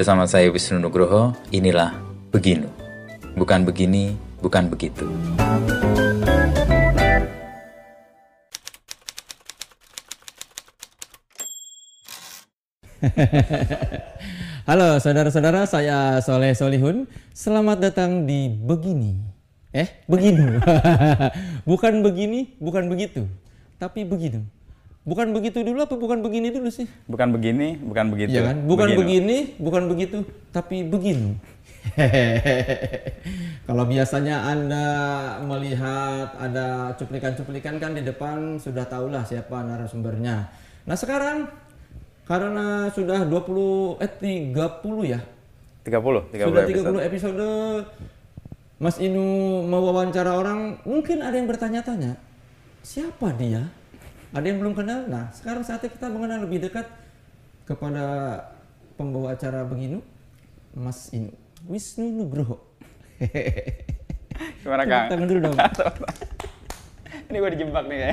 Bersama saya Wisnu Nugroho, inilah Beginu. Bukan begini, bukan begitu. Halo saudara-saudara, saya Soleh Solihun. Selamat datang di Begini. Eh, begini. bukan begini, bukan begitu. Tapi begini. Bukan begitu dulu apa bukan begini dulu sih? Bukan begini, bukan begitu. Iya kan? Bukan Beginu. begini, bukan begitu, tapi begini. Kalau biasanya Anda melihat ada cuplikan-cuplikan kan di depan sudah tahulah siapa narasumbernya. Nah, sekarang karena sudah 20 eh 30 ya. 30, 30 sudah 30 episode. episode Mas Inu mewawancara orang, mungkin ada yang bertanya-tanya, siapa dia? Ada yang belum kenal. Nah, sekarang saatnya kita mengenal lebih dekat kepada pembawa acara begini, Mas Inu. Wisnu Nugroho. Gimana Kang? Tangan dulu dong. Ini gue dijebak nih ya.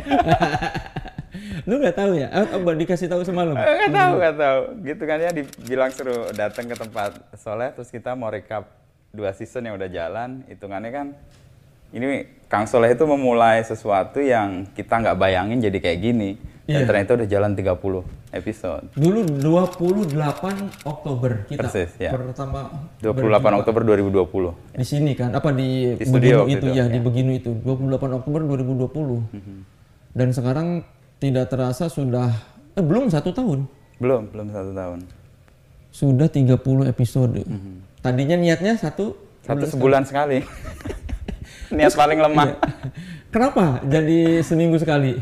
Lu nggak tahu ya? Oh, oh, dikasih tahu semalam. Gak tahu, gak tahu. Gitu kan ya dibilang suruh datang ke tempat Soleh, terus kita mau recap dua season yang udah jalan. Hitungannya kan ini Kang Soleh itu memulai sesuatu yang kita nggak bayangin jadi kayak gini. Dan Iya. ternyata udah jalan 30 episode. Dulu 28 Oktober kita Persis, ya. pertama 28 berjumpa. Oktober 2020. di sini kan apa di, Di studio itu itu, ya, di ya. Beginu itu 28 Oktober 2020 dan sekarang tidak terasa sudah eh, belum satu tahun Belum, belum satu tahun. sudah 30 episode tadinya niatnya satu Satu sebulan sekali. Niat paling lemah. kenapa jadi seminggu sekali?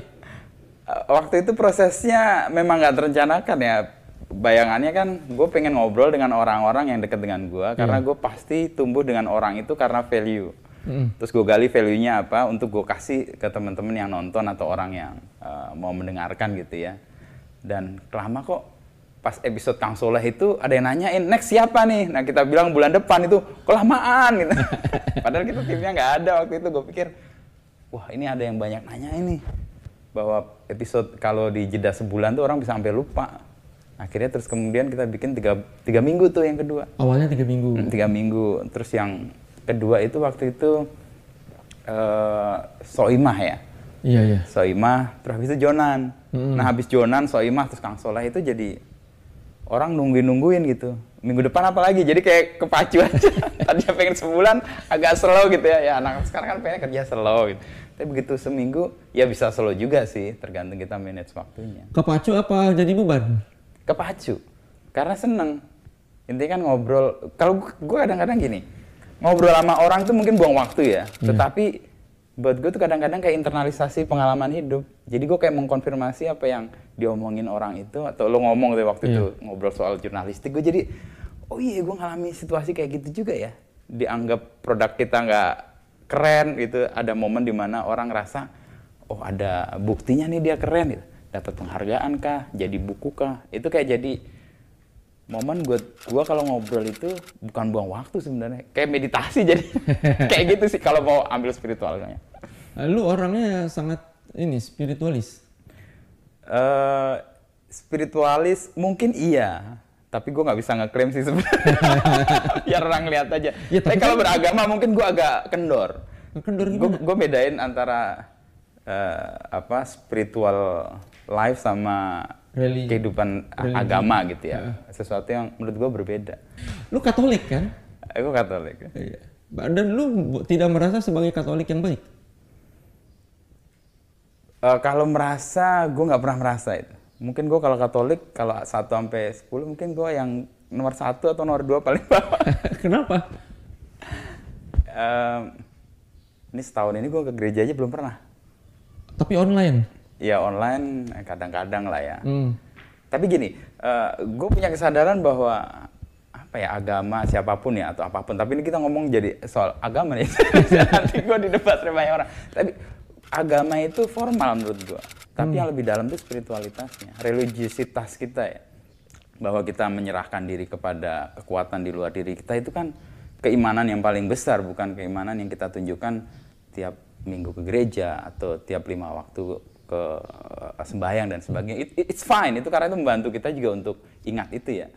Uh, waktu itu prosesnya memang nggak terencanakan ya. Bayangannya kan gue pengen ngobrol dengan orang-orang yang deket dengan gue karena gue pasti tumbuh dengan orang itu karena value. Terus gue gali value-nya apa untuk gue kasih ke teman-teman yang nonton atau orang yang uh, mau mendengarkan gitu ya. Dan kelama kok pas episode Kang Soleh itu ada yang nanyain next siapa nih nah kita bilang bulan depan itu kelamaan gitu padahal kita timnya nggak ada waktu itu gue pikir wah ini ada yang banyak nanya ini bahwa episode kalau di jeda sebulan tuh orang bisa sampai lupa. Akhirnya terus kemudian kita bikin tiga, tiga minggu tuh yang kedua. awalnya tiga minggu Hmm, Tiga minggu. Terus yang kedua itu waktu itu eh Soimah ya. iya iya Soimah, terus habis itu Jonan. Nah habis Jonan, Soimah, terus Kang Soleh itu jadi orang nungguin-nungguin gitu. Minggu depan apa lagi? Jadi kayak kepacu aja. Tadinya pengen sebulan agak slow gitu ya. Ya anak sekarang kan pengen kerja slow gitu. Tapi begitu seminggu ya bisa slow juga sih, tergantung kita manage waktunya. kepacu apa jadi beban Kepacu. Karena seneng. Intinya kan ngobrol. Kalau gue kadang-kadang gini, ngobrol sama orang tuh mungkin buang waktu ya. Tetapi buat gue tuh kadang-kadang kayak internalisasi pengalaman hidup. Jadi gue kayak mengkonfirmasi apa yang diomongin orang itu atau lo ngomong deh waktu itu ngobrol soal jurnalistik. Gue jadi, oh iya gue ngalami situasi kayak gitu juga ya. Dianggap produk kita nggak keren gitu. Ada momen di mana orang ngerasa, oh ada buktinya nih dia keren gitu. Dapat penghargaan kah? Jadi buku kah? Itu kayak jadi momen buat gua kalau ngobrol itu bukan buang waktu sebenarnya kayak meditasi jadi kayak gitu sih kalau mau ambil spiritualnya lu orangnya sangat ini spiritualis eh spiritualis mungkin iya. Tapi gua nggak bisa ngeklaim sih sebenarnya. Biar orang lihat aja. Ya, tapi tapi kalau beragama mungkin gua agak kendor. Kendor gue gimana? gue bedain antara eh, apa spiritual life sama Religi. kehidupan Religi. agama gitu ya. Sesuatu yang menurut gue berbeda. Lu katolik kan? Aku katolik. Iya. Dan lu tidak merasa sebagai Katolik yang baik? Eh, kalau merasa gue nggak pernah merasa itu mungkin gue kalau katolik kalau 1 sampai 10 mungkin gue yang nomor satu atau nomor dua paling bawah Kenapa? Em, ini setahun ini gue ke gereja aja belum pernah Tapi online. ya online eh, kadang-kadang lah ya Hmm. Tapi gini, gue punya kesadaran bahwa apa ya agama siapa pun ya atau apa pun. Tapi ini kita ngomong jadi soal agama nih. Nanti gue di debat sama orang. Tapi agama itu formal menurut gue. Tapi yang lebih dalam itu spiritualitasnya, religiusitas kita ya. Bahwa kita menyerahkan diri kepada kekuatan di luar diri kita itu kan keimanan yang paling besar, bukan keimanan yang kita tunjukkan tiap minggu ke gereja atau tiap lima waktu ke eh, sembahyang dan sebagainya. It- it's fine itu karena itu membantu kita juga untuk ingat itu ya.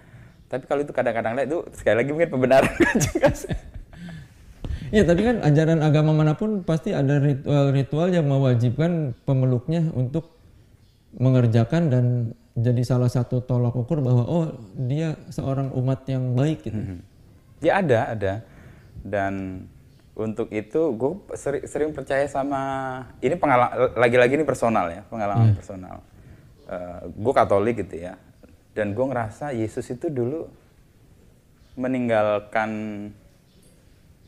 Tapi kalau itu kadang-kadang itu sekali lagi mungkin pembenaran juga sih. Iya, tapi kan ajaran agama mana pun pasti ada ritual-ritual yang mewajibkan pemeluknya untuk mengerjakan dan jadi salah satu tolak ukur bahwa oh dia seorang umat yang baik gitu. Mhm. Ya ada, ada. Dan untuk itu gue sering, sering percaya sama ini pengalaman lagi-lagi ini personal ya, pengalaman hmm. personal. Uh, gue Katolik gitu ya. Dan gue ngerasa Yesus itu dulu meninggalkan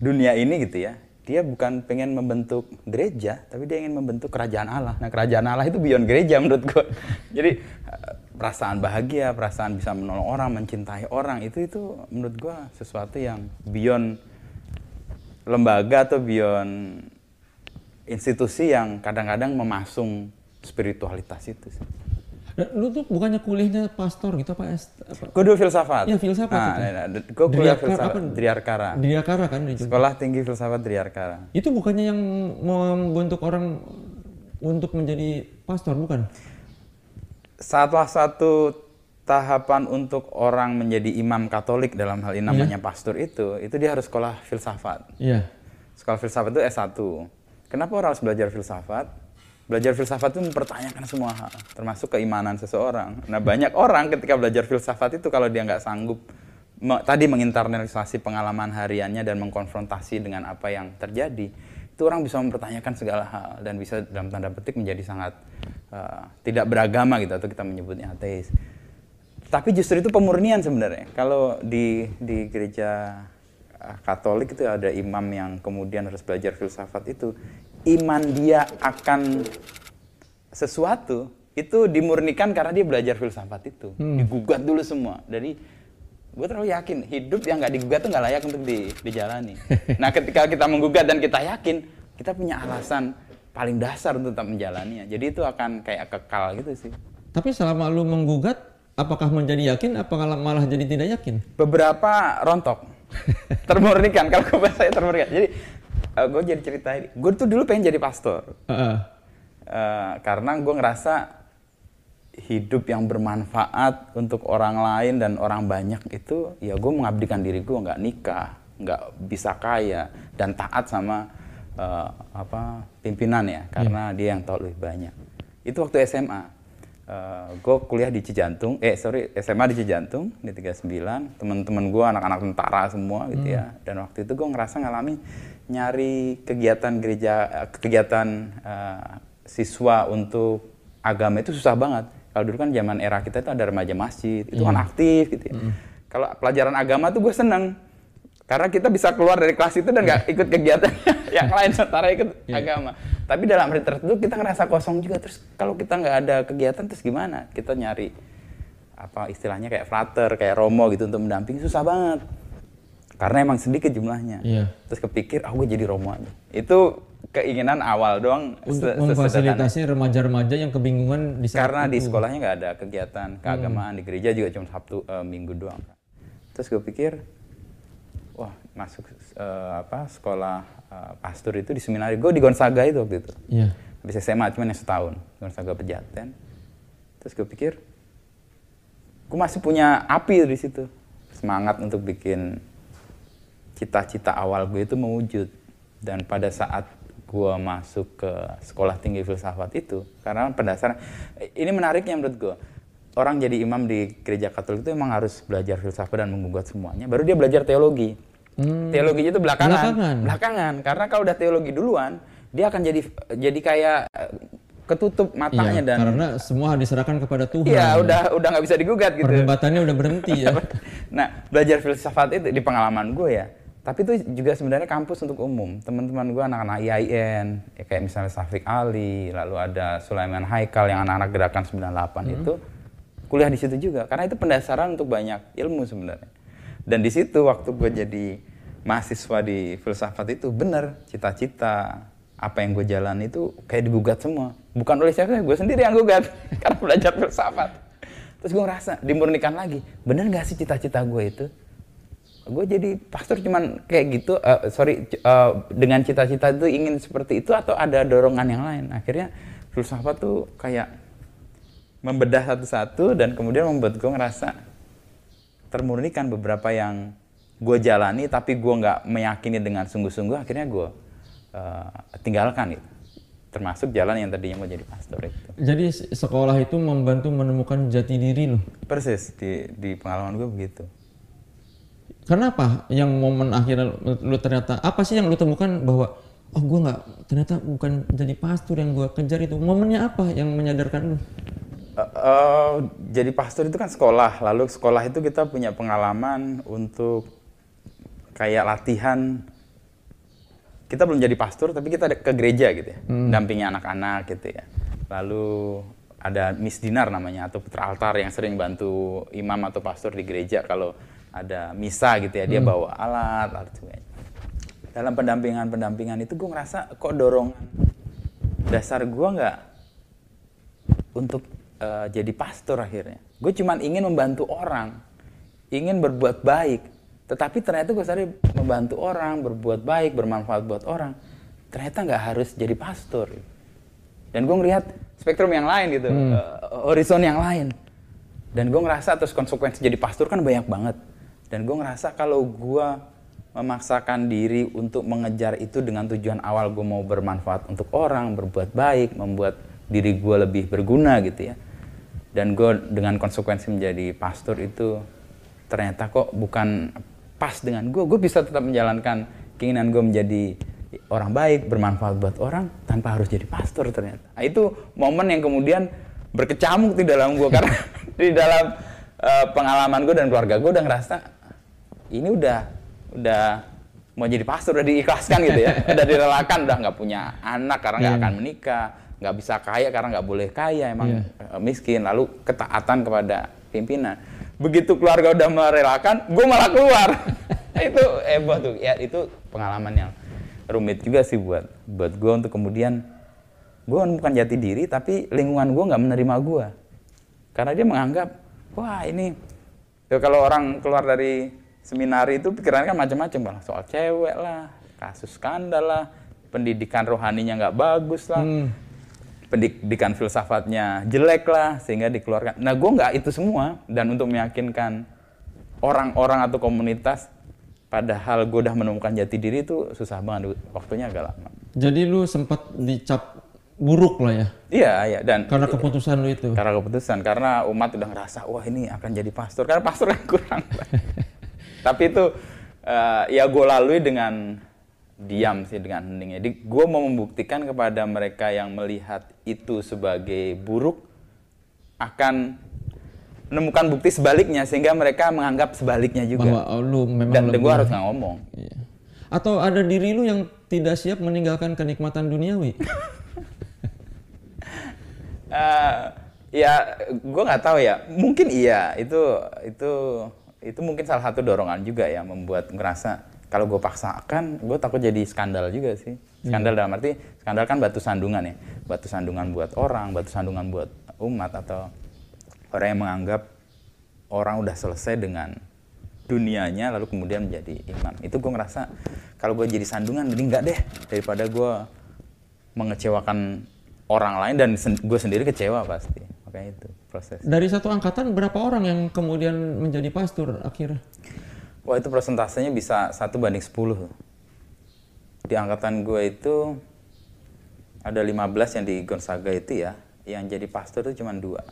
dunia ini gitu ya dia bukan pengen membentuk gereja tapi dia ingin membentuk kerajaan Allah nah kerajaan Allah itu beyond gereja menurut gue jadi eh, perasaan bahagia perasaan bisa menolong orang mencintai orang itu itu menurut gue sesuatu yang beyond lembaga atau beyond institusi yang kadang-kadang memasung spiritualitas itu sih. Lu tuh bukannya kuliahnya pastor gitu apa? apa? Gue dulu filsafat. Iya filsafat nah, itu. Nah, nah, gue kuliah filsafat apa? Driarkara. Driarkara kan di Sekolah Tinggi Filsafat Driarkara. Itu bukannya yang membentuk orang untuk menjadi pastor bukan? Salah satu tahapan untuk orang menjadi imam Katolik dalam hal ini namanya yeah. pastor itu, itu dia harus sekolah filsafat. Iya. Yeah. Sekolah filsafat itu S1. Kenapa orang harus belajar filsafat? Belajar filsafat itu mempertanyakan semua hal, termasuk keimanan seseorang. Nah banyak orang ketika belajar filsafat itu kalau dia nggak sanggup me, tadi menginternalisasi pengalaman hariannya dan mengkonfrontasi dengan apa yang terjadi, itu orang bisa mempertanyakan segala hal dan bisa dalam tanda petik menjadi sangat uh, tidak beragama gitu atau kita menyebutnya ateis. Tapi justru itu pemurnian sebenarnya. Kalau di di gereja eh, Katolik itu ada imam yang kemudian harus belajar filsafat itu iman dia akan sesuatu itu dimurnikan karena dia belajar filsafat itu. Hmm. digugat dulu semua. Dari gue terlalu yakin hidup yang nggak digugat tuh nggak layak untuk di, dijalani. Nah ketika kita menggugat dan kita yakin kita punya alasan paling dasar untuk tetap menjalaninya jadi itu akan kayak kekal gitu sih. Tapi selama lu menggugat apakah menjadi yakin apakah malah jadi tidak yakin? Beberapa rontok. Termurnikan kalau bahasa saya termurnikan. Jadi uh, eh, gue jadi cerita gue tuh dulu pengen jadi pastor uh -uh. Uh, karena gue ngerasa hidup yang bermanfaat untuk orang lain dan orang banyak itu ya gue mengabdikan diri gue nggak nikah nggak bisa kaya dan taat sama uh, apa pimpinan ya karena yeah. dia yang tahu lebih banyak itu waktu SMA uh, eh, gue kuliah di Cijantung, eh sorry SMA di Cijantung di 39, teman-teman gue anak-anak tentara semua gitu hmm. ya. Dan waktu itu gue ngerasa ngalami nyari kegiatan gereja, kegiatan uh, siswa untuk agama itu susah banget. Kalau dulu kan zaman era kita itu ada remaja masjid, itu kan hmm. aktif gitu ya. Hmm. Kalau pelajaran agama tuh gue seneng karena kita bisa keluar dari kelas itu dan nggak ikut kegiatan yang lain setara ikut yeah. agama. Tapi dalam hari tertentu kita ngerasa kosong juga. Terus kalau kita nggak ada kegiatan terus gimana? Kita nyari apa istilahnya kayak frater, kayak romo gitu untuk mendampingi susah banget. Karena emang sedikit jumlahnya. Yeah. Terus kepikir, ah oh, gue jadi romo aja. Itu keinginan awal doang. Untuk memfasilitasi remaja-remaja yang kebingungan di saat Karena itu. di sekolahnya nggak ada kegiatan keagamaan, hmm. di gereja juga cuma Sabtu uh, Minggu doang. Terus gue pikir, wah masuk uh, apa sekolah uh, pastor itu di seminari gue di Gonzaga itu waktu itu yeah. habis SMA cuma yang setahun Gonzaga Pejaten terus gue pikir gue masih punya api di situ semangat untuk bikin cita-cita awal gue itu mewujud dan pada saat gue masuk ke sekolah tinggi filsafat itu karena pendasar ini menariknya menurut gue orang jadi imam di gereja Katolik itu emang harus belajar filsafat dan menggugat semuanya baru dia belajar teologi Hmm. Teologinya itu belakangan. Belakangan. Belakangan. Karena kalau udah teologi duluan, dia akan jadi jadi kayak eh, ketutup matanya iya, dan karena semua diserahkan kepada Tuhan. Iya, ya. udah udah nggak bisa digugat gitu. Perdebatannya udah berhenti ya. nah, belajar filsafat itu di pengalaman gue ya. Tapi itu juga sebenarnya kampus untuk umum. Teman-teman gue anak-anak IAIN, ya kayak misalnya Safik Ali, lalu ada Sulaiman Haikal yang anak-anak gerakan 98 hmm. itu kuliah di situ juga. Karena itu pendasaran untuk banyak ilmu sebenarnya. Dan di situ waktu gue jadi mahasiswa di filsafat itu benar cita-cita apa yang gue jalan itu kayak digugat semua bukan oleh siapa gue sendiri yang gugat karena belajar filsafat terus gue ngerasa dimurnikan lagi bener gak sih cita-cita gue itu gue jadi pastor cuman kayak gitu uh, sorry uh, dengan cita-cita itu ingin seperti itu atau ada dorongan yang lain? Akhirnya filsafat tuh kayak membedah satu-satu dan kemudian membuat gue ngerasa termurnikan beberapa yang gue jalani tapi gue nggak meyakini dengan sungguh-sungguh akhirnya gue uh, tinggalkan itu termasuk jalan yang tadinya mau jadi pastor itu. Jadi sekolah itu membantu menemukan jati diri lo. persis di di pengalaman gue begitu Kenapa yang momen akhirnya lu, ternyata apa sih yang lu temukan bahwa oh gue nggak ternyata bukan jadi pastor yang gue kejar itu. Momennya apa yang menyadarkan lu? Eh, eh, jadi pastor itu kan sekolah. Lalu sekolah itu kita punya pengalaman untuk kayak latihan. Kita belum jadi pastor tapi kita ada ke gereja gitu ya. Dampingi anak-anak gitu ya. Lalu ada Miss Dinar namanya atau putra altar yang sering bantu imam atau pastor di gereja kalau ada misa gitu ya dia bawa alat alat sebagainya dalam pendampingan pendampingan itu gue ngerasa kok dorongan dasar gue nggak untuk eh, jadi pastor akhirnya. Gue cuman ingin membantu orang, ingin berbuat baik. Tetapi ternyata gue sadar membantu orang, berbuat baik, bermanfaat buat orang. Ternyata nggak harus jadi pastor. Dan gue ngelihat spektrum yang lain gitu, eh, horizon yang lain. Dan gue ngerasa terus konsekuensi jadi pastor kan banyak banget. Dan gue ngerasa kalau gue memaksakan diri untuk mengejar itu dengan tujuan awal gue mau bermanfaat untuk orang, berbuat baik, membuat diri gue lebih berguna gitu ya. Dan gue dengan konsekuensi menjadi pastor itu ternyata kok bukan pas dengan gue. Gue bisa tetap menjalankan keinginan gue menjadi orang baik, bermanfaat buat orang tanpa harus jadi pastor ternyata. Nah, itu momen yang kemudian berkecamuk di dalam gue karena di dalam eh, pengalaman gue dan keluarga gue udah ngerasa ini udah udah mau jadi pastor udah diikhlaskan gitu ya. Udah direlakan udah nggak punya anak karena nggak akan menikah nggak bisa kaya karena nggak boleh kaya emang eh, miskin. Lalu ketaatan kepada pimpinan. Begitu keluarga udah merelakan gue malah keluar. Itu heboh tuh. Ya itu pengalaman yang rumit juga sih buat buat gue untuk kemudian gue bukan jati diri tapi lingkungan gue nggak menerima gue karena dia menganggap wah ini. Ya kalau orang keluar dari seminari itu pikirannya kan macam-macam bang. Soal cewek lah kasus skandal lah pendidikan rohaninya nggak bagus lah pendidikan filsafatnya jelek lah sehingga dikeluarkan. Nah gue nggak itu semua. Dan untuk meyakinkan orang-orang atau komunitas padahal gue udah menemukan jati diri itu susah banget. Waktunya agak lama. Jadi lu sempat dicap buruk lah ya? Iya iya. Dan karena keputusan lu itu. karena keputusan. Karena umat udah ngerasa wah ini akan jadi pastor. Karena pastor kan kurang tapi itu eh, ya gue lalui dengan diam sih dengan hening jadi gue mau membuktikan kepada mereka yang melihat itu sebagai buruk akan menemukan bukti sebaliknya sehingga mereka menganggap sebaliknya juga Bahwa oh, lu memang dan, lebih- gue harus nggak ngomong Iya. Atau ada diri lu yang tidak siap meninggalkan kenikmatan duniawi. Eh, ya gue nggak tahu ya mungkin iya itu itu itu mungkin salah satu dorongan juga ya membuat ngerasa kalau gue paksakan gue takut jadi skandal juga sih. Skandal dalam arti skandal kan batu sandungan ya. Batu sandungan buat orang batu sandungan buat umat atau orang yang menganggap orang udah selesai dengan dunianya lalu kemudian menjadi imam. Itu gue ngerasa kalau gue jadi sandungan mending nggak deh daripada gue mengecewakan orang lain dan sen- gue sendiri kecewa pasti. Makanya itu proses. Dari satu angkatan berapa orang yang kemudian menjadi pastor akhirnya? wah itu persentasenya bisa satu banding 10 tuh. di angkatan gue itu ada 15 yang di Gonzaga itu ya yang jadi pastor itu cuma dua.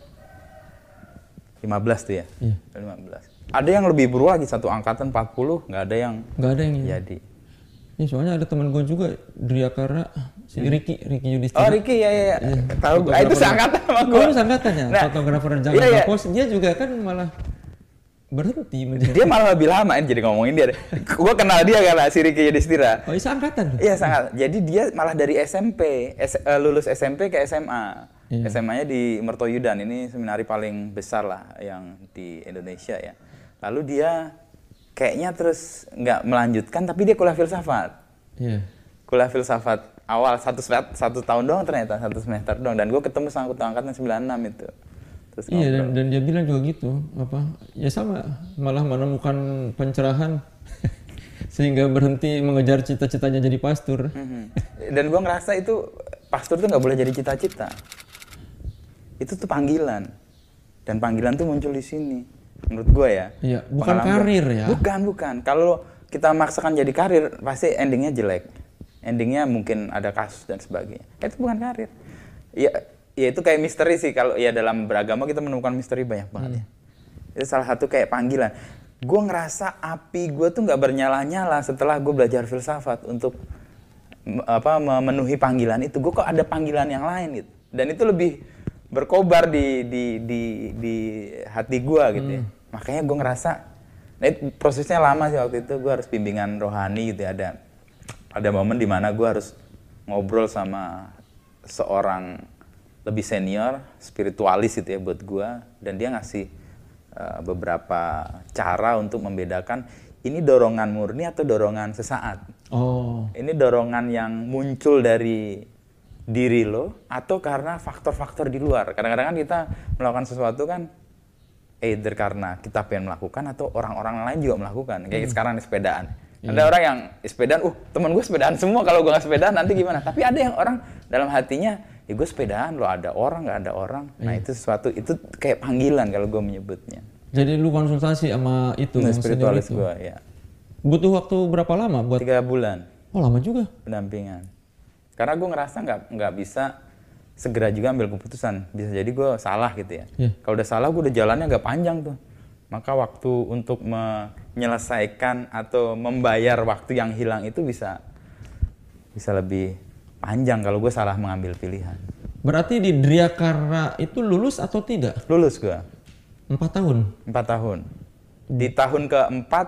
15 tuh ya? Iya. Ada 15 ada yang lebih buruk lagi satu angkatan 40 nggak ada yang Nggak ada yang jadi. Ya, soalnya ada teman gue juga Driakara si Ricky Ricky Yudhistira. oh Ricky ya ya, ya. tahu gue ah, itu seangkatan sama Oh, gue lu seangkatan ya? Nah, Fotografer iya, Jakarta iya. Post dia juga kan malah berhenti menjadi. dia malah lebih lama ini jadi ngomongin dia gue kenal dia karena si Ricky Yudhistira Oh, iya seangkatan. Iya sangat. Jadi dia malah dari SMP, S- eh, lulus SMP ke SMA. Iya. SMA-nya di Mertoyudan. Ini seminari paling besar lah yang di Indonesia ya. Lalu dia kayaknya terus nggak melanjutkan, tapi dia kuliah filsafat. Iya. Kuliah filsafat awal satu satu tahun doang ternyata satu semester doang. Dan gue ketemu sama ketua angkatan 96 itu. Terus Iya dan, ngobrol. dan dia bilang juga gitu apa ya sama malah menemukan pencerahan sehingga berhenti mengejar cita-citanya jadi pastor. Mhm. Dan gue ngerasa itu pastor tuh nggak boleh jadi cita-cita. Itu tuh panggilan. Dan panggilan tuh muncul di sini. menurut gue ya Iya, bukan Pengalaman gua. karir ya. bukan bukan kalau kita maksakan jadi karir pasti endingnya jelek endingnya mungkin ada kasus dan sebagainya. Itu bukan karir. Ya ya itu kayak misteri sih kalau ya dalam beragama kita menemukan misteri banyak banget ya. Itu salah satu kayak panggilan. Gue ngerasa api gue tuh nggak bernyala-nyala setelah gue belajar filsafat untuk apa memenuhi panggilan itu. Gue kok ada panggilan yang lain gitu. Dan itu lebih berkobar di di di di hati gue gitu ya. Makanya gue ngerasa nah prosesnya lama sih waktu itu. Gue harus bimbingan rohani gitu ya. Ada ada momen di mana gue harus ngobrol sama seorang lebih senior spiritualis gitu ya buat gue dan dia ngasih uh, beberapa cara untuk membedakan ini dorongan murni atau dorongan sesaat Oh, ini dorongan yang muncul dari diri lo atau karena faktor-faktor di luar. Kadang-kadang kan kita melakukan sesuatu kan either karena kita pengen melakukan atau orang-orang lain juga melakukan. Kayak sekarang di sepedaan. Ada orang yang "Eh, sepedaan, uh teman gue sepedaan semua kalau gue nggak sepedaan nanti gimana? Tapi ada yang orang dalam hatinya, ya gue sepedaan lo ada orang nggak ada orang. Nah itu sesuatu itu kayak panggilan kalau gue menyebutnya. jadi lu konsultasi sama itu Nah, spiritualis itu. gue ya. Butuh waktu berapa lama buat? Tiga bulan. Oh lama juga. pendampingan. Karena gue ngerasa nggak nggak bisa segera juga ambil keputusan. Bisa jadi gue salah gitu ya. Iya. Kalau udah salah gue udah jalannya nggak panjang tuh. Maka waktu untuk menyelesaikan atau membayar waktu yang hilang itu bisa bisa lebih panjang kalau gue salah mengambil pilihan. Berarti di Driakarna itu lulus atau tidak? Lulus gue Empat tahun. empat tahun. Di tahun keempat,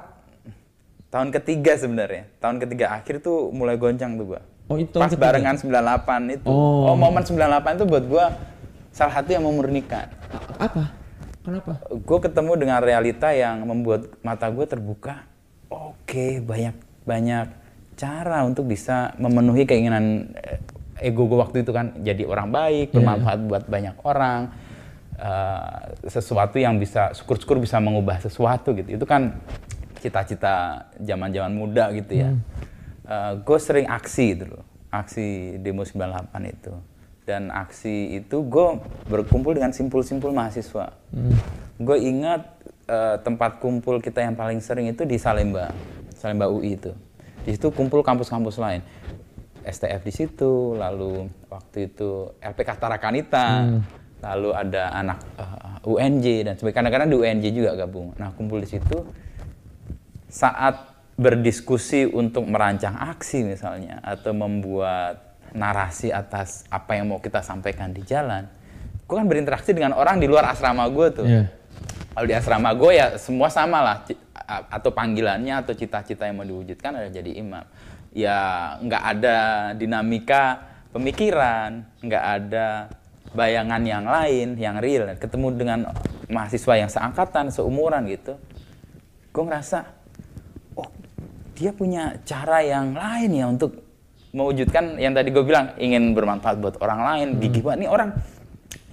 tahun ketiga sebenarnya, tahun ketiga akhir tuh mulai goncang tuh gue. Oh itu Pas ketiga. barengan 98 itu. Oh. Oh. momen 98 itu buat gua salah satu yang memurnikan. A- Apa? Kenapa? Gue ketemu dengan realita yang membuat mata gue terbuka. Oke, banyak banyak cara untuk bisa memenuhi keinginan eh, ego gue waktu itu kan jadi orang baik, bermanfaat buat banyak orang. eh, sesuatu yang bisa syukur-syukur bisa mengubah sesuatu gitu. Itu kan cita-cita zaman-zaman muda gitu ya. gue sering aksi gitu loh. Aksi demo 98 itu. Dan aksi itu gue berkumpul dengan simpul-simpul mahasiswa. Gue ingat eh, tempat kumpul kita yang paling sering itu di Salemba, Salemba UI itu. Di situ kumpul kampus-kampus lain. STF di situ, lalu waktu itu LPK Tarakanita, lalu ada anak eh, UNJ dan sebagainya. Kadang-kadang di UNJ juga gabung. Nah kumpul di situ saat berdiskusi untuk merancang aksi misalnya atau membuat narasi atas apa yang mau kita sampaikan di jalan, gue kan berinteraksi dengan orang di luar asrama gue tuh. Iya. Kalau di asrama gue ya semua sama lah atau panggilannya atau cita-cita yang mau diwujudkan adalah jadi imam. Ya nggak ada dinamika pemikiran, nggak ada bayangan yang lain yang real. Ketemu dengan mahasiswa yang seangkatan, seumuran gitu, gue ngerasa oh dia punya cara yang lain ya untuk mewujudkan yang tadi gue bilang ingin bermanfaat buat orang lain gigih banget nih orang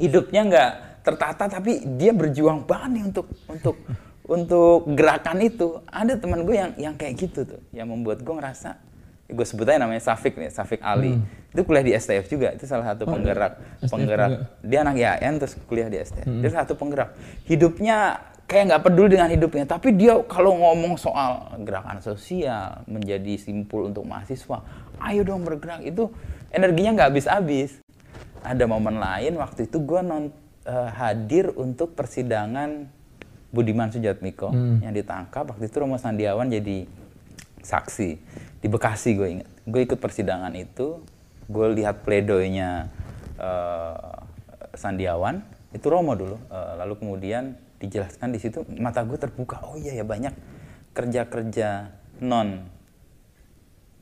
hidupnya nggak tertata tapi dia berjuang banget nih untuk untuk untuk gerakan itu. Ada teman gue yang yang kayak gitu tuh yang membuat gue ngerasa gue sebut aja namanya Safik nih Safik Ali. Itu kuliah di STF juga itu salah satu penggerak STF penggerak juga. dia anak IAIN terus kuliah di STF dia salah satu penggerak. Hidupnya kayak nggak peduli dengan hidupnya tapi dia kalau ngomong soal gerakan sosial menjadi simpul untuk mahasiswa ayo dong bergerak. Itu energinya nggak habis-habis. Ada momen lain waktu itu gue non eh, hadir untuk persidangan Budiman Sujatmiko yang ditangkap. Waktu itu Romo Sandiawan jadi saksi di Bekasi gue ingat. Gue ikut persidangan itu gue lihat pledoinya eh, Sandiawan. Itu Romo dulu. Eh, lalu kemudian dijelaskan di situ mata gue terbuka. Oh iya ya banyak kerja-kerja non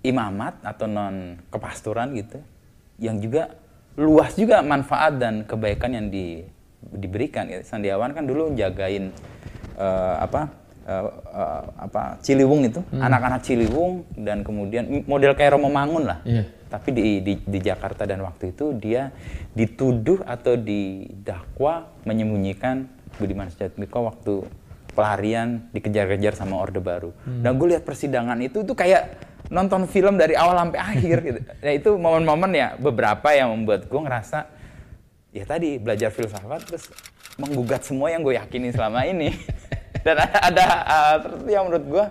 imamat atau non kepastoran gitu yang juga luas juga manfaat dan kebaikan yang di- diberikan ya. Sandiawan kan dulu jagain eh, apa eh, eh, apa Ciliwung itu anak-anak Ciliwung dan kemudian model kayak Romo Mangun lah Iya. tapi di, di di Jakarta dan waktu itu dia dituduh atau didakwa menyembunyikan Budiman Sujatmiko waktu pelarian dikejar-kejar sama Orde Baru. Dan gue lihat persidangan itu tuh kayak nonton film dari awal sampai akhir gitu. Nah itu momen-momen ya beberapa yang membuat gue ngerasa ya tadi belajar filsafat terus menggugat semua yang gue yakini selama ini. dan ada, ada uh, yang menurut gue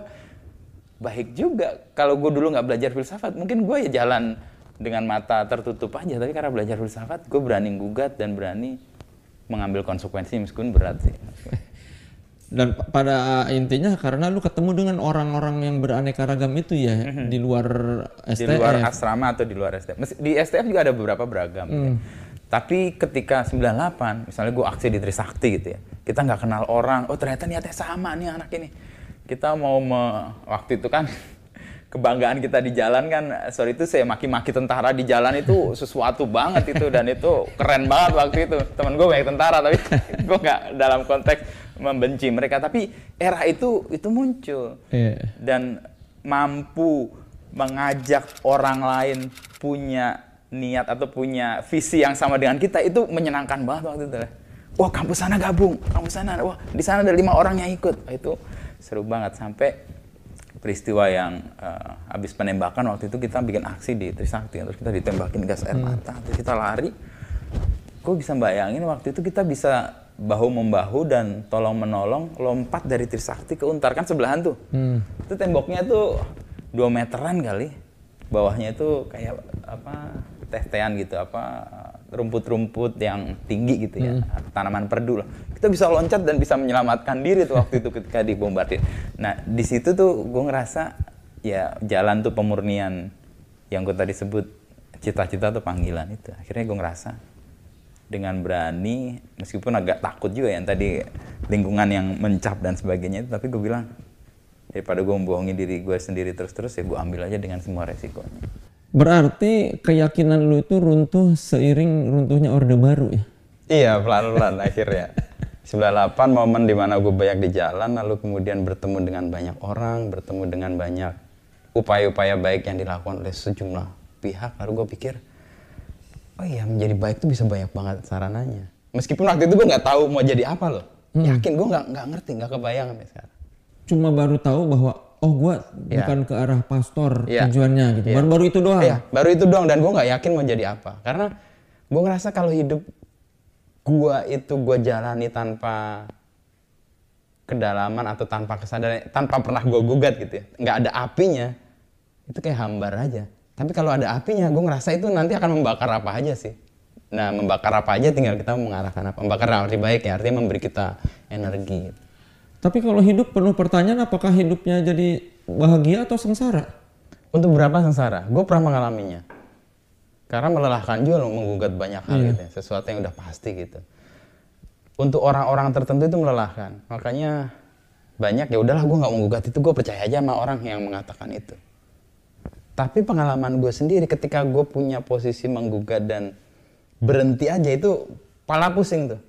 baik juga kalau gue dulu nggak belajar filsafat mungkin gue ya jalan dengan mata tertutup aja tapi karena belajar filsafat gue berani gugat dan berani mengambil konsekuensi meskipun berat sih Dan pa- pada intinya karena lu ketemu dengan orang-orang yang beraneka ragam itu ya di luar di STF. luar asrama atau di luar STF. Di STF juga ada beberapa beragam. ya. Tapi ketika 98, misalnya gue aksi di Trisakti gitu ya, kita nggak kenal orang, oh ternyata niatnya sama nih anak ini. Kita mau me- waktu itu kan kebanggaan kita di jalan kan, sorry itu saya maki-maki tentara di jalan itu sesuatu banget itu dan itu keren banget waktu itu. Temen gue banyak tentara tapi gue nggak dalam konteks membenci mereka. Tapi era itu itu muncul Iya. dan mampu mengajak orang lain punya niat atau punya visi yang sama dengan kita itu menyenangkan banget waktu itu. Wah kampus sana gabung, kampus sana, wah di sana ada lima orang yang ikut. Itu seru banget sampai peristiwa yang eh, habis penembakan waktu itu kita bikin aksi di Trisakti terus kita ditembakin gas air mata terus kita lari. Gue bisa bayangin waktu itu kita bisa bahu membahu dan tolong menolong lompat dari Trisakti ke Untar kan sebelahan tuh. Itu temboknya tuh dua meteran kali. Bawahnya itu kayak apa teh-tehan gitu apa rumput-rumput yang tinggi gitu ya tanaman perdu lah. Kita bisa loncat dan bisa menyelamatkan diri tuh waktu itu ketika dibombardir. Nah di situ tuh gue ngerasa ya jalan tuh pemurnian yang gue tadi sebut cita-cita atau panggilan itu. Akhirnya gue ngerasa dengan berani meskipun agak takut juga yang tadi lingkungan yang mencap dan sebagainya itu tapi gue bilang daripada gue membohongi diri gue sendiri terus-terus ya gue ambil aja dengan semua resikonya Berarti keyakinan lu itu runtuh seiring runtuhnya Orde Baru ya? iya pelan-pelan akhirnya. 98 momen di mana gue banyak di jalan lalu kemudian bertemu dengan banyak orang bertemu dengan banyak upaya-upaya baik yang dilakukan oleh sejumlah pihak. Lalu gue pikir oh iya menjadi baik tuh bisa banyak banget sarananya. Meskipun waktu itu gue nggak tahu mau jadi apa loh. Yakin gue nggak nggak ngerti nggak kebayang sampai sekarang. Cuma baru tahu bahwa oh gua Iya. bukan ke arah pastor Iya. tujuannya gitu. Iya. Baru-baru itu doang. Iya, baru itu doang dan gue nggak yakin mau jadi apa. Karena gue ngerasa kalau hidup gue itu gue jalani tanpa kedalaman atau tanpa kesadaran, tanpa pernah gue gugat gitu ya, nggak ada apinya, itu kayak hambar aja. Tapi kalau ada apinya, gue ngerasa itu nanti akan membakar apa aja sih. Nah, membakar apa aja tinggal kita mengarahkan apa. Membakar yang arti baik ya, artinya memberi kita energi. Tapi kalau hidup penuh pertanyaan apakah hidupnya jadi bahagia atau sengsara? Untuk berapa sengsara? Gue pernah mengalaminya. Karena melelahkan juga menggugat banyak hal gitu ya. Sesuatu yang udah pasti gitu. Untuk orang-orang tertentu itu melelahkan. Makanya banyak ya udahlah gue nggak mau gugat itu gue percaya aja sama orang yang mengatakan itu. Tapi pengalaman gue sendiri ketika gue punya posisi menggugat dan berhenti aja itu pala pusing tuh.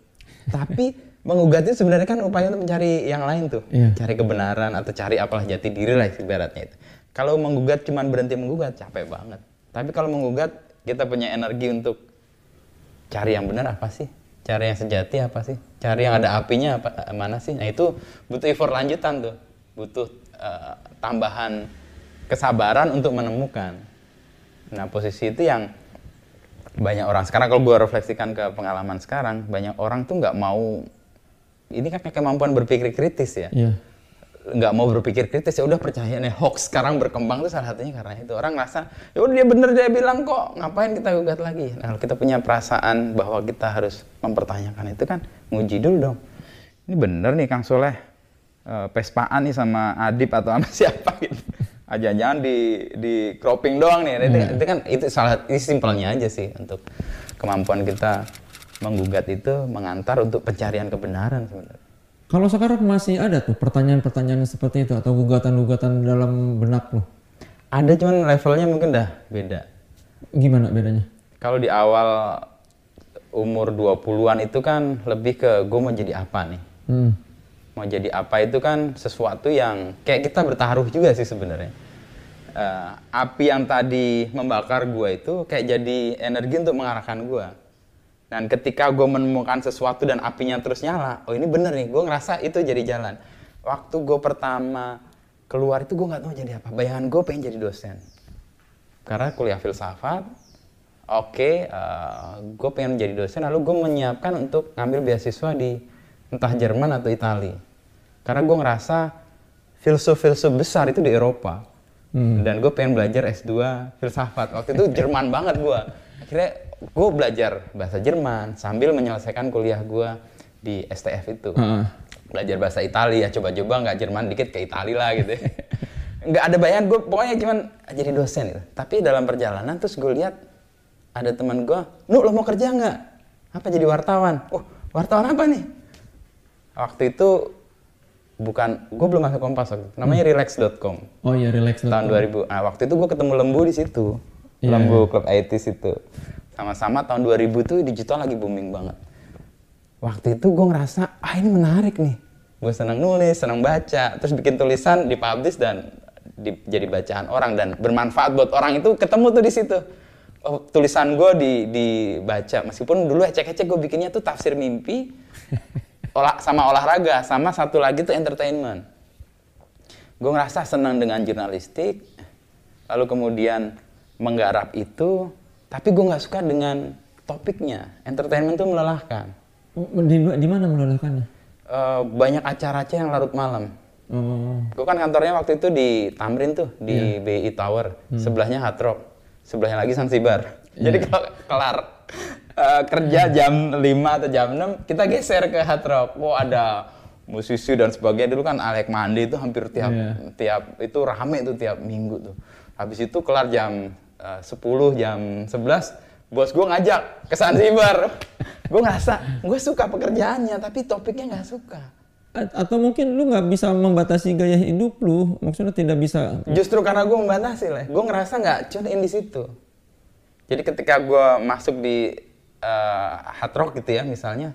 Tapi menggugat itu sebenarnya kan upaya untuk mencari yang lain tuh, Iya. cari kebenaran atau cari apalah jati diri lah ibaratnya itu. Kalau menggugat cuman berhenti menggugat capek banget. Tapi kalau menggugat kita punya energi untuk cari yang benar apa sih? Cari yang sejati apa sih? Cari yang ada apinya apa mana sih? Nah itu butuh effort lanjutan tuh, butuh eh, tambahan kesabaran untuk menemukan. Nah posisi itu yang banyak orang sekarang kalau gue refleksikan ke pengalaman sekarang banyak orang tuh nggak mau ini kan kemampuan berpikir kritis ya. Iya. nggak mau berpikir kritis ya udah percaya nih hoax sekarang berkembang tuh salah satunya karena itu. Orang ngerasa ya udah dia bener dia bilang kok ngapain kita gugat lagi? Nah kalau kita punya perasaan bahwa kita harus mempertanyakan itu kan nguji dulu dong. Ini bener nih Kang Soleh eh, pespaan nih sama Adip atau sama siapa gitu. Aja jangan di di cropping doang nih. Itu, itu kan itu salah ini simpelnya aja sih untuk kemampuan kita menggugat itu mengantar untuk pencarian kebenaran sebenarnya Kalau sekarang masih ada tuh pertanyaan-pertanyaan seperti itu atau gugatan-gugatan dalam benak lo. ada cuman levelnya mungkin dah beda Gimana bedanya? Kalau di awal umur 20-an itu kan lebih ke gue mau jadi apa nih. Hmm. Mau jadi apa itu kan sesuatu yang kayak kita bertaruh juga sih sebenarnya. Eh, api yang tadi membakar gue itu kayak jadi energi untuk mengarahkan gue. Dan ketika gue menemukan sesuatu dan apinya terus nyala, oh ini bener nih, gue ngerasa itu jadi jalan. Waktu gue pertama keluar itu gue nggak tahu jadi apa. Bayangan gue pengen jadi dosen. Karena kuliah filsafat, oke, gue pengen jadi dosen, lalu gue menyiapkan untuk ngambil beasiswa di entah Jerman atau Italia. karena gue ngerasa filsuf-filsuf besar itu di Eropa Hmm. dan gue pengen belajar S2 filsafat waktu itu Jerman banget gue akhirnya gue belajar bahasa Jerman sambil menyelesaikan kuliah gue di STF itu. Heeh. belajar bahasa Italia coba-coba nggak Jerman dikit ke Italia lah gitu nggak ada bayangan gue pokoknya cuman jadi dosen gitu. Tapi dalam perjalanan terus gue lihat ada teman gue nu lo mau kerja nggak? Apa jadi wartawan? Oh wartawan apa nih? Waktu itu bukan gue belum masuk kompas waktu itu. Namanya relax.com Oh iya, relax. tahun 2000 nah, waktu itu gue ketemu lembu di situ Iya, lembu klub 80 itu. Sama-sama tahun 2000 tuh digital lagi booming banget. Waktu itu gue ngerasa ah ini menarik nih. Gue senang nulis senang baca terus bikin tulisan dipublish dan di- jadi bacaan orang dan bermanfaat buat orang itu ketemu tuh di situ. Oh, tulisan gue di dibaca. Meskipun dulu ecek-ecek gue bikinnya tuh tafsir mimpi olah sama olahraga sama satu lagi tuh entertainment. Gue ngerasa senang dengan jurnalistik lalu kemudian menggarap itu tapi gue nggak suka dengan topiknya. Entertainment tuh melelahkan. Oh, di, di mana melelahkannya? Eh, banyak acara-acara yang larut malam. Oh, gue kan kantornya waktu itu di Tamrin tuh di BI Tower sebelahnya Hard Rock sebelahnya lagi Zanzibar jadi kalau kelar eh, kerja jam 5 atau jam 6 kita geser ke Hard Rock. Oh ada musisi dan sebagainya. Dulu kan Alek Mandi itu hampir tiap Iya. tiap itu rame tuh tiap minggu tuh. Habis itu kelar jam eh, 10 jam 11 bos gue ngajak ke Zanzibar gue ngerasa gue suka pekerjaannya tapi topiknya nggak suka A- atau mungkin lu nggak bisa membatasi gaya hidup lu, maksudnya tidak bisa. Justru karena gue membatasi lah, gue ngerasa nggak tune in di situ. Jadi ketika gue masuk di eh, hard rock gitu ya misalnya,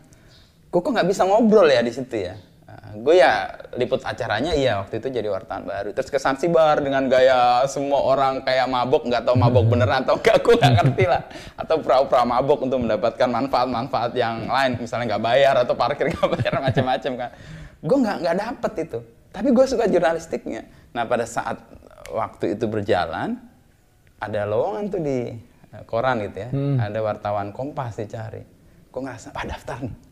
gue kok nggak bisa ngobrol ya di situ ya. Gue ya liput acaranya iya waktu itu jadi wartawan baru. Terus ke Zanzibar dengan gaya semua orang kayak mabok nggak tahu mabok beneran atau enggak gue nggak ngerti lah. Atau pura-pura mabok untuk mendapatkan manfaat-manfaat yang lain, misalnya nggak bayar atau parkir nggak bayar macam-macam kan. Gue nggak nggak dapet itu. Tapi gue suka jurnalistiknya. Nah pada saat waktu itu berjalan, ada lowongan tuh di eh, koran gitu ya. Ada wartawan Kompas dicari. Gue ngerasa, ah daftar nih.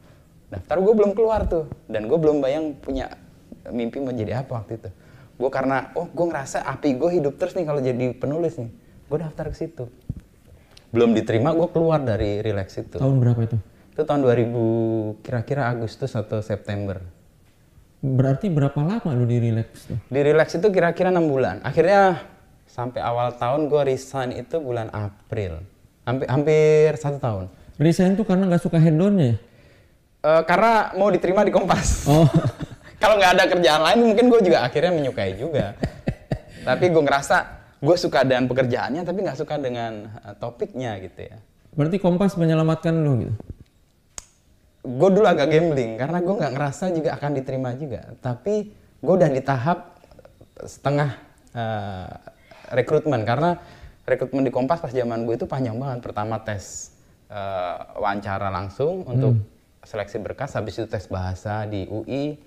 Daftar gue belum keluar tuh. Dan gue belum bayang punya mimpi mau jadi apa waktu itu. Gue karena, oh gue ngerasa api gue hidup terus nih kalau jadi penulis nih. Gue daftar ke situ. Belum diterima, gue keluar dari relax itu. Tahun berapa itu? Itu tahun 2000, kira-kira Agustus atau September. Berarti berapa lama lu di relax tuh? Di relax itu kira-kira enam bulan. Akhirnya sampai awal tahun gue resign itu bulan April. Hampir, hampir satu tahun. Resign tuh karena nggak suka head-on-nya Eh, karena mau diterima di Kompas. Oh, Kalau nggak ada kerjaan lain mungkin gue juga akhirnya menyukai juga. tapi gue ngerasa gue suka dengan pekerjaannya tapi nggak suka dengan eh, topiknya gitu ya. berarti Kompas menyelamatkan lu gitu? Gue dulu agak gambling karena gue nggak ngerasa juga akan diterima juga. Tapi gue udah di tahap setengah eh, rekrutmen karena rekrutmen di Kompas pas zaman gue itu panjang banget. Pertama tes eh, wawancara langsung untuk seleksi berkas, habis itu tes bahasa di UI,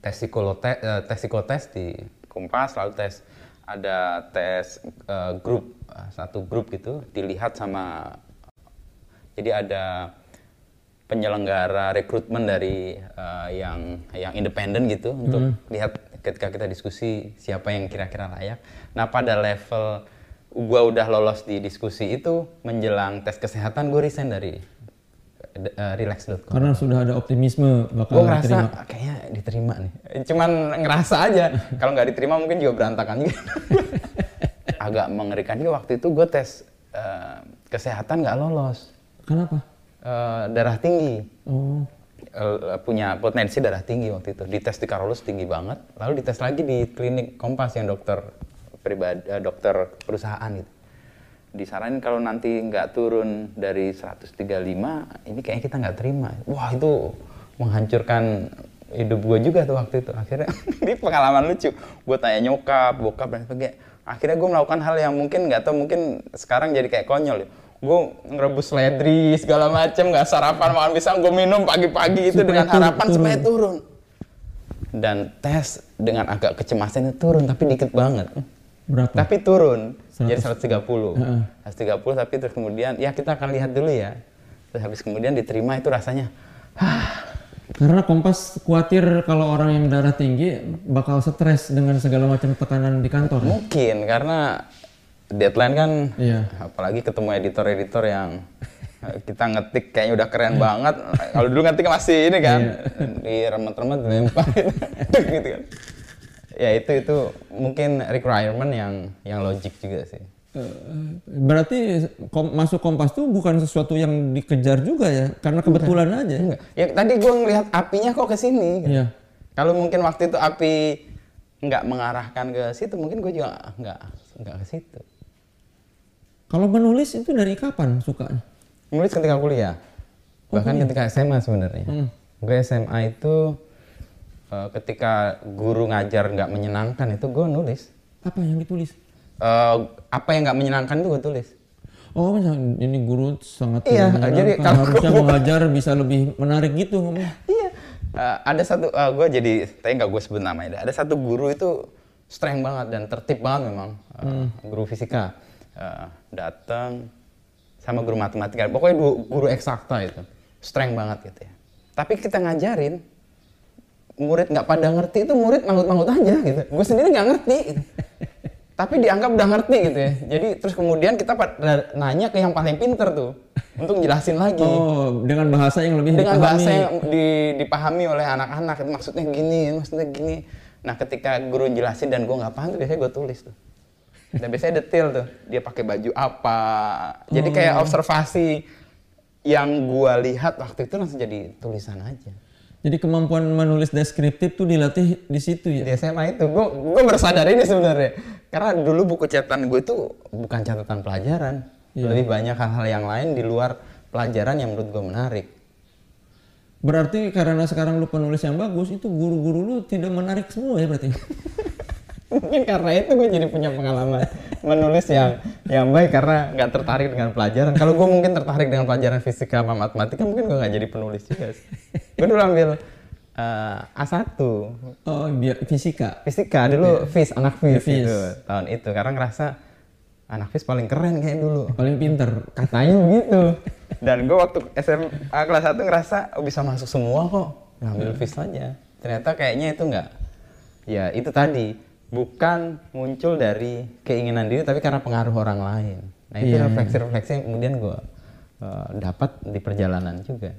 tes psikolotes, eh, tes psikotes di Kompas, lalu tes ada tes eh, grup eh, satu grup gitu dilihat sama jadi ada penyelenggara rekrutmen dari eh, yang yang independen gitu untuk lihat ketika kita diskusi siapa yang kira-kira layak. Nah pada level gua udah lolos di diskusi itu menjelang tes kesehatan gue resign dari eh, relax.com. Karena sudah ada optimisme Gue bakal ngerasa diterima. kayaknya diterima nih. Cuman ngerasa aja. Kalau nggak diterima mungkin juga berantakan juga. Agak mengerikan juga waktu itu gue tes eh, kesehatan nggak lolos. Kenapa? Eh, darah tinggi. Oh, Eh, punya potensi darah tinggi waktu itu. Dites di Karolus tinggi banget. Lalu dites lagi di klinik Kompas yang dokter pribadi, eh, dokter perusahaan gitu. Disaranin kalau nanti nggak turun dari 135, ini kayaknya kita nggak terima. Wah itu menghancurkan hidup gue juga tuh waktu itu. Akhirnya ini pengalaman lucu. Gue tanya nyokap, bokap dan sebagainya. Akhirnya gue melakukan hal yang mungkin nggak tahu mungkin sekarang jadi kayak konyol ya. Gue ngerebus ledri segala macem nggak sarapan makan pisang gue minum pagi-pagi itu Supaya dengan harapan turun. supaya turun. Dan tes dengan agak kecemasan itu turun tapi dikit banget. Berapa? Tapi turun 100. jadi 130. Heeh. 130 tapi terus kemudian ya kita akan lihat dulu ya. Terus habis kemudian diterima itu rasanya "Hah, Karena Kompas khawatir kalau orang yang darah tinggi bakal stres dengan segala macam tekanan di kantor. ya? Mungkin karena deadline kan Iya. apalagi ketemu editor-editor yang eh, kita ngetik kayaknya udah keren banget. Kalau dulu ngetik masih ini kan di remet-remet gitu kan. Ya itu itu mungkin requirement yang yang logik juga sih. Eh, Berarti kom- masuk Kompas tuh bukan sesuatu yang dikejar juga ya, karena kebetulan aja. Enggak. Ya tadi gue ngelihat apinya kok ke sini. gitu. Iya. Kalau mungkin waktu itu api nggak mengarahkan ke situ, mungkin gue juga nggak nggak ke situ. Kalau menulis itu dari kapan sukanya? Nulis ketika kuliah, bahkan ketika SMA sebenarnya. Hmm. Gue SMA itu eh, ketika guru ngajar nggak menyenangkan itu gue nulis. Apa yang ditulis? Eh, apa yang nggak menyenangkan itu gue tulis. Oh, ini guru sangat Iya, tidak jadi kalau harusnya gua- mengajar bisa lebih menarik gitu ngomong. Iya. Eh, ada satu, gue jadi, tapi nggak gue sebut namanya. Ada satu guru itu strength banget dan tertib banget memang. Eh, Guru fisika Eh, datang sama guru matematika. Pokoknya guru eksakta itu, strength banget gitu ya. Tapi kita ngajarin, murid nggak pada ngerti itu murid manggut-manggut aja gitu. Gue sendiri nggak ngerti. gitu. Tapi dianggap udah ngerti gitu ya. Jadi terus kemudian kita nanya ke yang paling pinter tuh untuk jelasin lagi Oh, dengan bahasa yang lebih dengan dipahami. bahasa yang di- dipahami oleh anak-anak maksudnya gini maksudnya gini nah ketika guru jelasin dan gue nggak paham tuh biasanya gue tulis tuh dan biasanya detail tuh dia pakai baju apa jadi kayak Oh. observasi yang gue lihat waktu itu langsung jadi tulisan aja Jadi kemampuan menulis deskriptif tuh dilatih di situ di ya. SMA itu. Gue gue bersadar ini sebenarnya. Karena dulu buku catatan gue itu bukan catatan pelajaran. Lebih banyak hal-hal yang lain di luar pelajaran yang menurut gue menarik. Berarti karena sekarang lu penulis yang bagus, itu guru-guru lu tidak menarik semua ya berarti. mungkin karena itu gue jadi punya pengalaman menulis yang yang baik karena nggak tertarik dengan pelajaran. Kalau gue mungkin tertarik dengan pelajaran fisika sama matematika mungkin gue nggak jadi penulis juga sih. Gue dulu ambil eh, A1 Oh, biar fisika. fisika dulu FIS anak FIS. FIS. gitu tahun itu karena ngerasa anak FIS paling keren kayak dulu. Paling pinter. katanya begitu. Dan gue waktu SMA kelas 1 ngerasa oh, bisa masuk semua kok. Ngambil FIS aja. Ternyata kayaknya itu enggak ya itu tadi bukan muncul dari keinginan diri tapi karena pengaruh orang lain nah itu refleksi-refleksi yang kemudian gue dapat di perjalanan juga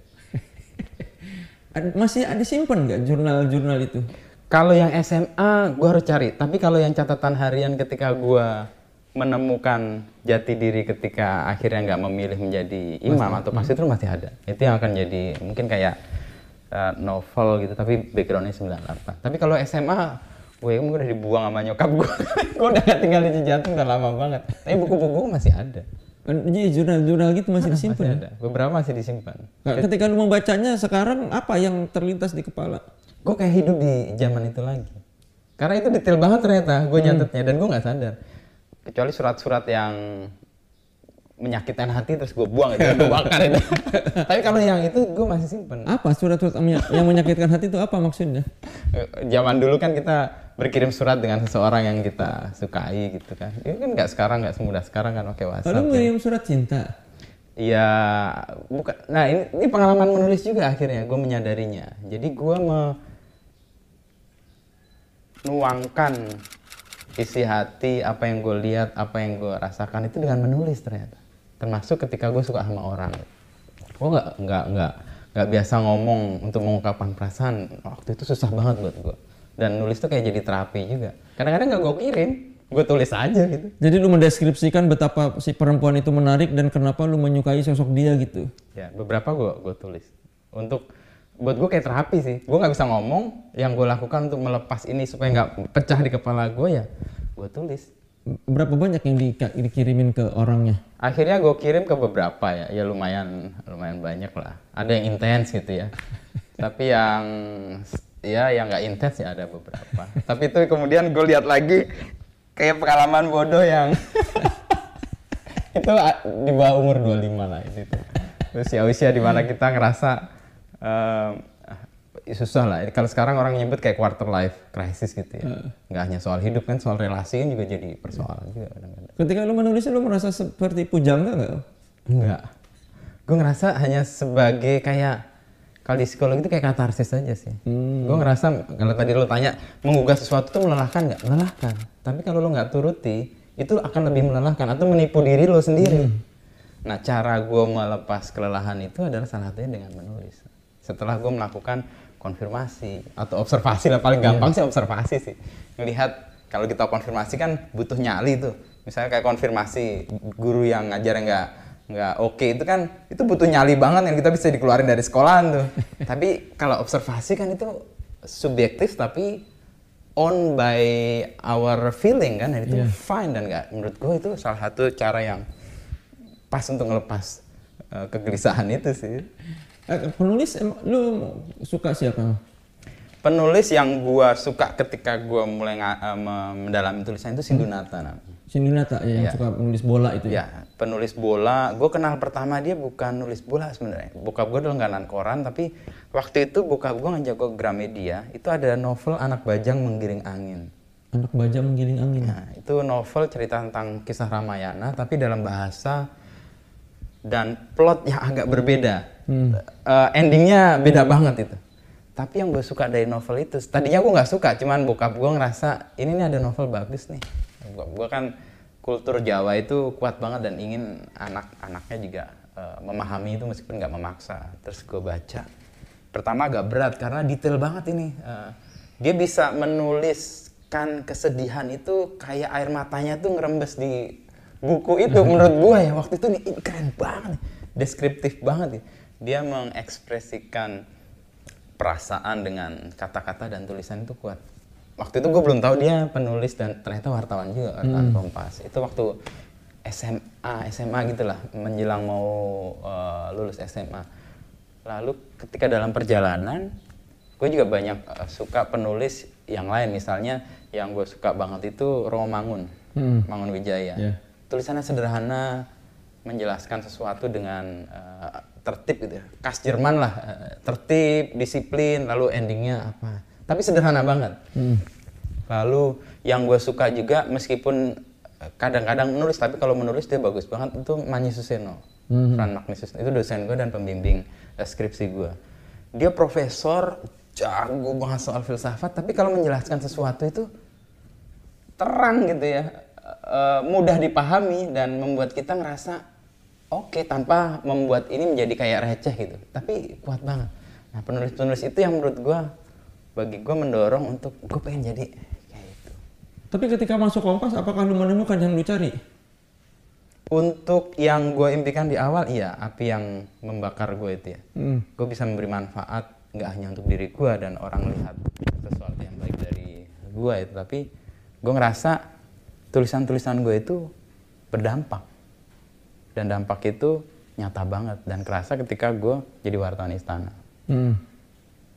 Masih ada simpen nggak jurnal-jurnal itu? Kalau yang SMA gue harus cari, tapi kalau yang catatan harian ketika gue menemukan jati diri ketika akhirnya nggak memilih menjadi imam atau pastor masih ada. Itu yang akan jadi mungkin kayak uh, novel gitu, tapi backgroundnya 98. Tapi kalau SMA, gue udah dibuang sama nyokap gue. gue udah gak tinggal di Cijantung udah lama banget. Tapi buku-buku masih ada. Jadi jurnal-jurnal gitu masih Masih disimpan. ada. Beberapa masih disimpan. Nah, Ketika lu membacanya sekarang apa yang terlintas di kepala? gue kayak hidup di zaman itu lagi karena itu detail banget ternyata gue nyatetnya dan gue nggak sadar kecuali surat-surat yang menyakitkan hati terus gue buang itu gue bakar itu tapi kalau yang itu gue masih simpen Apa surat-surat yang yang menyakitkan hati itu apa maksudnya? Eh, zaman dulu kan kita berkirim surat dengan seseorang yang kita sukai gitu kan ini kan nggak sekarang nggak semudah sekarang kan pakai WhatsApp Lalu ngirim surat cinta. Iya, bukan. Nah ini, ini pengalaman menulis juga akhirnya gue menyadarinya. Jadi gue menuangkan isi hati, apa yang gue lihat, apa yang gue rasakan itu dengan menulis ternyata. Termasuk ketika gue suka sama orang. Gue nggak nggak nggak nggak biasa ngomong untuk mengungkapkan perasaan. Waktu itu susah banget buat gue. Dan nulis tuh kayak jadi terapi juga. Kadang-kadang nggak gue kirim, gue tulis aja gitu. Jadi lu mendeskripsikan betapa si perempuan itu menarik dan kenapa lu menyukai sosok dia gitu. Ya, beberapa gue gue tulis. Untuk buat gue kayak terapi sih. Gue nggak bisa ngomong. Yang gue lakukan untuk melepas ini supaya nggak pecah di kepala gue ya, gue tulis. Berapa banyak yang di- dikirimin ke orangnya? Akhirnya gue kirim ke beberapa ya, ya lumayan lumayan banyak lah. Ada yang intens gitu ya. Tapi yang ya yang nggak intens ya ada beberapa. Tapi itu kemudian gue lihat lagi kayak pengalaman bodoh yang itu di bawah umur 25 lah itu. Usia-usia di mana kita ngerasa em, susah lah. Kalau sekarang orang nyebut kayak quarter life crisis gitu ya. Nggak hanya soal hidup kan, soal relasi kan juga jadi persoalan juga kadang-kadang. Ketika lu menulis lu merasa seperti pujangga nggak? Enggak. Gue ngerasa hanya sebagai kayak kalau di psikologi itu kayak katarsis aja sih. Hmm. Gue ngerasa kalau tadi lo tanya menggugah sesuatu tuh melelahkan nggak? Melelahkan. Tapi kalau lo nggak turuti, itu akan lebih melelahkan atau menipu diri lo sendiri. Hmm. Nah cara gue melepas kelelahan itu adalah salah satunya dengan menulis. Setelah gue melakukan konfirmasi atau observasi lah paling gampang sih observasi sih. Melihat kalau kita konfirmasi kan butuh nyali tuh. Misalnya kayak konfirmasi guru yang ngajar nggak nggak oke itu kan itu butuh nyali banget yang kita bisa dikeluarin dari sekolahan tuh. tapi kalau observasi kan itu subjektif tapi on by our feeling kan dan itu fine dan nggak menurut gue itu salah satu cara yang pas untuk ngelepas uh, kegelisahan itu sih. Eh, penulis lu suka siapa? Penulis yang gua suka ketika gua mulai me- mendalami tulisan itu Sindunata namanya. Sindunata ya, yang Iya. suka menulis bola itu ya. Ya, penulis bola. Gue kenal pertama dia bukan nulis bola sebenarnya. Bokap gue dulu langganan koran, tapi waktu itu bokap gue ngajak gue ke Gramedia. Itu ada novel Anak Bajang Menggiring Angin. Anak baja menggiling angin. Nah, itu novel cerita tentang kisah Ramayana, tapi dalam bahasa dan plot yang agak berbeda. Eh, endingnya beda banget itu. Tapi yang gue suka dari novel itu, tadinya gue nggak suka, cuman bokap gue ngerasa ini nih ada novel bagus nih. Bokap gue kan kultur Jawa itu kuat banget dan ingin anak-anaknya juga eh, memahami itu meskipun nggak memaksa. Terus gue baca, pertama agak berat karena detail banget ini. Eh, dia bisa menuliskan kesedihan itu kayak air matanya tuh ngerembes di buku itu menurut gue ya waktu itu nih keren banget deskriptif banget nih dia mengekspresikan perasaan dengan kata-kata dan tulisan itu kuat. Waktu itu gue belum tahu dia penulis dan ternyata wartawan juga wartawan Kompas. Itu waktu SMA SMA gitulah menjelang mau eh, lulus SMA lalu ketika dalam perjalanan gue juga banyak eh, suka penulis yang lain. Misalnya yang gue suka banget itu Romo Mangun Hmm. Mangun Wijaya. Ya. tulisannya sederhana menjelaskan sesuatu dengan eh, tertib gitu ya. Khas Jerman. Lah eh, tertib disiplin lalu endingnya apa? Tapi sederhana banget. Lalu yang gue suka juga meskipun eh, kadang-kadang menulis tapi kalau menulis dia bagus banget itu Manyi Suseno. Fran Magnus Suseno. itu dosen gue dan pembimbing eh, skripsi gue dia profesor jago banget soal filsafat tapi kalau menjelaskan sesuatu itu terang gitu ya. Mudah dipahami dan membuat kita ngerasa oke tanpa membuat ini menjadi kayak receh gitu tapi kuat banget nah penulis-penulis itu yang menurut gua bagi gua mendorong untuk gue pengen jadi kayak itu Tapi ketika masuk Kompas, apakah lu menemukan yang lu cari? untuk yang gue impikan di awal iya api yang membakar gue itu ya Hmm. gue bisa memberi manfaat nggak hanya untuk diri gue dan orang lihat sesuatu yang baik dari gue itu tapi gue ngerasa tulisan-tulisan gue itu berdampak dan dampak itu nyata banget dan kerasa ketika gue jadi wartawan istana Hmm.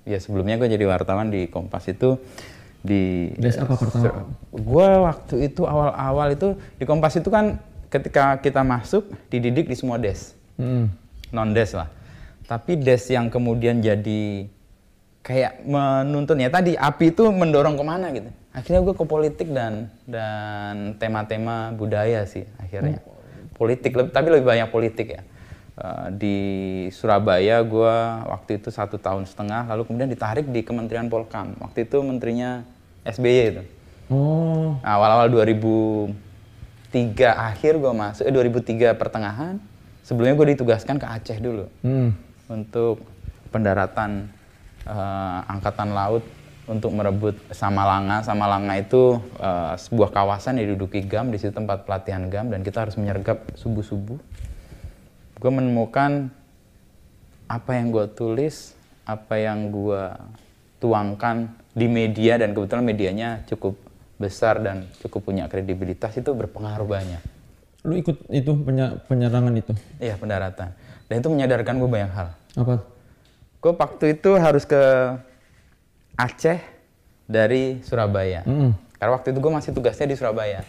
ya sebelumnya gue jadi wartawan di Kompas itu di Des apa pertama? gue waktu itu awal-awal itu di Kompas itu kan ketika kita masuk dididik di semua des Hmm. non des lah tapi des yang kemudian jadi kayak menuntun ya tadi api itu mendorong ke mana gitu akhirnya gue ke politik dan dan tema-tema budaya sih akhirnya politik lebih- tapi lebih banyak politik ya Eh, di Surabaya gue waktu itu satu tahun setengah lalu kemudian ditarik di Kementerian Polkam waktu itu menterinya SBY itu Oh. Nah, awal-awal 2003 akhir gue masuk, eh 2003 pertengahan. Sebelumnya gue ditugaskan ke Aceh dulu Hmm. untuk pendaratan eh, angkatan laut untuk merebut Samalanga. Samalanga itu eh, sebuah kawasan yang diduduki GAM, di situ tempat pelatihan GAM dan kita harus menyergap subuh-subuh. Gue menemukan apa yang gue tulis, apa yang gue tuangkan di media dan kebetulan medianya cukup besar dan cukup punya kredibilitas itu berpengaruh banyak. Lu ikut itu penyerangan itu? Iya pendaratan. Dan itu menyadarkan gue banyak hal. Apa? Gue waktu itu harus ke Aceh dari Surabaya. Hmm. Karena waktu itu gue masih tugasnya di Surabaya.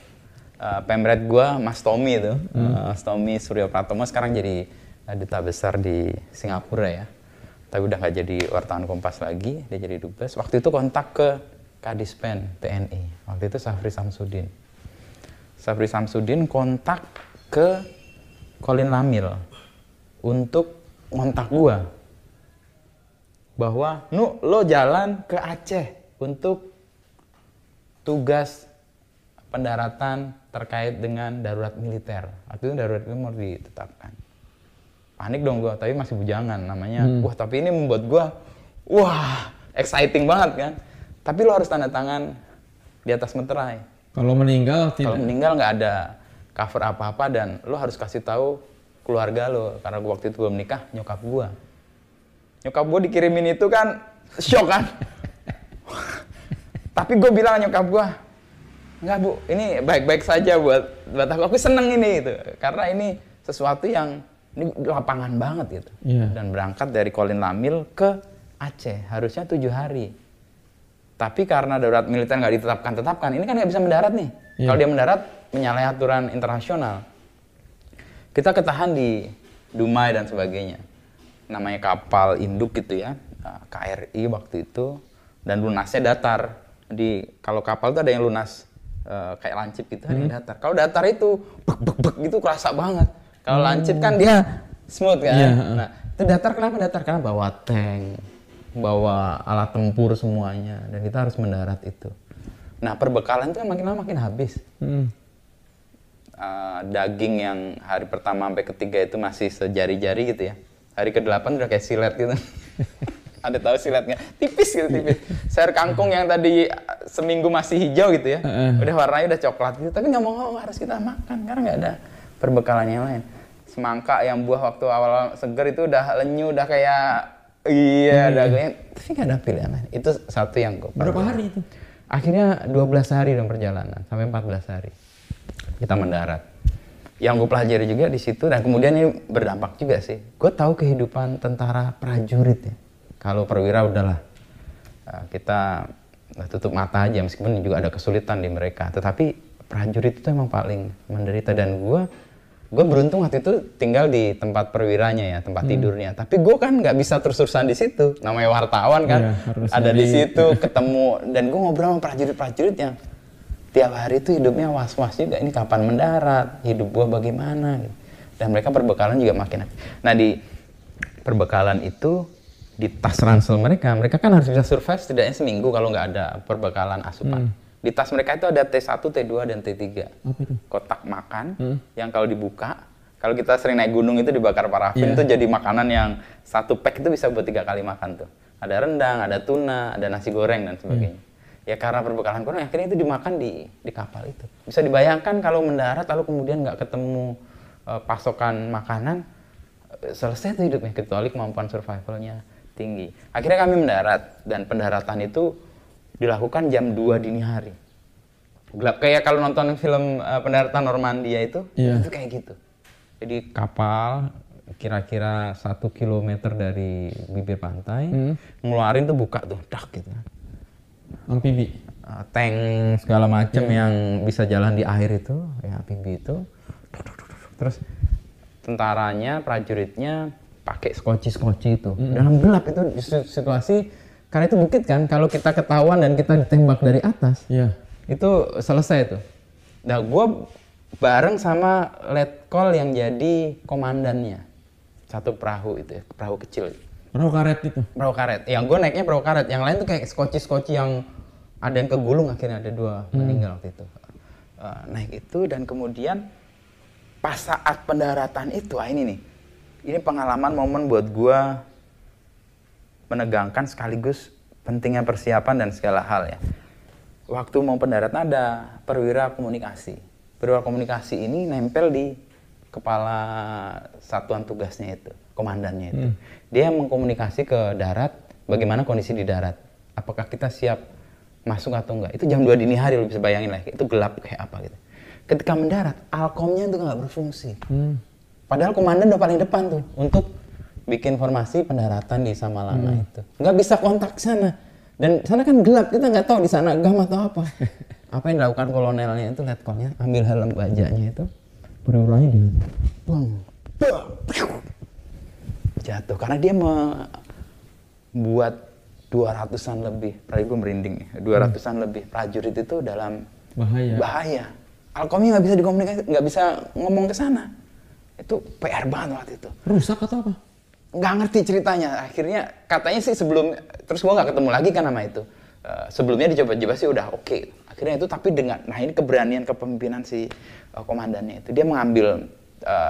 Eh, pemret gue Mas Tommy itu, Eh, Mas Tommy Suryo Pratomo sekarang jadi eh, duta besar di Singapura ya. Tapi udah nggak jadi wartawan Kompas lagi, dia jadi dubes. Waktu itu kontak ke Kadispen TNI. Waktu itu Safri Samsudin. Safri Samsudin kontak ke Colin Lamil untuk kontak gua bahwa nu lo jalan ke Aceh untuk tugas pendaratan terkait dengan darurat militer. Waktu itu darurat itu mau ditetapkan. Panik dong gua, tapi masih bujangan namanya. Wah, tapi ini membuat gua wah, exciting banget kan. Tapi lo harus tanda tangan di atas meterai. Kalau meninggal Kalau tidak. meninggal nggak ada cover apa-apa dan lo harus kasih tahu keluarga lo karena gua waktu itu belum nikah nyokap gua. Nyokap gua dikirimin itu kan shock kan. Tapi gue bilang nyokap gua nggak bu, ini baik-baik saja buat buat aku. Aku seneng ini itu karena ini sesuatu yang ini lapangan banget gitu. Iya. Dan berangkat dari Kolin Lamil ke Aceh harusnya tujuh hari. Tapi karena darurat militer nggak ditetapkan-tetapkan, ini kan nggak bisa mendarat nih. Iya. Kalau dia mendarat, menyalahi aturan internasional. Kita ketahan di Dumai dan sebagainya. Namanya kapal induk gitu ya, eh, KRI waktu itu. Dan lunasnya datar. Di kalau kapal tuh ada yang lunas eh, kayak lancip gitu, ada yang datar. Kalau datar itu bek bek bek gitu kerasa banget. Kalau lancip kan dia smooth kan. Iya, Nah, itu datar kenapa datar? Karena bawa tank, bawa alat tempur semuanya dan kita harus mendarat itu. Nah, perbekalan itu kan makin lama makin habis. Hmm. Eh, daging yang hari pertama sampai ketiga itu masih sejari-jari gitu ya. Hari ke-8 udah kayak silet gitu. Ada tahu siletnya? Tipis gitu, tipis. Sayur kangkung yang tadi seminggu masih hijau gitu ya. Udah warnanya udah coklat gitu. Tapi nggak mau harus kita makan karena nggak ada perbekalan yang lain. Semangka yang buah waktu awal seger itu udah lenyu, udah kayak iya, udah kayak tapi nggak ada pilihan lain. Itu satu yang gue Berapa hari itu? Akhirnya 12 hari dong perjalanan, sampai 14 hari. Kita mendarat. Yang gue pelajari juga di situ, dan kemudian ini berdampak juga sih. Gue tahu kehidupan tentara prajurit ya. Kalau perwira udahlah, eh, kita tutup mata aja, meskipun juga ada kesulitan di mereka. Tetapi prajurit itu emang paling menderita, dan gue gue beruntung waktu itu tinggal di tempat perwiranya ya, tempat tidurnya. Tapi gue kan nggak bisa terus-terusan di situ. Namanya wartawan kan, harus ada di situ ketemu dan gue ngobrol sama prajurit-prajurit yang tiap hari itu hidupnya was-was juga ini kapan mendarat hidup gue bagaimana gitu. dan mereka perbekalan juga makin nah di perbekalan itu di tas ransel mereka mereka kan harus bisa survive setidaknya seminggu kalau nggak ada perbekalan asupan. Di tas mereka itu ada T1, T2 dan T3 Apa itu? kotak makan yang kalau dibuka kalau kita sering naik gunung itu dibakar parafin Iya. itu jadi makanan yang satu pack itu bisa buat tiga kali makan tuh. Ada rendang ada tuna ada nasi goreng dan sebagainya ya karena perbekalan kurang akhirnya itu dimakan di di kapal itu. Bisa dibayangkan kalau mendarat lalu kemudian nggak ketemu eh, pasokan makanan eh, selesai tuh hidupnya kecuali kemampuan survivalnya tinggi. Akhirnya kami mendarat dan pendaratan itu dilakukan jam 2 dini hari. Gelap kayak kalau nonton film eh, pendaratan Normandia itu Iya. itu kayak gitu. Jadi kapal kira-kira satu kilometer dari bibir pantai Hmm. ngeluarin tuh buka tuh dak gitu Amfibi. Uh, tank segala macam yang bisa jalan di air itu ya amfibi itu terus tentaranya prajuritnya pakai skoci skoci itu dalam gelap itu situasi karena itu bukit kan kalau kita ketahuan dan kita ditembak dari atas Iya. itu selesai tuh. Nah, gue bareng sama letkol yang jadi komandannya satu perahu itu, ya, perahu kecil, Perahu karet itu. perahu karet. Yang gue naiknya perahu karet, yang lain tuh kayak skoci-skoci yang ada yang kegulung akhirnya ada dua meninggal waktu itu. Eh, naik itu dan kemudian pas saat pendaratan itu, ah ini nih, ini pengalaman momen buat gue menegangkan sekaligus pentingnya persiapan dan segala hal ya. Waktu mau pendaratan ada perwira komunikasi. Perwira komunikasi ini nempel di kepala satuan tugasnya itu, komandannya itu. Dia mengkomunikasi ke darat bagaimana kondisi di darat. Apakah kita siap masuk atau enggak? Itu jam 2 dini hari lo bisa bayangin lah, itu gelap kayak apa gitu. Ketika mendarat, alkomnya itu nggak berfungsi. Hmm. Padahal komandan udah paling depan tuh untuk bikin formasi pendaratan di Samalama itu. Nggak bisa kontak sana. Dan sana kan gelap, kita nggak tahu di sana gam atau apa. apa yang dilakukan kolonelnya itu letkolnya, ambil helm bajanya itu, perwiranya di bang. Jatuh karena dia membuat 200-an lebih, tadi gue merinding nih, 200-an lebih prajurit itu dalam Bahaya. bahaya. Alkomnya nggak bisa dikomunikasi, nggak bisa ngomong ke sana. Itu PR banget waktu itu. Rusak atau apa? nggak ngerti ceritanya akhirnya katanya sih sebelum terus gua nggak ketemu lagi kan nama itu Eh, sebelumnya dicoba-coba sih udah oke akhirnya itu tapi dengan nah ini keberanian kepemimpinan si eh, komandannya itu dia mengambil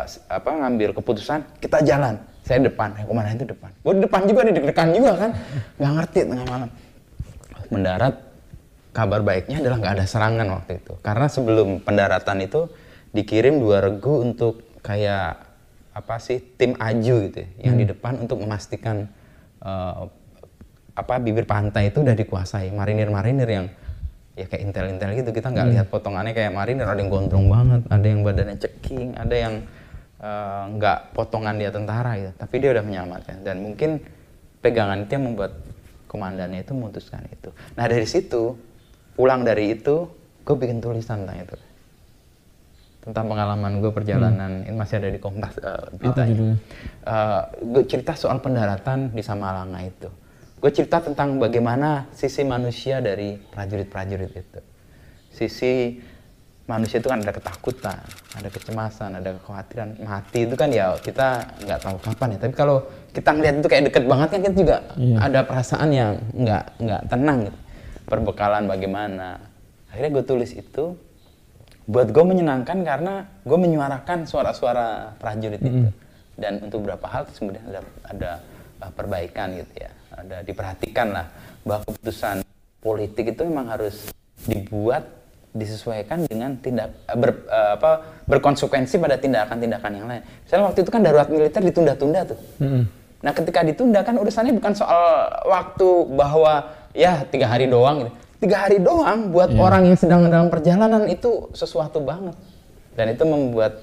s- apa ngambil keputusan kita jalan saya depan. Eh, komandan itu depan. Gua di depan juga nih deg-degan juga kan? Nggak ngerti tengah malam. Mendarat kabar baiknya adalah nggak ada serangan waktu itu. Karena sebelum pendaratan itu dikirim dua regu untuk kayak apa sih tim aju gitu ya, yang di depan untuk memastikan eh, apa bibir pantai itu udah dikuasai. Marinir-marinir yang ya kayak intel-intel gitu. Kita nggak lihat potongannya kayak marinir. Ada yang gondrong banget ada yang badannya ceking ada yang eh, nggak potongan dia tentara gitu tapi dia udah menyelamatkan dan mungkin pegangan itu yang membuat komandannya itu memutuskan itu nah dari situ pulang dari itu gue bikin tulisan tentang itu tentang pengalaman gue perjalanan ini masih ada di Kompas judulnya? Eh, gue cerita soal pendaratan di Samalanga itu. Gue cerita tentang bagaimana sisi manusia dari prajurit-prajurit itu. Sisi manusia itu kan ada ketakutan, ada kecemasan, ada kekhawatiran mati itu kan ya kita nggak tahu kapan ya. Tapi kalau kita ngeliat itu kayak deket banget kan kita juga Iya. ada perasaan yang nggak nggak tenang gitu. Perbekalan bagaimana. Akhirnya gue tulis itu buat gue menyenangkan karena gue menyuarakan suara-suara prajurit itu dan untuk beberapa hal kemudian ada ada uh, perbaikan gitu ya ada diperhatikan lah bahwa keputusan politik itu memang harus dibuat disesuaikan dengan tindak uh, ber, uh, apa berkonsekuensi pada tindakan-tindakan yang lain misalnya waktu itu kan darurat militer ditunda-tunda tuh Mm-mm. Nah, ketika ditunda kan urusannya bukan soal waktu bahwa ya tiga hari doang gitu. Tiga hari doang buat orang yang sedang dalam perjalanan itu sesuatu banget. Dan itu membuat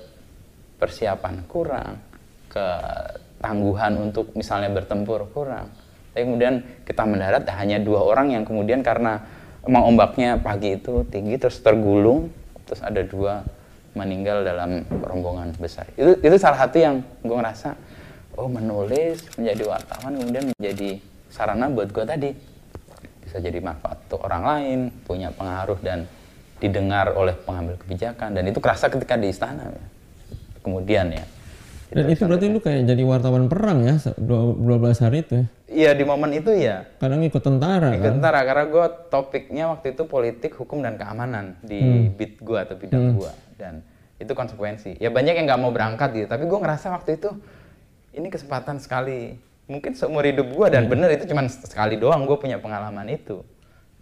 persiapan kurang, ketangguhan untuk misalnya bertempur kurang. Tapi kemudian kita mendarat hanya dua orang yang kemudian karena emang ombaknya pagi itu tinggi terus tergulung, terus ada dua meninggal dalam rombongan besar. Itu itu salah satu yang gue ngerasa oh menulis menjadi wartawan kemudian menjadi sarana buat gue tadi bisa jadi manfaat untuk orang lain punya pengaruh dan didengar oleh pengambil kebijakan dan itu kerasa ketika di istana ya. kemudian ya Dan itu berarti lu kayak jadi wartawan perang ya, se- dua- 12 hari itu ya. Iya di momen itu ya Kadang ikut tentara ikut kan. tentara karena gue topiknya waktu itu politik hukum dan keamanan di beat gue atau bidang gue dan itu konsekuensi. Ya banyak yang nggak mau berangkat gitu. Tapi gue ngerasa waktu itu ini kesempatan sekali. Mungkin seumur hidup gue dan bener itu cuma sekali doang gue punya pengalaman itu.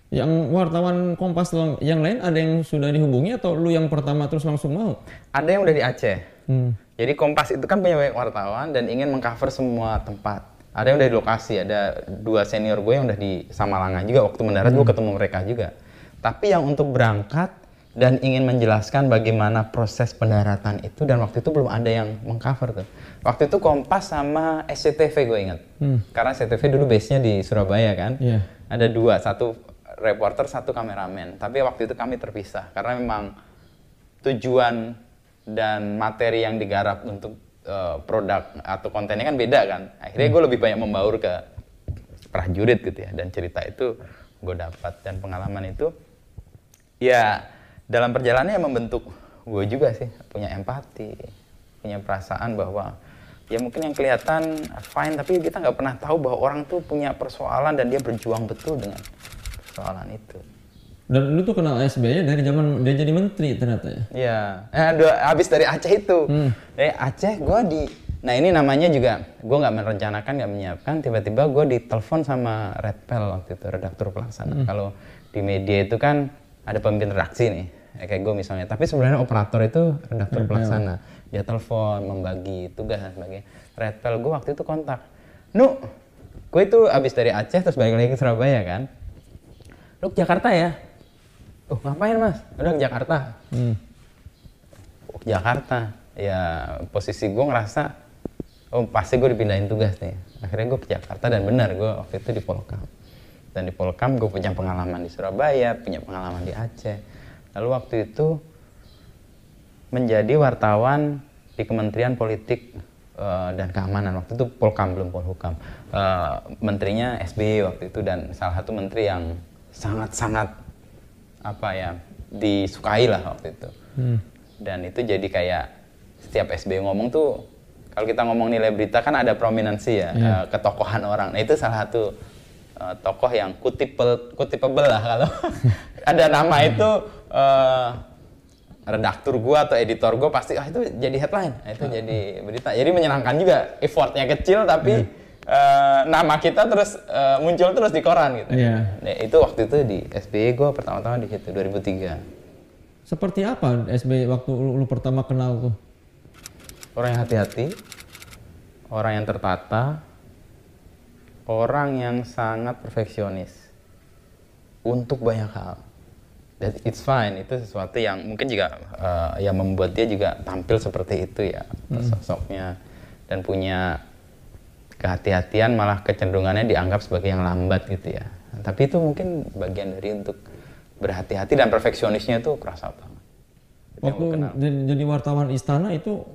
Yang wartawan Kompas yang lain ada yang sudah dihubungi atau lu yang pertama terus langsung mau? ada yang udah di Aceh. Hmm. Jadi Kompas itu kan punya banyak wartawan dan ingin mengcover semua tempat. Ada yang udah di lokasi, ada dua senior gue yang udah di Samalanga juga. Waktu mendarat gue ketemu mereka juga. Tapi yang untuk berangkat dan ingin menjelaskan bagaimana proses pendaratan itu dan waktu itu belum ada yang mengcover tuh. Waktu itu Kompas sama SCTV gue ingat. Karena SCTV dulu base-nya di Surabaya kan. Iya. Ada dua, satu reporter, satu kameramen. Tapi waktu itu kami terpisah karena memang tujuan dan materi yang digarap untuk eh, produk atau kontennya kan beda kan. Akhirnya gue lebih banyak membaur ke prajurit gitu ya. Dan cerita itu gue dapat. Dan pengalaman itu ya dalam perjalanannya membentuk gue juga sih. Punya empati punya perasaan bahwa ya mungkin yang kelihatan fine tapi kita nggak pernah tahu bahwa orang tuh punya persoalan dan dia berjuang betul dengan persoalan itu Dan lu tuh kenal SBY dari zaman dia jadi menteri ternyata ya. Iya, eh, dua, habis dari Aceh itu. Dari Aceh gue di, nah ini namanya juga gue nggak merencanakan nggak menyiapkan, tiba-tiba gue ditelepon sama Redpel waktu itu redaktur pelaksana. Kalau di media itu kan ada pemimpin redaksi nih, ya kayak gue misalnya. Tapi sebenarnya operator itu redaktur pelaksana. Dia telepon, membagi tugas dan sebagainya. Redpel gue waktu itu kontak, Nu, gue itu habis dari Aceh terus balik lagi ke Surabaya kan. Lu ke Jakarta ya? Oh ngapain mas? Udah ke Jakarta. Hmm. Oh, Jakarta ya posisi gue ngerasa oh pasti gue dipindahin tugas nih akhirnya gue ke Jakarta dan benar gue waktu itu di Polkam dan di Polkam gue punya pengalaman di Surabaya punya pengalaman di Aceh lalu waktu itu menjadi wartawan di Kementerian Politik eh, dan Keamanan waktu itu Polkam belum Polhukam Eh, menterinya SBY waktu itu dan salah satu menteri yang sangat-sangat apa ya disukai lah waktu itu. Dan itu jadi kayak setiap SBY ngomong tuh kalau kita ngomong nilai berita kan ada prominensi ya, eh, ketokohan orang. Nah itu salah satu eh, tokoh yang kutipel, kutipable lah kalau ada nama itu eh, redaktur gua atau editor gua pasti ah itu jadi headline, nah, itu jadi berita. Jadi menyenangkan juga, effortnya kecil tapi eh, nama kita terus eh, muncul terus di koran gitu. Iya. Nah, itu waktu itu di SBY gua pertama-tama di situ 2003. Seperti apa SBY waktu lu, lu pertama kenal tuh? Orang yang hati-hati, orang yang tertata, orang yang sangat perfeksionis untuk banyak hal. Dan it's fine, itu sesuatu yang mungkin juga eh, yang membuat dia juga tampil seperti itu ya sosoknya dan punya kehati-hatian malah kecenderungannya dianggap sebagai yang lambat gitu ya. Tapi itu mungkin bagian dari untuk berhati-hati dan perfeksionisnya itu kerasa banget. Itu Waktu jadi, jadi wartawan istana itu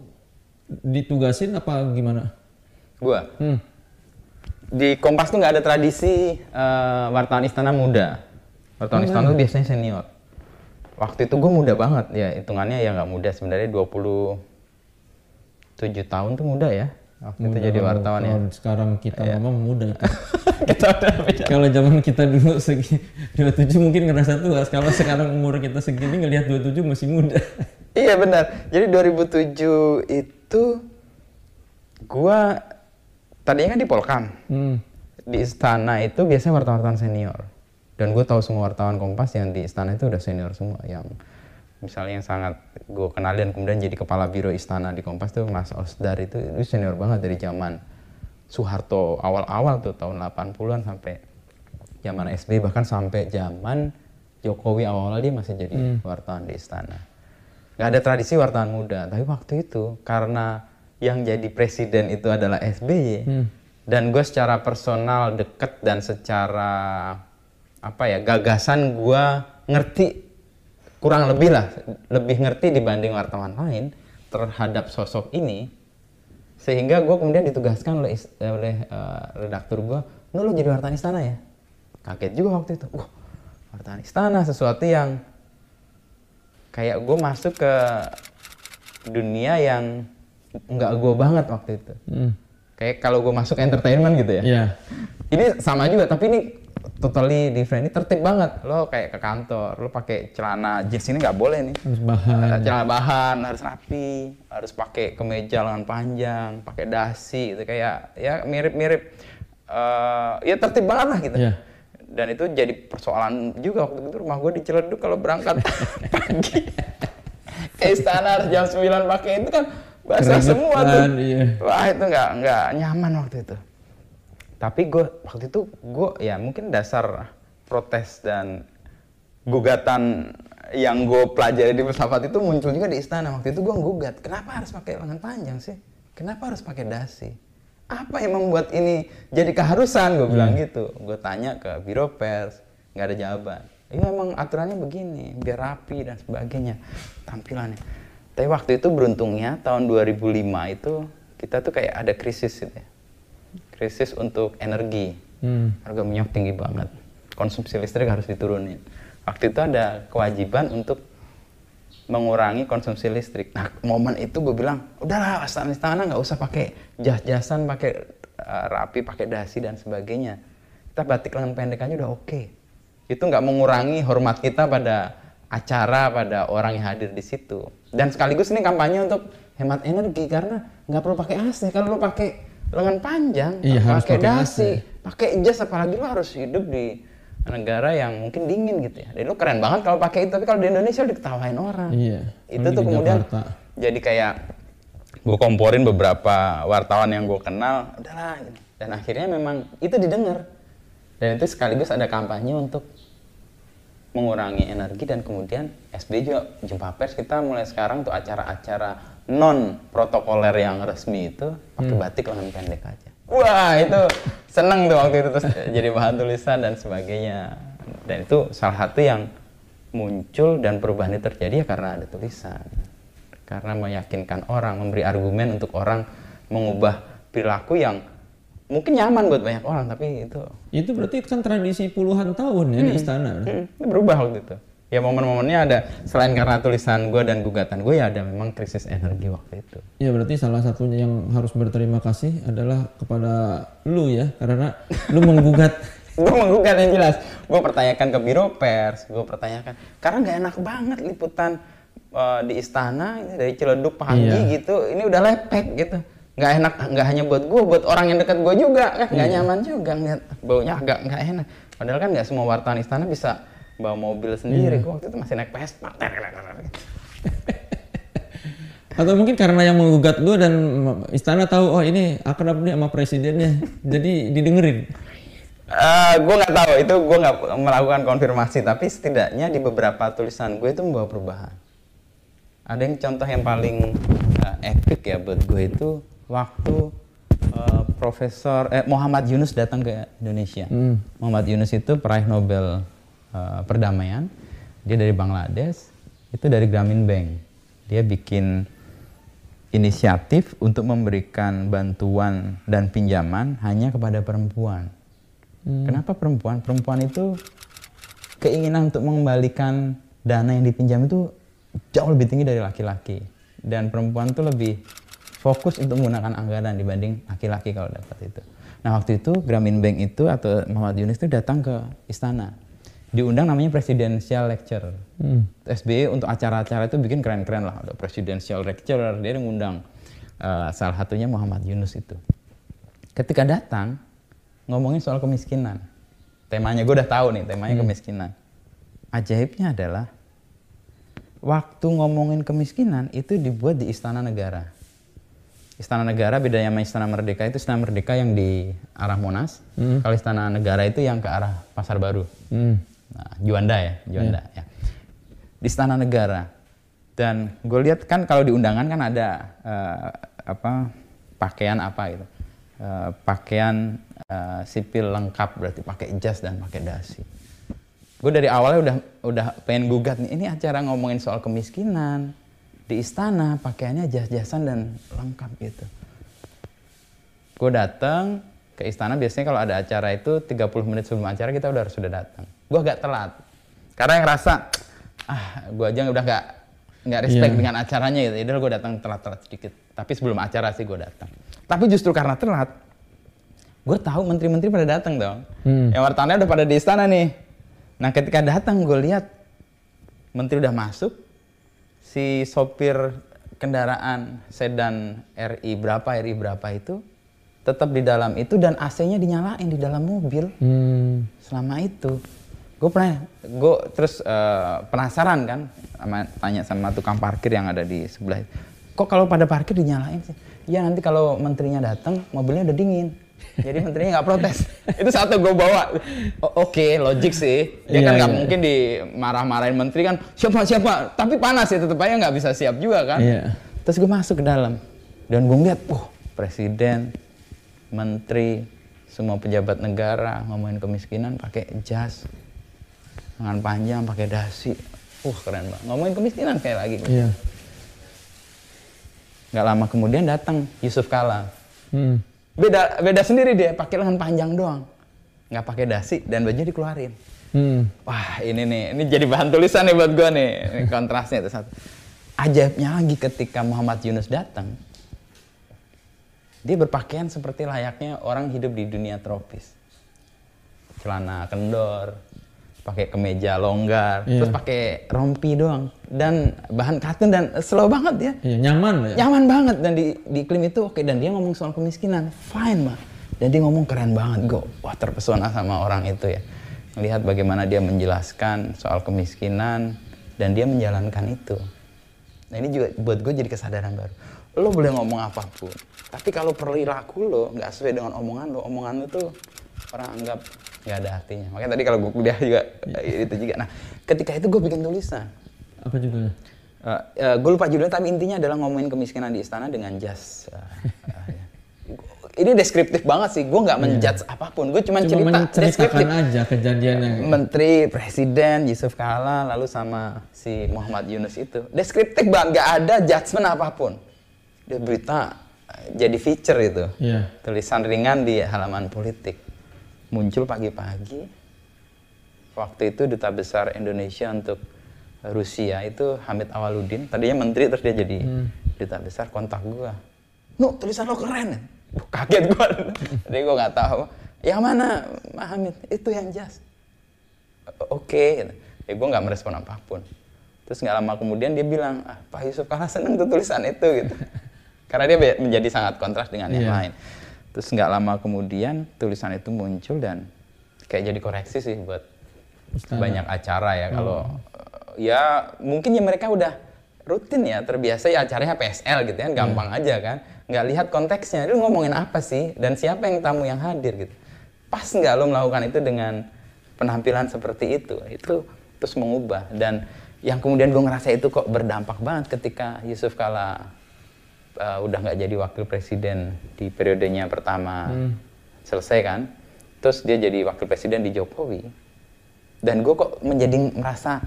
ditugasin apa gimana? Gua Hmm. di Kompas tuh nggak ada tradisi eh, wartawan istana muda. Wartawan istana tuh biasanya senior. Waktu itu gue muda banget ya, hitungannya ya nggak muda sebenarnya 27 tahun tuh muda ya. Waktu itu jadi wartawan ya. Sekarang kita ngomong muda itu. Kita udah beda. kalau zaman kita dulu segi 27 mungkin ngerasa tua. Kalau sekarang umur kita segini ngelihat 27 masih muda. Iya benar. Jadi 2007 itu gua tadinya kan di Polkam. Hmm. Di istana itu biasanya wartawan-wartawan senior. Dan gue tahu semua wartawan Kompas yang di istana itu udah senior semua. Yang misalnya yang sangat gue kenal dan kemudian jadi kepala biro istana di Kompas tuh Mas Osdar itu, itu senior banget dari zaman Soeharto awal-awal tuh tahun 80-an sampai zaman SBY bahkan sampai zaman Jokowi awal-awal dia masih jadi wartawan di istana. Gak ada tradisi wartawan muda, tapi waktu itu karena yang jadi presiden itu adalah SBY dan gue secara personal deket dan secara apa ya gagasan gue ngerti kurang lebih lah lebih ngerti dibanding wartawan lain terhadap sosok ini. Sehingga gue kemudian ditugaskan oleh is- oleh eh, redaktur gue lu lo jadi wartawan istana ya? Kaget juga waktu itu. Wah wartawan istana sesuatu yang kayak gue masuk ke dunia yang nggak gue banget waktu itu. Hmm. kayak kalau gue masuk entertainment gitu ya. Iya. ini sama juga tapi ini totally different. Ini tertib banget. Lo kayak ke kantor lo pakai celana jeans ini nggak boleh nih. Harus bahan. Celana bahan harus rapi harus pakai kemeja lengan panjang pakai dasi gitu kayak ya mirip-mirip eh, ya tertib banget lah gitu. Iya. dan itu jadi persoalan juga waktu itu rumah gue di Ciledug kalau berangkat pagi. Ke istana harus jam 9 pakai itu kan basah semua tuh. iya. wah itu nggak nggak nyaman waktu itu tapi gue waktu itu gue ya mungkin dasar protes dan gugatan yang gue pelajari di filsafat itu muncul juga di istana. Waktu itu gue gugat kenapa harus pakai lengan panjang sih? Kenapa harus pakai dasi? Apa yang membuat ini jadi keharusan? Gue bilang gitu. Gue tanya ke biro pers nggak ada jawaban. Ya emang aturannya begini biar rapi dan sebagainya tampilannya. Tapi waktu itu beruntungnya tahun 2005 itu kita tuh kayak ada krisis gitu ya krisis untuk energi. Hmm. harga minyak tinggi banget. Konsumsi listrik harus diturunin. Waktu itu ada kewajiban untuk mengurangi konsumsi listrik. Nah momen itu gue bilang udahlah istana nggak usah pakai jas-jasan pakai uh, rapi pakai dasi dan sebagainya. Kita batik lengan pendek aja udah oke. Itu nggak mengurangi hormat kita pada acara pada orang yang hadir di situ. Dan sekaligus ini kampanye untuk hemat energi karena nggak perlu pakai AC kalau lo pakai lengan panjang Iya, pakai dasi pakai jas apalagi lo harus hidup di negara yang mungkin dingin gitu ya. Dan lo keren banget kalau pakai itu, tapi kalau di Indonesia lo diketawain orang. Iya. Itu tuh di kemudian Jakarta. jadi kayak gue komporin beberapa wartawan yang gue kenal, udahlah. gitu. Dan akhirnya memang itu didengar. Dan itu sekaligus ada kampanye untuk mengurangi energi dan kemudian SB juga jumpa pers kita mulai sekarang tuh acara-acara non protokoler yang resmi itu pakai batik lengan pendek aja. Wah itu seneng tuh waktu itu terus jadi bahan tulisan dan sebagainya. Dan itu salah satu yang muncul dan perubahan itu terjadi ya karena ada tulisan. Karena meyakinkan orang, memberi argumen untuk orang mengubah perilaku yang mungkin nyaman buat banyak orang tapi itu Itu berarti kan tradisi puluhan tahun ya di istana. Hmm, itu berubah waktu itu. ya momen-momennya ada. Selain karena tulisan gue dan gugatan gue ya ada memang krisis energi waktu itu. Ya berarti salah satunya yang harus berterima kasih adalah kepada lu ya karena lu menggugat. Gue menggugat yang jelas. Gue pertanyakan ke biro pers gue pertanyakan karena nggak enak banget liputan eh, di istana ini dari Ciledug pagi Iya. gitu ini udah lepek gitu nggak enak nggak hanya buat gue buat orang yang dekat gue juga kan nggak nyaman juga ngeliat baunya agak nggak enak. Padahal kan nggak semua wartawan istana bisa bawa mobil sendiri. Gue waktu itu masih naik Vespa. Atau mungkin karena yang menggugat lu dan istana tahu oh ini akrab nih sama presidennya. Jadi didengerin. Eh, gue nggak tahu. Itu gue nggak melakukan konfirmasi. Tapi setidaknya di beberapa tulisan gue itu membawa perubahan. Ada yang contoh yang paling eh, epic ya buat gue itu waktu eh, Profesor eh, Muhammad Yunus datang ke Indonesia Muhammad Yunus itu peraih Nobel eh, perdamaian dia dari Bangladesh itu dari Grameen Bank dia bikin inisiatif untuk memberikan bantuan dan pinjaman hanya kepada perempuan. Kenapa perempuan? Perempuan itu keinginan untuk mengembalikan dana yang dipinjam itu jauh lebih tinggi dari laki-laki. Dan perempuan itu lebih fokus untuk menggunakan anggaran dibanding laki-laki kalau dapat itu. Nah waktu itu Grameen Bank itu atau Muhammad Yunus itu datang ke istana. Diundang namanya presidential lecture. SBY untuk acara-acara itu bikin keren-keren lah. Ada presidential lecturer, dia ngundang eh, salah satunya Muhammad Yunus itu. Ketika datang, ngomongin soal kemiskinan. Temanya gue udah tahu nih, temanya kemiskinan. Ajaibnya adalah waktu ngomongin kemiskinan itu dibuat di Istana Negara. Istana Negara bedanya sama Istana Merdeka itu Istana Merdeka yang di arah Monas. Kalau Istana Negara itu yang ke arah Pasar Baru. Hmm. Nah, Juanda ya, Juanda ya. Di Istana Negara. Dan gue lihat kan kalau di undangan kan ada eh, apa pakaian apa gitu. Eh, pakaian eh, sipil lengkap berarti pakai jas dan pakai dasi. Gue dari awalnya udah udah pengen gugat nih. Ini acara ngomongin soal kemiskinan di istana pakaiannya jas-jasan dan lengkap gitu. Gue datang ke istana biasanya kalau ada acara itu 30 menit sebelum acara kita udah harus sudah datang. Gue agak telat karena yang rasa ah gue aja udah nggak nggak respect Iya. dengan acaranya gitu. Jadi gue datang telat-telat sedikit. Tapi sebelum acara sih gue datang. Tapi justru karena telat, gue tahu menteri-menteri pada datang dong. Hmm. Yang wartawannya udah pada di istana nih. Nah ketika datang gue lihat menteri udah masuk, si sopir kendaraan sedan RI berapa RI berapa itu tetap di dalam itu dan AC-nya dinyalain di dalam mobil Hmm. selama itu gue pernah gue terus eh, penasaran kan sama tanya sama tukang parkir yang ada di sebelah itu. kok kalau pada parkir dinyalain sih ya nanti kalau menterinya datang mobilnya udah dingin jadi menterinya nggak protes. Itu satu gue bawa. Oke logik sih. Dia Iya, kan nggak iya. mungkin dimarah-marahin menteri kan siapa siapa? Tapi panas ya tetep aja nggak bisa siap juga kan. Iya. terus gue masuk ke dalam. Dan gue ngeliat wah presiden menteri semua pejabat negara ngomongin kemiskinan pakai jas tangan panjang pakai dasi. Uh keren banget. Ngomongin kemiskinan kayak lagi. Iya. nggak lama kemudian datang Yusuf Kala. Hmm. Beda beda sendiri dia pakai lengan panjang doang nggak pakai dasi dan bajunya dikeluarin Hmm. Wah ini nih, ini jadi bahan tulisan nih buat gue nih, Ini kontrasnya itu satu. Ajaibnya lagi ketika Muhammad Yunus datang, dia berpakaian seperti layaknya orang hidup di dunia tropis. Celana kendor, pakai kemeja longgar, Iya. terus pakai rompi doang, dan bahan katun dan slow banget ya. Iya, nyaman ya. nyaman banget. Dan di, di iklim itu oke dan dia ngomong soal kemiskinan. Fine mah dan dia ngomong keren banget. Gue wah terpesona sama orang itu ya. Melihat bagaimana dia menjelaskan soal kemiskinan dan dia menjalankan itu. Nah ini juga buat gue jadi kesadaran baru. Lo boleh ngomong apa pun tapi kalau perilaku lo nggak sesuai dengan omongan lo omongan lo tuh orang anggap nggak ada artinya makanya tadi kalau gue kuliah juga eh, itu juga nah ketika itu gue bikin tulisan Apa judulnya? gue lupa judulnya tapi intinya adalah ngomongin kemiskinan di istana dengan jas. Uh, uh, ya. ini deskriptif banget sih. Gue nggak menjudge apa pun. Gue cuma, cerita deskriptif. aja kejadian yang Menteri, Presiden, Yusuf Kala, lalu sama si Muhammad Yunus itu. Deskriptif banget, nggak ada judgement apa pun. Dia berita eh, jadi feature itu. Iya. Tulisan ringan di halaman politik. Muncul pagi-pagi. Waktu itu Duta Besar Indonesia untuk Rusia itu Hamid Awaludin. Tadinya menteri terus dia jadi duta besar. Kontak gua. Nu tulisan lo keren. Wah, kaget gua. Jadi gua nggak tahu yang mana Pak Hamid? Itu yang jas. Oke. Gitu. ya gue nggak merespon apa pun. Terus nggak lama kemudian dia bilang ah, Pak Yusuf kalah seneng tuh tulisan itu gitu. Karena dia menjadi sangat kontras dengan yang Iya. lain terus nggak lama kemudian tulisan itu muncul dan kayak jadi koreksi sih buat banyak acara ya. Kalau eh, ya mungkin ya mereka udah rutin ya terbiasa ya acaranya PSL gitu kan gampang aja kan. Nggak lihat konteksnya. Lu ngomongin apa sih? Dan siapa yang tamu yang hadir gitu. Pas nggak lo melakukan itu dengan penampilan seperti itu itu terus mengubah. Dan yang kemudian gue ngerasa itu kok berdampak banget ketika Yusuf Kala uh, udah nggak jadi wakil presiden di periodenya pertama selesai kan terus dia jadi wakil presiden di Jokowi. Dan gue kok menjadi merasa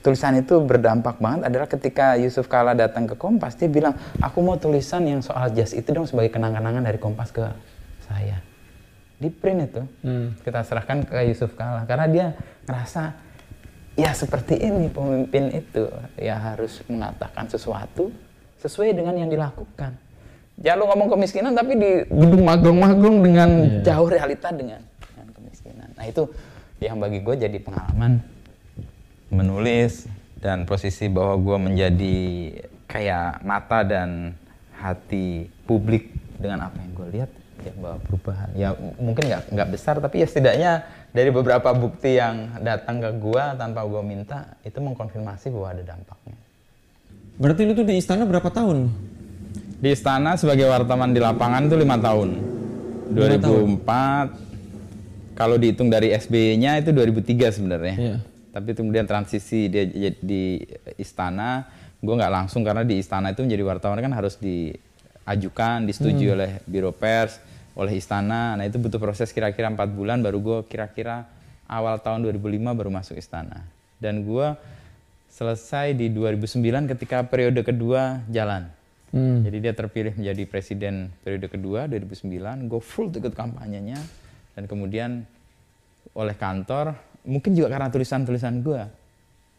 tulisan itu berdampak banget adalah ketika Yusuf Kala datang ke Kompas dia bilang aku mau tulisan yang soal jas itu dong sebagai kenang-kenangan dari Kompas ke saya. Di print itu Hmm. kita serahkan ke Yusuf Kala karena dia ngerasa ya seperti ini pemimpin itu ya harus mengatakan sesuatu sesuai dengan yang dilakukan. Jangan lu ngomong kemiskinan tapi di gedung magung-magung dengan jauh realita dengan, dengan kemiskinan. Nah itu yang bagi gue jadi pengalaman. Menulis dan posisi bahwa gue menjadi kayak mata dan hati publik dengan apa yang gue lihat ya bahwa perubahan ya mungkin nggak nggak besar tapi ya setidaknya dari beberapa bukti yang datang ke gue tanpa gue minta itu mengkonfirmasi bahwa ada dampaknya Berarti lu tuh di istana berapa tahun? di istana sebagai wartawan di lapangan itu lima tahun. Lima 2004 kalau dihitung dari SBY-nya itu 2003 sebenarnya. Iya. tapi kemudian transisi dia di istana gue nggak langsung karena di istana itu menjadi wartawan kan harus diajukan disetujui oleh biro pers oleh istana. Nah itu butuh proses kira-kira empat bulan baru gue kira-kira awal tahun 2005 baru masuk istana. Dan gue selesai di 2009 ketika periode kedua jalan. Hmm. jadi dia terpilih menjadi presiden periode kedua 2009 gue full ikut kampanyenya. Dan kemudian oleh kantor mungkin juga karena tulisan-tulisan gue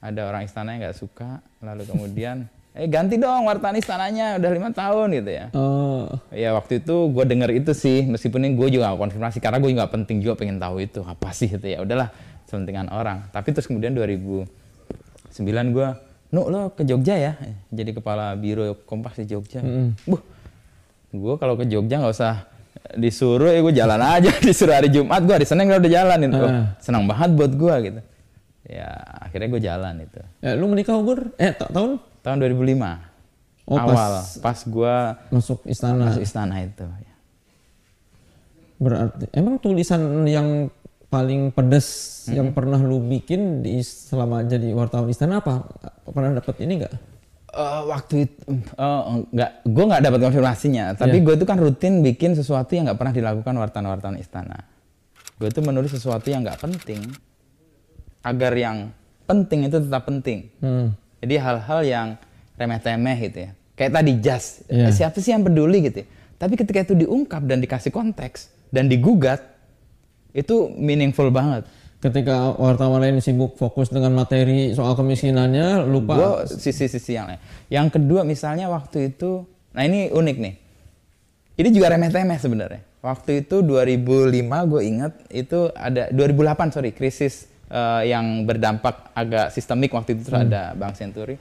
ada orang istana yang nggak suka lalu kemudian eh ganti dong wartawan istananya udah lima tahun gitu ya. Oh, ya waktu itu gue denger itu sih meskipun ini gue juga nggak konfirmasi karena gue juga penting juga pengen tahu itu apa sih gitu ya udahlah selentingan orang. Tapi terus kemudian 2009 gue nu lo ke Jogja ya jadi kepala biro Kompas di Jogja buh gue kalau ke Jogja nggak usah disuruh ya gue jalan aja disuruh hari Jumat gue hari Senin udah jalan itu Ah. senang banget buat gue gitu ya akhirnya gue jalan itu eh, lu menikah umur? Eh, ta- tahun? tahun 2005 Oh, pas- awal pas, gue Masuk istana. masuk istana itu ya. Berarti emang tulisan yang paling pedes Hmm. yang pernah lu bikin di selama jadi wartawan istana apa? Pernah dapat ini enggak? Eh, waktu itu oh, enggak, gue nggak dapat konfirmasinya. Tapi gue itu kan rutin bikin sesuatu yang nggak pernah dilakukan wartawan-wartawan istana. Gue itu menulis sesuatu yang nggak penting, agar yang penting itu tetap penting. Hmm. Jadi hal-hal yang remeh-temeh gitu ya. Kayak tadi jas, Iya. siapa sih yang peduli gitu. ya. Tapi ketika itu diungkap dan dikasih konteks dan digugat, itu meaningful banget. Ketika wartawan lain sibuk fokus dengan materi soal kemiskinannya, lupa. Sisi-sisi yang lain. Yang kedua misalnya waktu itu, nah ini unik nih. Ini juga remeh-temeh sebenarnya. Waktu itu 2005 gue ingat itu ada 2008 sorry krisis eh, yang berdampak agak sistemik waktu itu terus ada Bank Senturi.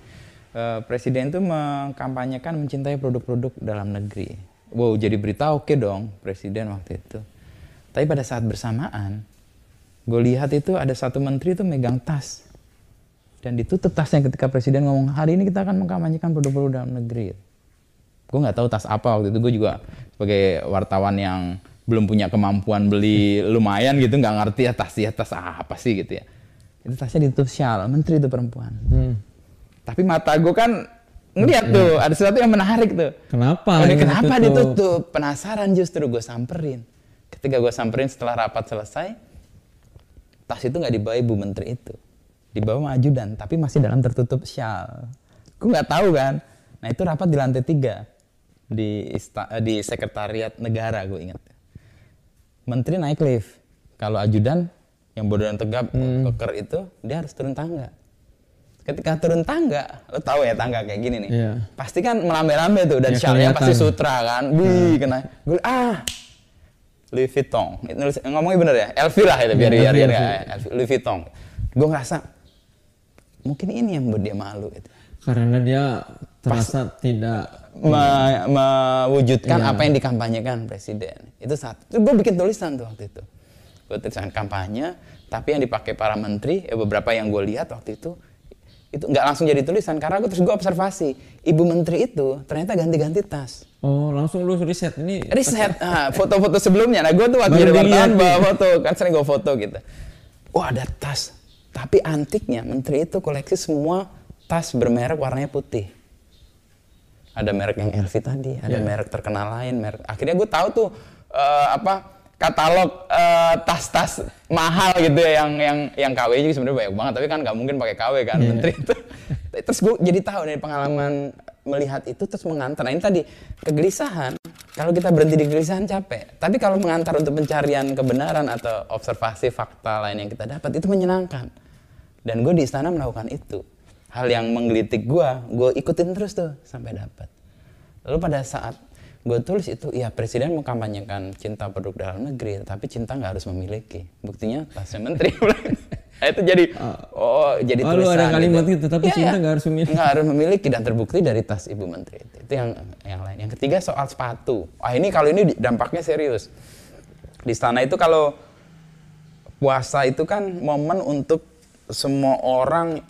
Eh, Presiden itu mengkampanyekan mencintai produk-produk dalam negeri. Wow jadi berita oke dong Presiden waktu itu. Tapi pada saat bersamaan gue lihat itu ada satu menteri itu megang tas dan ditutup tasnya ketika presiden ngomong hari ini kita akan mengkampanyekan produk-produk dalam negeri. Gue nggak tahu tas apa waktu itu gue juga sebagai wartawan yang belum punya kemampuan beli lumayan gitu nggak ngerti ya tas ya tas apa sih gitu ya. Itu tasnya ditutup syal, menteri itu perempuan. Hmm. Tapi mata gue kan ngeliat tuh ada sesuatu yang menarik tuh. Kenapa? Kenapa ditutup? ditutup? Penasaran justru gue samperin. Ketika gue samperin setelah rapat selesai, tas itu nggak dibawa ibu menteri itu, dibawa sama ajudan, tapi masih dalam tertutup syal. Gue nggak tahu kan. Nah itu rapat di lantai tiga di ista- eh, di sekretariat negara gue ingat. Menteri naik lift, kalau ajudan yang bodoh dan tegap keker itu dia harus turun tangga. ketika turun tangga lo tahu ya tangga kayak gini nih Iya. pasti kan melambai-lambai tuh dan Ya, syalnya pasti sutra kan wih kena gue ah Louis Vuitton. Itu nulis- ngomongnya bener ya? LV lah itu biar Iya, biar biar Louis Vuitton. Gue ngerasa mungkin ini yang membuat dia malu gitu. Karena dia terasa tidak Me- mewujudkan Iya. apa yang dikampanyekan presiden. Itu satu itu gue bikin tulisan tuh waktu itu. Gue tulisan kampanye tapi yang dipakai para menteri eh, beberapa yang gue lihat waktu itu itu nggak langsung jadi tulisan karena gue terus gue observasi. Ibu menteri itu ternyata ganti-ganti tas. Oh, langsung lu riset. Ini. riset ah, foto-foto sebelumnya. Nah gue tuh waktu jadi wartawan bawa foto kan sering gue foto gitu. Wah ada tas. Tapi antiknya menteri itu koleksi semua tas bermerek warnanya putih. Ada merek yang LV tadi ada Ya. merek terkenal lain merek. Akhirnya gue tahu tuh eh, apa katalog eh, tas-tas mahal gitu ya yang yang yang KW juga sebenarnya banyak banget tapi kan nggak mungkin pakai KW kan Iya. menteri itu. Terus gue jadi tahu dari pengalaman melihat itu terus mengantar. Nah ini tadi kegelisahan. Kalau kita berhenti di kegelisahan capek. Tapi kalau mengantar untuk pencarian kebenaran atau observasi fakta lain yang kita dapat itu menyenangkan. Dan gue di istana melakukan itu. Hal yang menggelitik gue gue ikutin terus tuh sampai dapat. Lalu pada saat gue tulis itu ya presiden mengkampanyekan cinta produk dalam negeri tapi cinta nggak harus memiliki buktinya tasnya menteri itu jadi oh jadi Oh, lu ada tulisan kalimat gitu, tapi Iya, cinta iya. nggak harus memiliki. nggak harus memiliki dan terbukti dari tas ibu menteri itu itu yang yang lain yang ketiga soal sepatu ah ini kalau ini dampaknya serius di istana itu kalau puasa itu kan momen untuk semua orang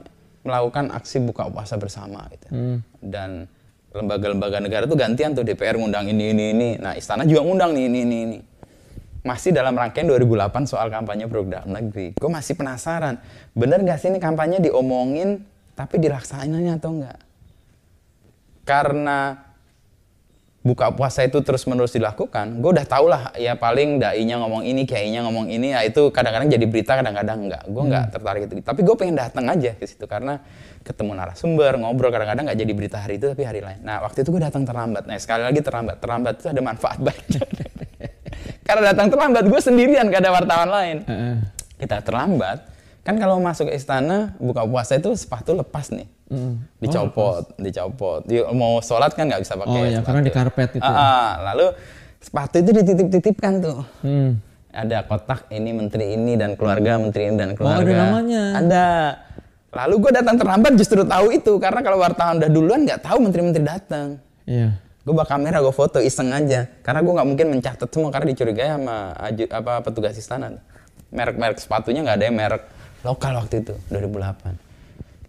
melakukan aksi buka puasa bersama gitu. Hmm. Dan lembaga-lembaga negara tuh gantian tuh DPR ngundang ini ini ini. Nah, istana juga ngundang nih ini ini ini. Masih dalam rangkaian 2008 soal kampanye produk dalam negeri. Gue masih penasaran, bener nggak sih ini kampanye diomongin tapi dilaksanainnya atau enggak? Karena buka puasa itu terus menerus dilakukan, gue udah tau lah ya paling dainya ngomong ini, kiainya ngomong ini, ya itu kadang-kadang jadi berita, kadang-kadang enggak. Gue nggak tertarik itu. Tapi gue pengen datang aja ke situ karena ketemu narasumber, ngobrol kadang-kadang nggak jadi berita hari itu tapi hari lain. Nah waktu itu gue datang terlambat. Nah sekali lagi terlambat, terlambat itu ada manfaat baiknya. karena datang terlambat, gue sendirian gak ada wartawan lain. Heeh. Kita terlambat, kan kalau masuk ke istana buka puasa itu sepatu lepas nih. Hmm. Dicopot, dicopot. Dia mau sholat kan nggak bisa pakai Oh ya, sepatu. karena di karpet itu. Ah, ah. lalu sepatu itu dititip-titipkan tuh. Hmm. Ada kotak ini menteri ini dan keluarga, menteri ini dan keluarga. Oh, ada namanya. Ada. Lalu gue datang terlambat justru tahu itu karena kalau wartawan udah duluan nggak tahu menteri-menteri datang. Iya. Gue bawa kamera, gue foto iseng aja. Karena gue nggak mungkin mencatat semua karena dicurigai sama aju, apa petugas istana. Merek-merek sepatunya nggak ada yang merek lokal waktu itu 2008.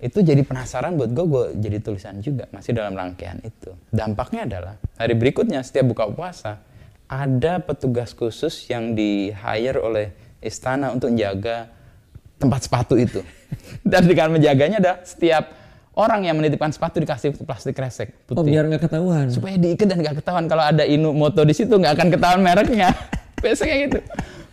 Itu jadi penasaran buat gue, gue jadi tulisan juga masih dalam rangkaian itu. Dampaknya adalah hari berikutnya setiap buka puasa ada petugas khusus yang di hire oleh istana untuk menjaga tempat sepatu itu. Dan dengan menjaganya ada setiap orang yang menitipkan sepatu dikasih plastik kresek putih Oh, biar nggak ketahuan. supaya diikat dan nggak ketahuan kalau ada inu moto di situ nggak akan ketahuan mereknya besoknya gitu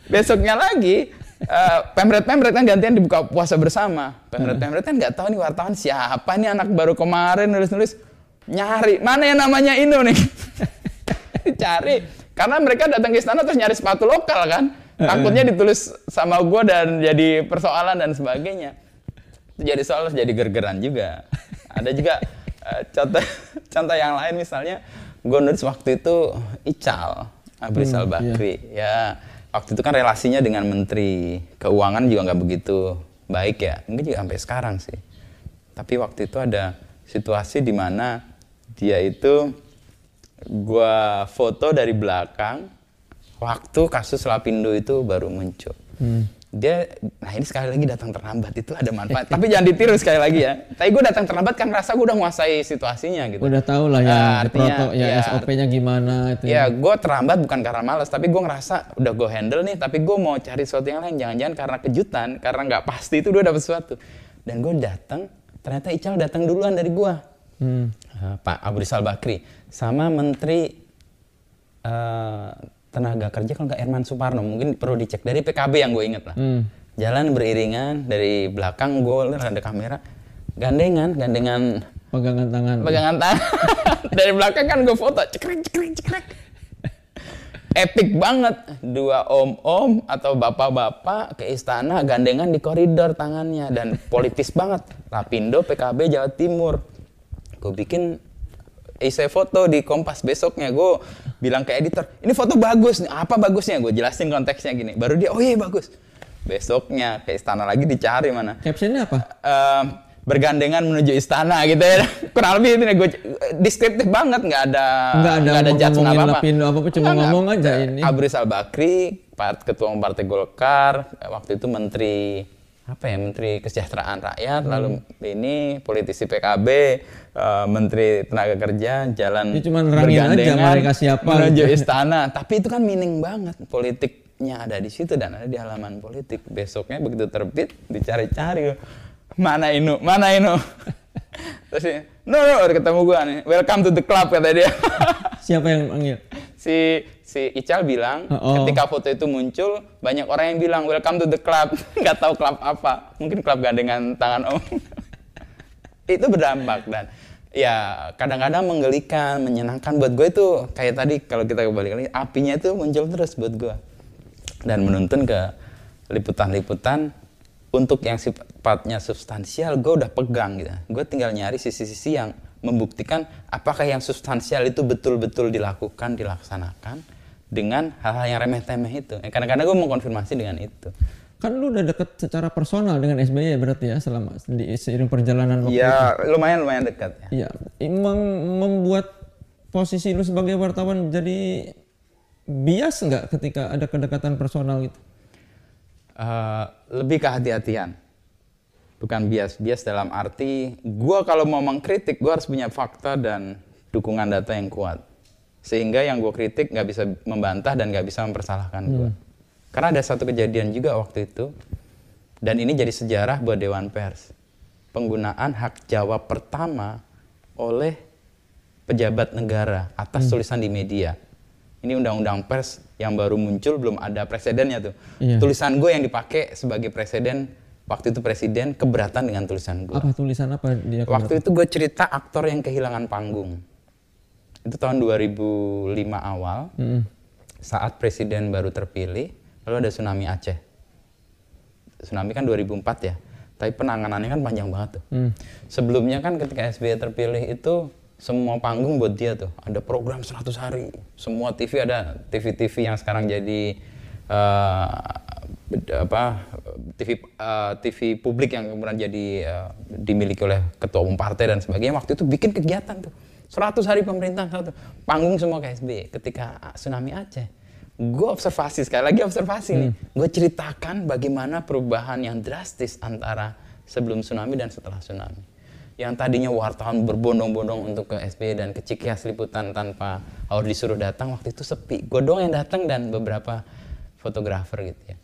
besoknya lagi eh, pemret-pemret kan gantian dibuka puasa bersama. Pemret-pemret kan nggak tahu nih wartawan siapa nih anak baru kemarin nulis-nulis. Nyari mana yang namanya Inu nih? Cari. Karena mereka datang ke istana terus nyari sepatu lokal kan. Takutnya ditulis sama gue dan jadi persoalan dan sebagainya. Itu jadi soal jadi gergeran juga. Ada juga eh, contoh contoh yang lain misalnya gue nulis waktu itu Ical Abrizal Hmm, Bakri ya waktu itu kan relasinya dengan Menteri Keuangan juga nggak begitu baik ya mungkin juga sampai sekarang sih tapi waktu itu ada situasi di mana dia itu gua foto dari belakang waktu kasus Lapindo itu baru muncul. Hmm. Dia, nah ini sekali lagi datang terlambat itu ada manfaat. Tapi jangan ditiru sekali lagi ya. Tapi gue datang terlambat kan rasa gue udah menguasai situasinya gitu. Udah tahu lah ya, Ah, artinya, proto, ya, ya, SOP-nya gimana itu. Ya, gue terlambat bukan karena malas, tapi gue ngerasa udah gue handle nih, tapi gue mau cari sesuatu yang lain. Jangan-jangan karena kejutan, karena nggak pasti itu gue dapet sesuatu. Dan gue datang, ternyata Ical datang duluan dari gue. Hmm. Eh, Pak Abu Rizal Bakri sama Menteri eh, Tenaga Kerja kalau nggak Herman Suparno mungkin perlu dicek. Dari PKB yang gue inget lah. Hmm. jalan beriringan dari belakang gue lihat ada kamera. Gandengan gandengan Pegangan tangan. pegangan tangan. Dari belakang kan gue foto cekrek cekrek cekrek. Epic banget. Dua om-om atau bapak-bapak ke istana gandengan di koridor tangannya. Dan politis banget. Lapindo PKB Jawa Timur. Gue bikin essay foto di Kompas besoknya. Gue bilang ke editor ini foto bagus nih. Apa bagusnya? Gue jelasin konteksnya gini. Baru dia oh iya bagus. Besoknya ke istana lagi dicari mana. Captionnya apa? Em, bergandengan menuju istana gitu ya. Kurang lebih itu gue deskriptif banget. Nggak ada Nggak ada judgement ngomongin apa-apa. Lapindo apa-apa, cuma Nggak, ngomong aja ini. Abu Rizal Bakri part ketua umum partai Golkar waktu itu menteri apa ya menteri kesejahteraan rakyat Hmm. lalu ini politisi PKB eh, menteri tenaga kerja jalan Dia cuma nerangin aja bergandengan mereka siapa menuju gitu. istana tapi itu kan meaning banget politiknya ada di situ dan ada di halaman politik besoknya begitu terbit dicari-cari mana Inu mana Inu terus dia, no no udah ketemu gua nih. Welcome to the club kata dia. Siapa yang panggil? si si Ical bilang Oh. ketika foto itu muncul banyak orang yang bilang welcome to the club. Nggak tahu klub apa. Mungkin klub gandengan tangan om. Itu berdampak dan ya kadang-kadang menggelikan menyenangkan buat gue itu. Kayak tadi kalau kita kembali lagi apinya itu muncul terus buat gue dan menuntun ke liputan-liputan untuk yang sifatnya substansial gue udah pegang gitu. Gue tinggal nyari sisi-sisi yang membuktikan apakah yang substansial itu betul-betul dilakukan dilaksanakan dengan hal-hal yang remeh-temeh itu. Eh, kadang-kadang gue mau konfirmasi dengan itu. Kan lu udah deket secara personal dengan SBY berarti ya selama di seiring perjalanan waktu ya lumayan lumayan dekat ya. Iya, emang membuat posisi lu sebagai wartawan jadi bias nggak ketika ada kedekatan personal gitu? Eh, lebih kehati-hatian bukan bias bias dalam arti gua kalau mau mengkritik gua harus punya fakta dan dukungan data yang kuat. Sehingga yang gue kritik nggak bisa membantah dan nggak bisa mempersalahkan gua. Karena ada satu kejadian juga waktu itu dan ini jadi sejarah buat Dewan Pers. Penggunaan hak jawab pertama oleh pejabat negara atas tulisan di media. Ini undang-undang pers yang baru muncul belum ada presidennya tuh Iya. tulisan gue yang dipakai sebagai presiden waktu itu presiden keberatan dengan tulisan gue Apa tulisan apa dia? waktu itu gue cerita aktor yang kehilangan panggung itu tahun 2005 awal Mm-mm. saat presiden baru terpilih lalu ada tsunami Aceh tsunami kan 2004 ya tapi penanganannya kan panjang banget tuh Hmm. sebelumnya kan ketika SBY terpilih itu semua panggung buat dia tuh. Ada program 100 hari. Semua TV ada. TV-TV yang sekarang jadi bed- apa TV eh, TV publik yang kemudian jadi eh, dimiliki oleh ketua umum partai dan sebagainya. Waktu itu bikin kegiatan tuh. 100 hari pemerintah satu panggung semua ke SBY ketika tsunami Aceh. Gue observasi sekali lagi observasi nih. Gue ceritakan bagaimana perubahan yang drastis antara sebelum tsunami dan setelah tsunami yang tadinya wartawan berbondong-bondong untuk ke SBY dan ke Cikias liputan tanpa harus disuruh datang waktu itu sepi. Gue doang yang datang dan beberapa fotografer gitu ya.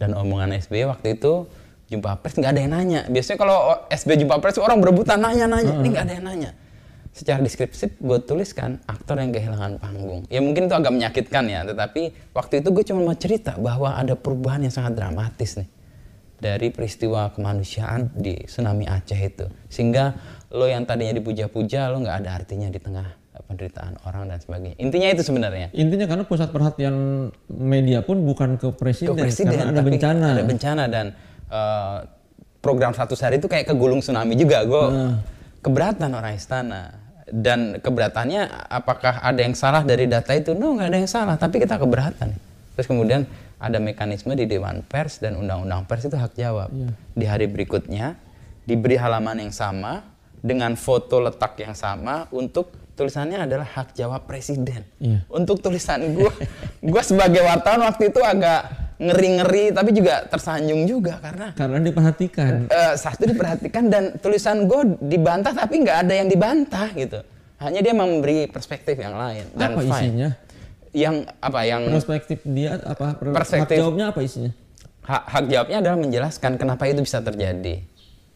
Dan omongan SBY waktu itu jumpa pers nggak ada yang nanya. Biasanya kalau SBY jumpa pers orang berebutan nanya-nanya. Ini nggak ada yang nanya. Secara deskriptif gue tuliskan aktor yang kehilangan panggung. Ya mungkin itu agak menyakitkan ya tetapi waktu itu gue cuma mau cerita bahwa ada perubahan yang sangat dramatis nih dari peristiwa kemanusiaan di tsunami Aceh itu. Sehingga lo yang tadinya dipuja-puja lo nggak ada artinya di tengah penderitaan orang dan sebagainya. Intinya itu sebenarnya. Intinya karena pusat perhatian media pun bukan ke presiden, ke presiden karena ada bencana. ada bencana dan eh, program 100 hari itu kayak kegulung tsunami juga. Gue keberatan orang istana. Dan keberatannya apakah ada yang salah dari data itu? No nggak ada yang salah tapi kita keberatan. Terus kemudian ada mekanisme di dewan pers dan undang-undang pers itu hak jawab di hari berikutnya diberi halaman yang sama dengan foto letak yang sama untuk tulisannya adalah hak jawab presiden Iya. untuk tulisan gue gue sebagai wartawan waktu itu agak ngeri-ngeri tapi juga tersanjung juga karena Karena diperhatikan. eh, satu diperhatikan dan tulisan gue dibantah tapi nggak ada yang dibantah gitu hanya dia memberi perspektif yang lain dan apa fine. isinya? Yang apa yang Perspektif dia apa? per- Perspektif. hak jawabnya apa isinya? hak, hak jawabnya adalah menjelaskan kenapa itu bisa terjadi.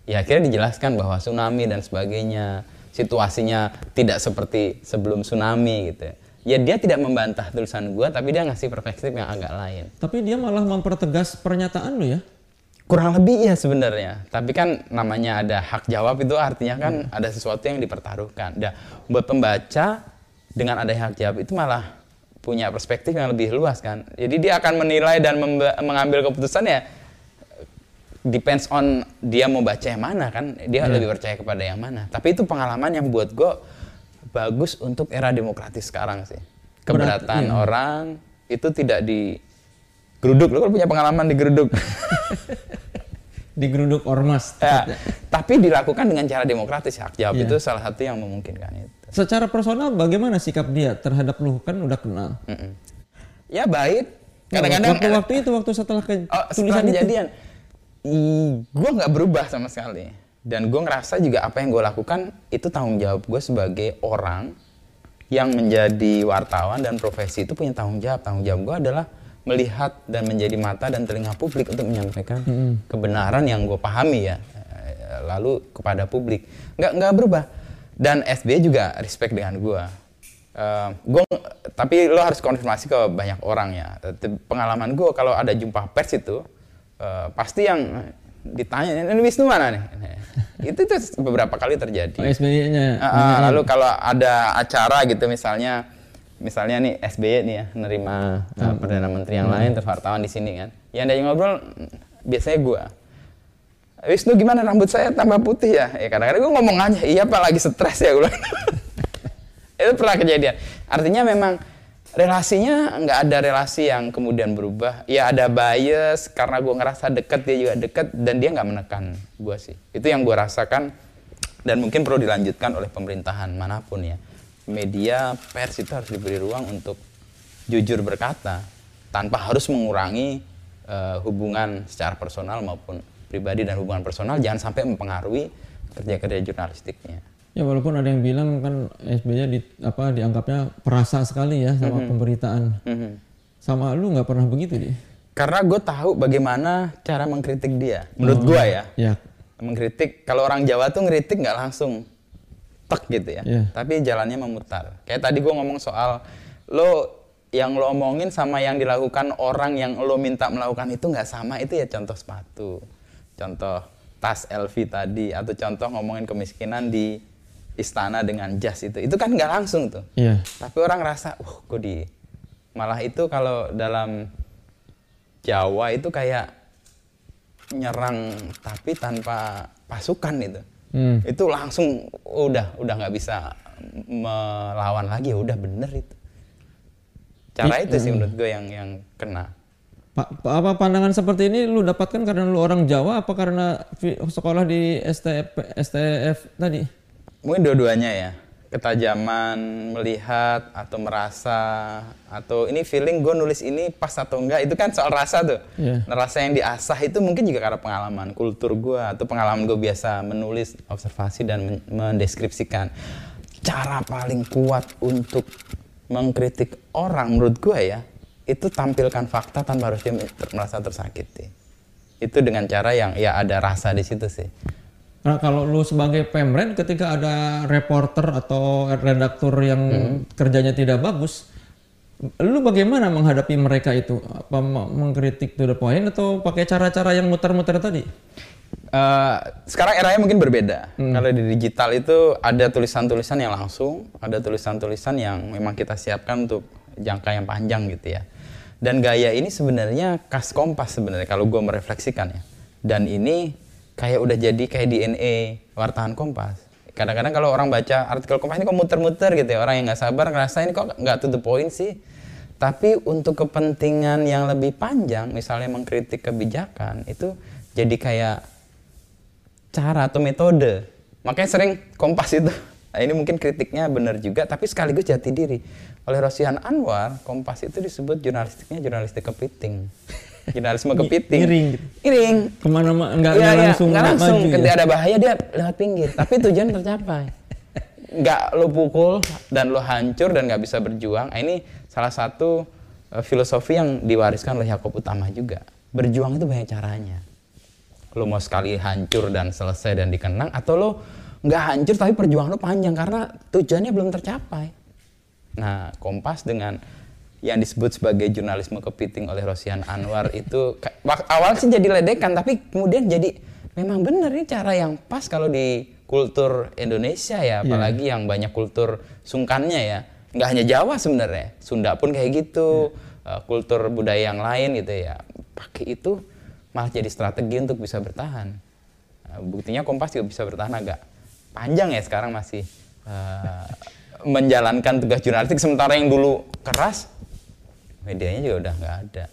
Ya akhirnya dijelaskan bahwa tsunami dan sebagainya situasinya tidak seperti sebelum tsunami gitu. Ya dia tidak membantah tulisan gua tapi dia ngasih perspektif yang agak lain. Tapi dia malah mempertegas pernyataan lu ya. Kurang lebih iya sebenarnya. Tapi kan namanya ada hak jawab itu artinya kan ada sesuatu yang dipertaruhkan. Dan buat pembaca dengan ada hak jawab itu malah punya perspektif yang lebih luas kan. Jadi dia akan menilai dan mengambil keputusan ya depends on dia mau baca yang mana kan. Dia lebih percaya kepada yang mana. Tapi itu pengalaman yang buat gue bagus untuk era demokratis sekarang sih. Keberatan orang itu tidak di geruduk. Lo kan punya pengalaman di geruduk. Digeruduk ormas. Ya, tapi dilakukan dengan cara demokratis hak jawab Iya. itu salah satu yang memungkinkan itu. Secara personal bagaimana sikap dia terhadap lu kan udah kenal. Mm-mm. Ya baik. Kadang-kadang waktu, waktu itu waktu setelah ke oh, tulisan kejadian, gue nggak berubah sama sekali. Dan gue ngerasa juga apa yang gue lakukan itu tanggung jawab gue sebagai orang yang menjadi wartawan dan profesi itu punya tanggung jawab. Tanggung jawab gue adalah melihat dan menjadi mata dan telinga publik untuk menyampaikan kebenaran yang gue pahami ya Eh, lalu kepada publik nggak nggak berubah dan SBY juga respect dengan gue Eh, gue tapi lo harus konfirmasi ke banyak orang ya. Pengalaman gue kalau ada jumpa pers itu eh, pasti yang ditanya ini Wisnu mana nih? Itu itu beberapa kali terjadi. Oh, SBY-nya. Ah, ah, lalu kalau ada acara gitu misalnya misalnya nih SBY nih ya nerima uh, perdana menteri yang lain terus wartawan di sini kan. Yang dia ngobrol biasanya gua Wisnu gimana? Rambut saya tambah putih ya? Ya kadang-kadang gua ngomong aja iya pak lagi stres ya gua itu pernah kejadian. Artinya memang relasinya nggak ada relasi yang kemudian berubah. Ya ada bias karena gua ngerasa deket dia juga deket dan dia nggak menekan gua sih. Itu yang gua rasakan dan mungkin perlu dilanjutkan oleh pemerintahan mana pun ya. Media pers itu harus diberi ruang untuk jujur berkata tanpa harus mengurangi eh, hubungan secara personal maupun pribadi dan hubungan personal jangan sampai mempengaruhi kerja-kerja jurnalistiknya Ya walaupun ada yang bilang kan SBY di, apa dianggapnya perasa sekali ya sama pemberitaan. Mhm. Sama lu nggak pernah begitu deh. karena gue tahu bagaimana cara mengkritik dia menurut gua ya Ya. mengkritik kalau orang Jawa tuh ngeritik nggak langsung tek gitu ya Iya. tapi jalannya memutar kayak tadi gua ngomong soal lo yang lo omongin sama yang dilakukan orang yang lo minta melakukan itu nggak sama itu ya contoh sepatu contoh tas LV tadi atau contoh ngomongin kemiskinan di istana dengan jas itu itu kan nggak langsung tuh Iya. tapi orang rasa, uh, kok di malah itu kalau dalam Jawa itu kayak nyerang tapi tanpa pasukan itu. Hmm. Itu langsung udah udah nggak bisa melawan lagi, udah bener itu. Cara itu sih menurut gue yang yang kena. Pak, apa pandangan seperti ini lu dapatkan karena lu orang Jawa apa karena sekolah di STF, STF tadi? Mungkin dua-duanya ya. Ketajaman melihat atau merasa atau ini feeling gue nulis ini pas atau enggak itu kan soal rasa tuh. Iya. Nah, rasa yang diasah itu mungkin juga karena pengalaman kultur gue atau pengalaman gue biasa menulis, observasi dan men- mendeskripsikan. Cara paling kuat untuk mengkritik orang menurut gue ya itu tampilkan fakta tanpa harus dia merasa tersakiti. Itu dengan cara yang ya ada rasa di situ sih. Nah, kalau lu sebagai pemren ketika ada reporter atau redaktur yang kerjanya tidak bagus, lu bagaimana menghadapi mereka itu? Apa mengkritik to the point atau pakai cara-cara yang muter-muter tadi? Eh, sekarang eranya mungkin berbeda. Kalau di digital itu ada tulisan-tulisan yang langsung, ada tulisan-tulisan yang memang kita siapkan untuk jangka yang panjang gitu ya. Dan gaya ini sebenarnya khas Kompas sebenarnya kalau gue merefleksikan ya. Dan ini kayak udah jadi kayak DNA wartawan Kompas. Kadang-kadang kalau orang baca artikel Kompas ini kok muter-muter gitu ya, orang yang nggak sabar ngerasa ini kok nggak to the point sih. Tapi untuk kepentingan yang lebih panjang, misalnya mengkritik kebijakan, itu jadi kayak cara atau metode. Makanya sering kompas itu. Nah, ini mungkin kritiknya benar juga, tapi sekaligus jati diri. Oleh Rosihan Anwar, kompas itu disebut jurnalistiknya jurnalistik kepiting. Jurnalisme kepiting. Miring gitu. Miring. Ke mana ma- nggak Iya, nggak iya, langsung nggak langsung. maju Ketika ya? ada bahaya dia lewat pinggir, tapi tujuan tercapai. Nggak lo pukul dan lo hancur dan nggak bisa berjuang. Nah, ini salah satu eh, filosofi yang diwariskan oleh Yakob Utama juga. Berjuang itu banyak caranya. Lo mau sekali hancur dan selesai dan dikenang, atau lo nggak hancur tapi perjuangan lo panjang karena tujuannya belum tercapai. Nah, Kompas dengan yang disebut sebagai jurnalisme kepiting oleh Rosian Anwar itu awal sih jadi ledekan tapi kemudian jadi memang benar ini cara yang pas kalau di kultur Indonesia ya apalagi yang banyak kultur sungkannya ya nggak hanya Jawa sebenarnya, Sunda pun kayak gitu, uh, kultur budaya yang lain gitu ya. Pakai itu malah jadi strategi untuk bisa bertahan. Uh, buktinya Kompas juga bisa bertahan agak panjang ya sekarang masih uh, menjalankan tugas jurnalistik sementara yang dulu keras medianya juga udah nggak ada.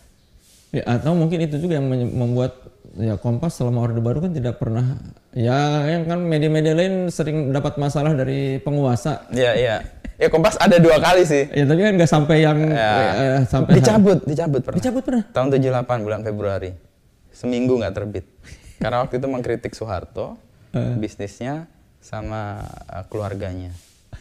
Ya, atau mungkin itu juga yang membuat ya Kompas selama Orde Baru kan tidak pernah ya yang kan media-media lain sering dapat masalah dari penguasa. Iya iya. Ya Kompas ada dua kali sih. Ya tapi kan nggak sampai yang Ya. eh, sampai dicabut, dicabut pernah. Dicabut pernah. Tahun 78 bulan Februari. Seminggu nggak terbit. Karena waktu itu mengkritik Soeharto, bisnisnya sama uh, keluarganya.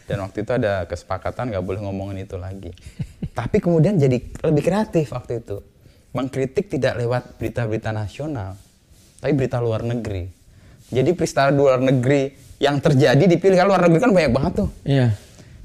Dan waktu itu ada kesepakatan nggak boleh ngomongin itu lagi. Tapi kemudian jadi lebih kreatif waktu itu. Mengkritik tidak lewat berita-berita nasional, tapi berita luar negeri. Jadi peristiwa luar negeri yang terjadi dipilih kan luar negeri kan banyak banget tuh Iya.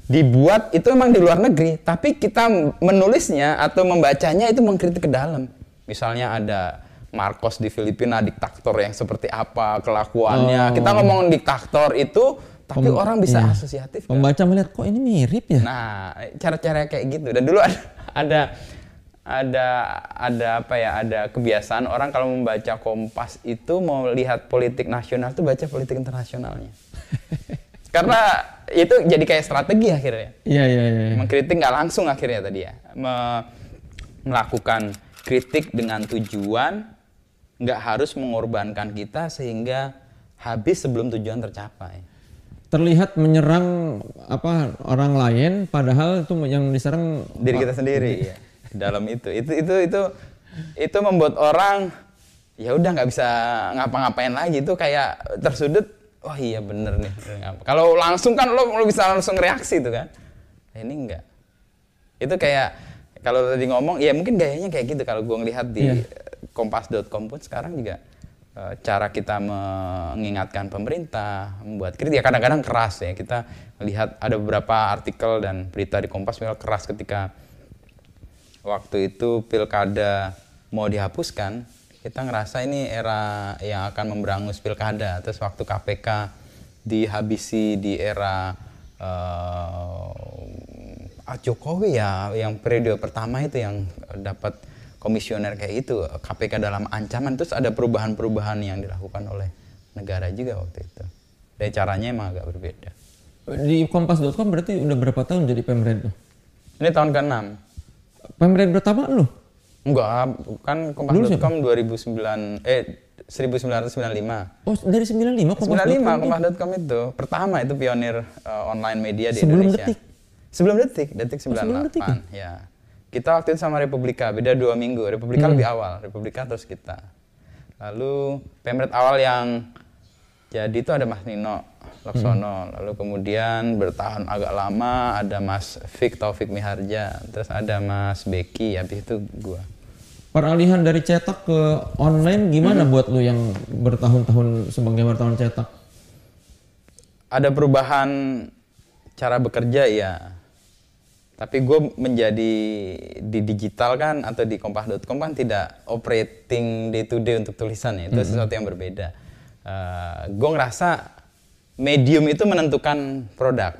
dibuat itu memang di luar negeri, tapi kita menulisnya atau membacanya itu mengkritik ke dalam. Misalnya ada Marcos di Filipina diktator yang seperti apa kelakuannya. Kita ngomong diktator itu, tapi orang bisa asosiatif. kan? Pembaca melihat kok ini mirip ya. Nah, cara-cara kayak gitu. Dan dulu ada ada ada ada apa ya? Ada kebiasaan orang kalau membaca Kompas itu mau lihat politik nasional tuh baca politik internasionalnya. Karena itu jadi kayak strategi akhirnya. Iya iya iya. Mengkritik nggak langsung akhirnya tadi ya. Me- melakukan kritik dengan tujuan nggak harus mengorbankan kita sehingga habis sebelum tujuan tercapai. Terlihat menyerang apa orang lain padahal itu yang diserang diri kita sendiri ya dalam itu. Itu itu itu itu membuat orang ya udah nggak bisa ngapa-ngapain lagi. Itu kayak tersudut oh iya bener nih. Kalau langsung kan lo, lo bisa langsung reaksi tuh kan. Nah, ini enggak itu kayak kalau tadi ngomong ya mungkin gayanya kayak gitu. Kalau gue ngelihat di kompas.com pun sekarang juga cara kita mengingatkan pemerintah membuat kritik. Ya kadang-kadang keras ya. Kita lihat ada beberapa artikel dan berita di Kompas memang keras ketika waktu itu pilkada mau dihapuskan kita ngerasa ini era yang akan memberangus pilkada. Terus waktu KPK dihabisi di era eh, Jokowi ya yang periode pertama itu yang dapat komisioner kayak itu KPK dalam ancaman terus ada perubahan-perubahan yang dilakukan oleh negara juga waktu itu dan caranya emang agak berbeda di kompas.com berarti udah berapa tahun jadi pemret tuh? ini tahun ke-6 Pemret pertama lu? Enggak, kan Kompas.com 2009 eh 1995. Oh dari 95 kompas.com? 95 Kompas.com itu pertama itu pionir uh, online media di Sebelum Indonesia. Detik? Sebelum detik, detik 98. sebelum Detik ya. Kita waktu itu sama Republika, beda dua minggu. Hmm. Republika lebih awal, Republika terus kita. Lalu pemret awal yang jadi itu ada Mas Nino Laksono, lalu kemudian bertahan agak lama ada Mas Fik Taufik Miharja, terus ada Mas Beki, habis itu gua. Peralihan dari cetak ke online gimana buat lu yang bertahun-tahun sebagai wartawan cetak? ada perubahan cara bekerja ya tapi gue menjadi di digital kan atau di kompas.com kan tidak operating day to day untuk tulisan ya. Itu sesuatu yang berbeda. Gue ngerasa medium itu menentukan produk.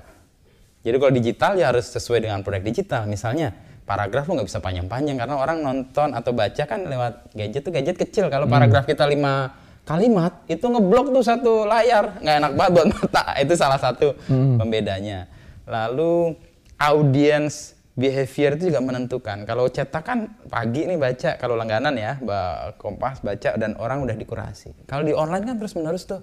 Jadi kalau digital ya harus sesuai dengan produk digital. Misalnya paragraf lu nggak bisa panjang-panjang karena orang nonton atau baca kan lewat gadget tuh gadget kecil. Kalau paragraf kita lima kalimat itu ngeblok tuh satu layar. Nggak enak banget buat mata. Itu salah satu pembedanya. Lalu audience behavior itu juga menentukan. Kalau cetak kan pagi nih baca. Kalau langganan ya Kompas baca dan orang udah dikurasi. Kalau di online kan terus menerus tuh.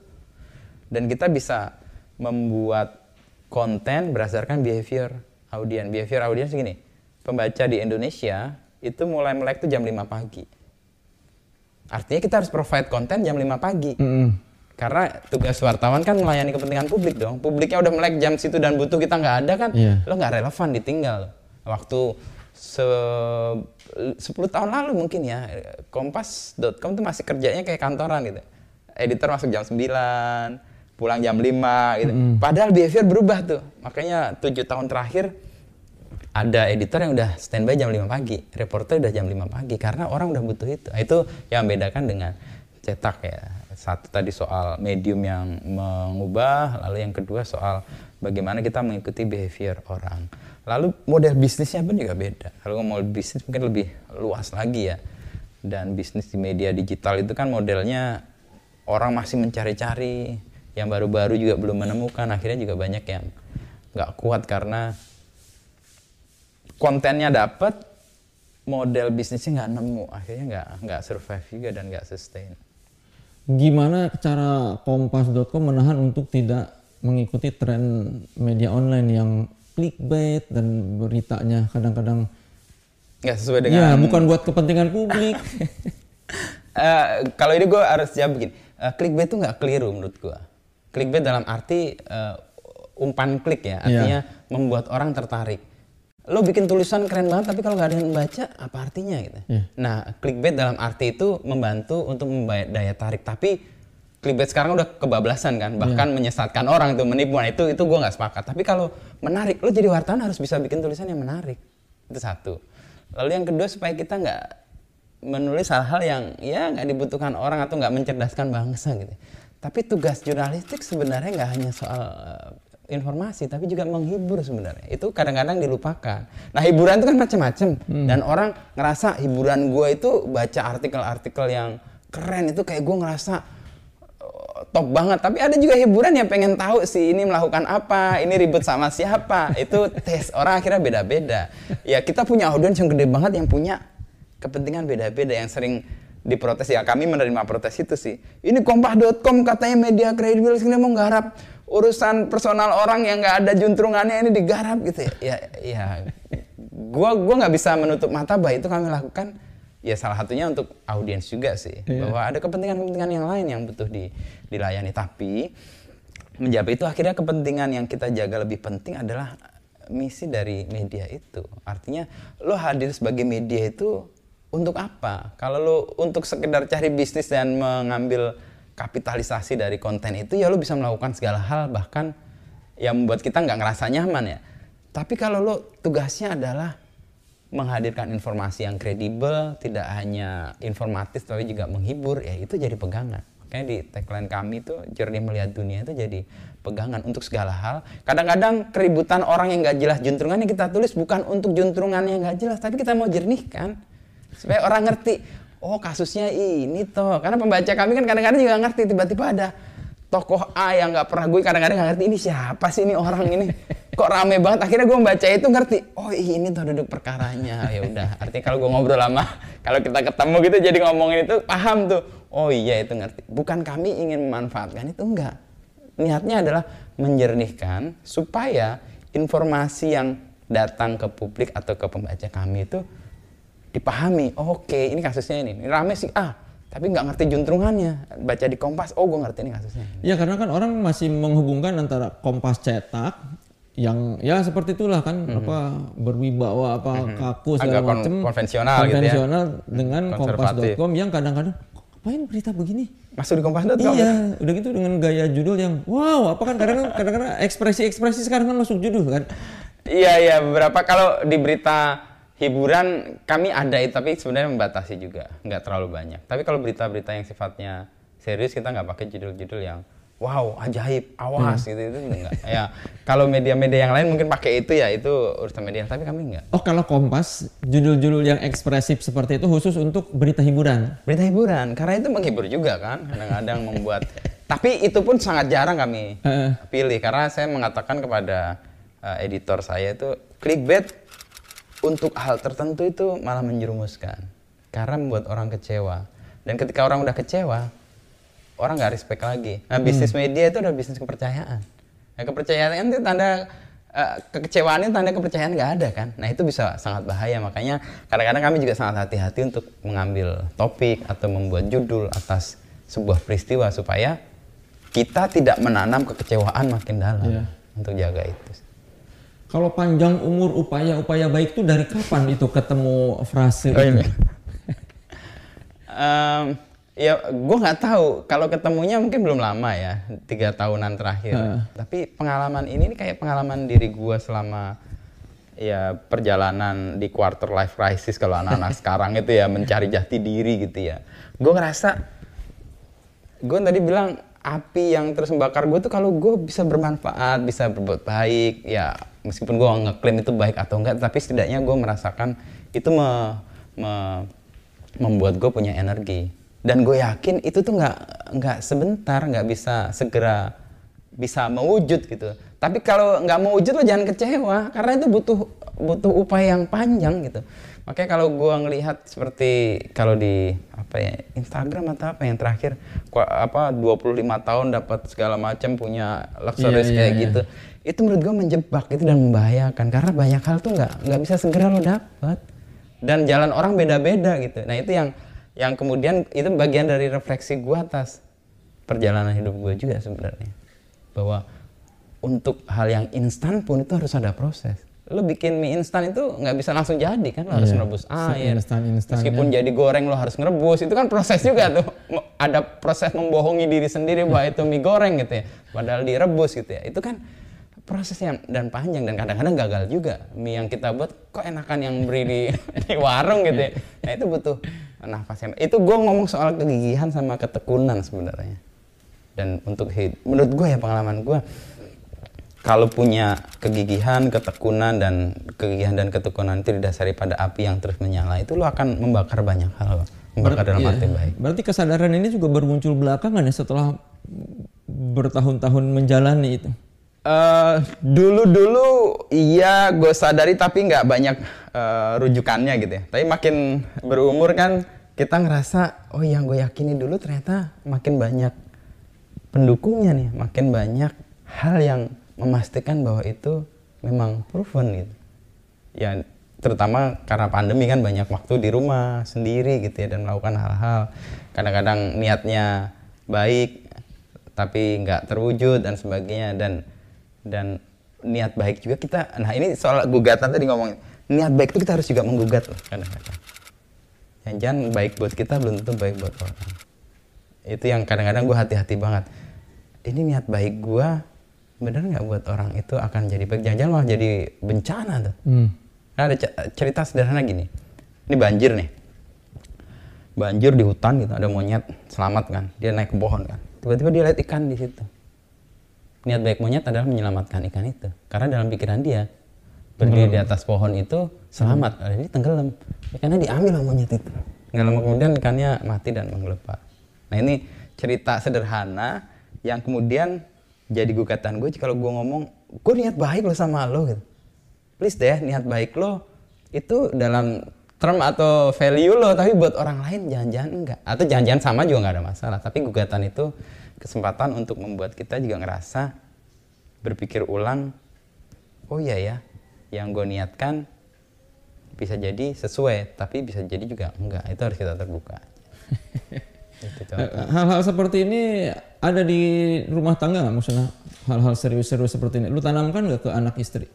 Dan kita bisa membuat konten berdasarkan behavior audiens behavior audiens gini pembaca di Indonesia itu mulai melek tuh jam 5 pagi. Artinya kita harus provide konten jam 5 pagi karena tugas wartawan kan melayani kepentingan publik dong publiknya udah melek jam situ dan butuh kita nggak ada kan Iya. lo nggak relevan ditinggal waktu se 10 tahun lalu mungkin ya kompas.com tuh masih kerjanya kayak kantoran gitu editor masuk jam 9 pulang jam 5 gitu padahal behavior berubah tuh makanya tujuh tahun terakhir ada editor yang udah standby jam 5 pagi, reporter udah jam 5 pagi karena orang udah butuh itu. Itu yang membedakan dengan cetak ya. Satu tadi soal medium yang mengubah, lalu yang kedua soal bagaimana kita mengikuti behavior orang. Lalu model bisnisnya pun juga beda. Kalau ngomong bisnis mungkin lebih luas lagi ya. Dan bisnis di media digital itu kan modelnya orang masih mencari-cari, yang baru-baru juga belum menemukan. Akhirnya juga banyak yang nggak kuat karena kontennya dapat, model bisnisnya nggak nemu. Akhirnya nggak nggak survive juga dan nggak sustain. Gimana cara kompas.com menahan untuk tidak mengikuti tren media online yang clickbait dan beritanya kadang-kadang nggak sesuai ya dengan bukan buat kepentingan publik. Eh, kalau ini gue harus jawab begini. Eh, clickbait itu nggak keliru menurut gue clickbait dalam arti eh, umpan klik ya. Artinya membuat orang tertarik lo bikin tulisan keren banget tapi kalau nggak ada yang baca apa artinya gitu? Iya. nah clickbait dalam arti itu membantu untuk membayar daya tarik tapi clickbait sekarang udah kebablasan kan bahkan menyesatkan orang itu menipu. Nah itu itu gue nggak sepakat. Tapi kalau menarik lo jadi wartawan harus bisa bikin tulisan yang menarik. Itu satu. Lalu yang kedua supaya kita nggak menulis hal-hal yang ya nggak dibutuhkan orang atau nggak mencerdaskan bangsa gitu. Tapi tugas jurnalistik sebenarnya nggak hanya soal informasi, tapi juga menghibur sebenarnya. Itu kadang-kadang dilupakan. Nah hiburan itu kan macam-macam dan orang ngerasa hiburan gue itu baca artikel-artikel yang keren itu kayak gue ngerasa eh, top banget. Tapi ada juga hiburan yang pengen tahu sih ini melakukan apa, ini ribut sama siapa. Itu tes orang akhirnya beda-beda. Ya kita punya audiens yang gede banget yang punya kepentingan beda-beda yang sering diprotes ya kami menerima protes itu sih ini kompah.com katanya media kredibel sini mau nggarap urusan personal orang yang nggak ada juntrungannya ini digarap gitu ya. Ya, ya. Gua gua nggak bisa menutup mata bahwa itu kami lakukan. Ya salah satunya untuk audiens juga sih bahwa ada kepentingan-kepentingan yang lain yang butuh di, dilayani. Tapi menjawab itu akhirnya kepentingan yang kita jaga lebih penting adalah misi dari media itu. Artinya lo hadir sebagai media itu untuk apa? Kalau lo untuk sekedar cari bisnis dan mengambil kapitalisasi dari konten itu ya lo bisa melakukan segala hal bahkan yang membuat kita nggak ngerasa nyaman ya tapi kalau lo tugasnya adalah menghadirkan informasi yang kredibel, tidak hanya informatif tapi juga menghibur, ya itu jadi pegangan. Makanya di tagline kami itu jernih melihat dunia itu jadi pegangan untuk segala hal. Kadang-kadang keributan orang yang nggak jelas juntrungan yang kita tulis bukan untuk juntrungan yang nggak jelas, tapi kita mau jernihkan supaya orang ngerti. Oh kasusnya ini toh, karena pembaca kami kan kadang-kadang juga ngerti. Tiba-tiba ada tokoh A yang nggak pernah gue kadang-kadang nggak ngerti ini siapa sih ini orang ini? Kok rame banget? Akhirnya gue membaca itu ngerti oh ini tuh duduk perkaranya. Ya udah artinya kalau gue ngobrol lama kalau kita ketemu gitu jadi ngomongin itu paham tuh. Oh iya itu ngerti. Bukan kami ingin memanfaatkan itu enggak niatnya adalah menjernihkan supaya informasi yang datang ke publik atau ke pembaca kami itu dipahami oke ini kasusnya ini, ini rame sih ah tapi nggak ngerti juntrungannya. Baca di kompas oh gue ngerti ini kasusnya. Ya karena kan orang masih menghubungkan antara kompas cetak yang ya seperti itulah kan apa berwibawa apa kaku segala Mhm. Agak macam konvensional gitu ya. konvensional dengan Konservatif. kompas.com yang kadang-kadang ngapain berita begini? Masuk di kompas.com iya udah gitu dengan gaya judul yang wow apa kan kadang-kadang kadang-kadang ekspresi-ekspresi sekarang kan masuk judul kan. Iya iya beberapa kalau di berita hiburan kami ada itu tapi sebenarnya membatasi juga nggak terlalu banyak. Tapi kalau berita-berita yang sifatnya serius kita nggak pakai judul-judul yang wow ajaib awas gitu itu enggak. ya kalau media-media yang lain mungkin pakai itu ya itu urusan media tapi kami enggak. oh kalau kompas judul-judul yang ekspresif seperti itu khusus untuk berita hiburan Berita hiburan karena itu menghibur juga kan kadang-kadang membuat tapi itu pun sangat jarang kami pilih karena saya mengatakan kepada eh, editor saya itu clickbait untuk hal tertentu itu malah menjerumuskan. Karena membuat orang kecewa. Dan ketika orang udah kecewa orang nggak respect lagi. Nah bisnis media itu udah bisnis kepercayaan. Nah, kepercayaan itu tanda eh, kekecewaan itu tanda kepercayaan nggak ada kan? Nah itu bisa sangat bahaya. Makanya kadang-kadang kami juga sangat hati-hati untuk mengambil topik atau membuat judul atas sebuah peristiwa supaya kita tidak menanam kekecewaan makin dalam Iya. untuk jaga itu Kalau panjang umur upaya-upaya baik itu dari kapan itu ketemu frase Oh, ini. Em, ya gue nggak tahu. Kalau ketemunya mungkin belum lama ya tiga tahunan terakhir. Tapi pengalaman ini nih kayak pengalaman diri gue selama ya perjalanan di quarter life crisis kalau anak-anak sekarang itu ya mencari jati diri gitu ya. Gue ngerasa gue tadi bilang api yang terus membakar gue tuh kalau gue bisa bermanfaat bisa berbuat baik ya meskipun gue ngeklaim itu baik atau enggak tapi setidaknya gue merasakan itu me- me- membuat gue punya energi. Dan gue yakin itu tuh nggak nggak sebentar nggak bisa segera bisa mewujud gitu. Tapi kalau nggak mewujud lo jangan kecewa karena itu butuh butuh upaya yang panjang gitu makanya kalau gue ngelihat seperti kalau di apa ya Instagram atau apa yang terakhir apa 25 tahun dapat segala macam punya luxurious Iya, iya, kayak iya. gitu itu menurut gue menjebak itu dan membahayakan. Karena banyak hal tuh nggak nggak bisa segera lo dapat dan jalan orang beda-beda gitu. Nah itu yang yang kemudian itu bagian dari refleksi gue atas perjalanan hidup gue juga sebenarnya. Bahwa untuk hal yang instan pun itu harus ada proses lo bikin mie instan itu nggak bisa langsung jadi kan? Lo harus Iya, merebus air. seinstan-instannya. meskipun jadi goreng lo harus ngerebus. Itu kan proses juga tuh. Ada proses membohongi diri sendiri bahwa itu mie goreng gitu ya. Padahal direbus gitu ya. Itu kan proses yang dan panjang dan kadang-kadang gagal juga. Mie yang kita buat kok enakan yang beri di, di warung gitu ya. Nah itu butuh nafas yang itu gue ngomong soal kegigihan sama ketekunan sebenarnya. Dan untuk hid- menurut gue ya pengalaman gue kalau punya kegigihan, ketekunan dan kegigihan dan ketekunan itu didasari pada api yang terus menyala, itu lo akan membakar banyak hal, membakar dalam Iya. arti baik. Berarti kesadaran ini juga bermuncul belakangan ya setelah bertahun-tahun menjalani itu. Eh, dulu-dulu iya gue sadari tapi nggak banyak eh, rujukannya gitu ya. Tapi makin berumur kan kita ngerasa oh yang gue yakini dulu ternyata makin banyak pendukungnya nih, makin banyak hal yang memastikan bahwa itu memang proven gitu. Ya terutama karena pandemi kan banyak waktu di rumah sendiri gitu ya dan melakukan hal-hal. Kadang-kadang niatnya baik tapi nggak terwujud dan sebagainya. Dan dan niat baik juga kita nah ini soal gugatan tadi ngomong niat baik itu kita harus juga menggugat loh kadang-kadang. Yang jangan baik buat kita belum tentu baik buat orang. Itu yang kadang-kadang gue hati-hati banget. Ini niat baik gue bener nggak buat orang itu akan jadi baik jangan-jangan malah jadi bencana tuh Hmm. Nah, ada ce- cerita sederhana gini. Ini banjir nih. Banjir di hutan gitu, ada monyet selamat kan. Dia naik ke pohon kan. Tiba-tiba dia lihat ikan di situ. Niat baik monyet adalah menyelamatkan ikan itu. Karena dalam pikiran dia, berdiri di atas pohon itu selamat. Jadi tenggelam. Ikannya diambil sama monyet itu. Nggak lama kemudian ikannya mati dan menggelepar. Nah ini cerita sederhana yang kemudian jadi gugatan gue kalau gue ngomong, gue niat baik lo sama lo gitu. Please deh niat baik lo itu dalam term atau value lo tapi buat orang lain jangan-jangan enggak. Atau jangan-jangan sama juga nggak ada masalah tapi gugatan itu kesempatan untuk membuat kita juga ngerasa berpikir ulang oh iya ya yang gue niatkan bisa jadi sesuai tapi bisa jadi juga enggak. Itu harus kita terbuka Hal-hal seperti ini ada di rumah tangga nggak maksudnya hal-hal serius-serius seperti ini. Lu tanamkan nggak ke anak istri?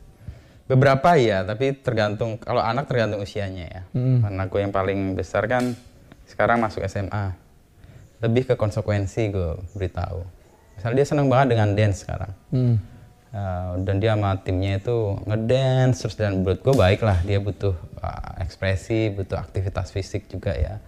Beberapa ya, tapi tergantung kalau anak tergantung usianya ya. Anakku yang paling besar kan sekarang masuk SMA. Lebih ke konsekuensi gue beritahu. Misalnya dia senang banget dengan dance sekarang. Hmm. Uh, dan dia sama timnya itu ngedance terus dan menurut gue baik lah dia butuh uh, ekspresi butuh aktivitas fisik juga ya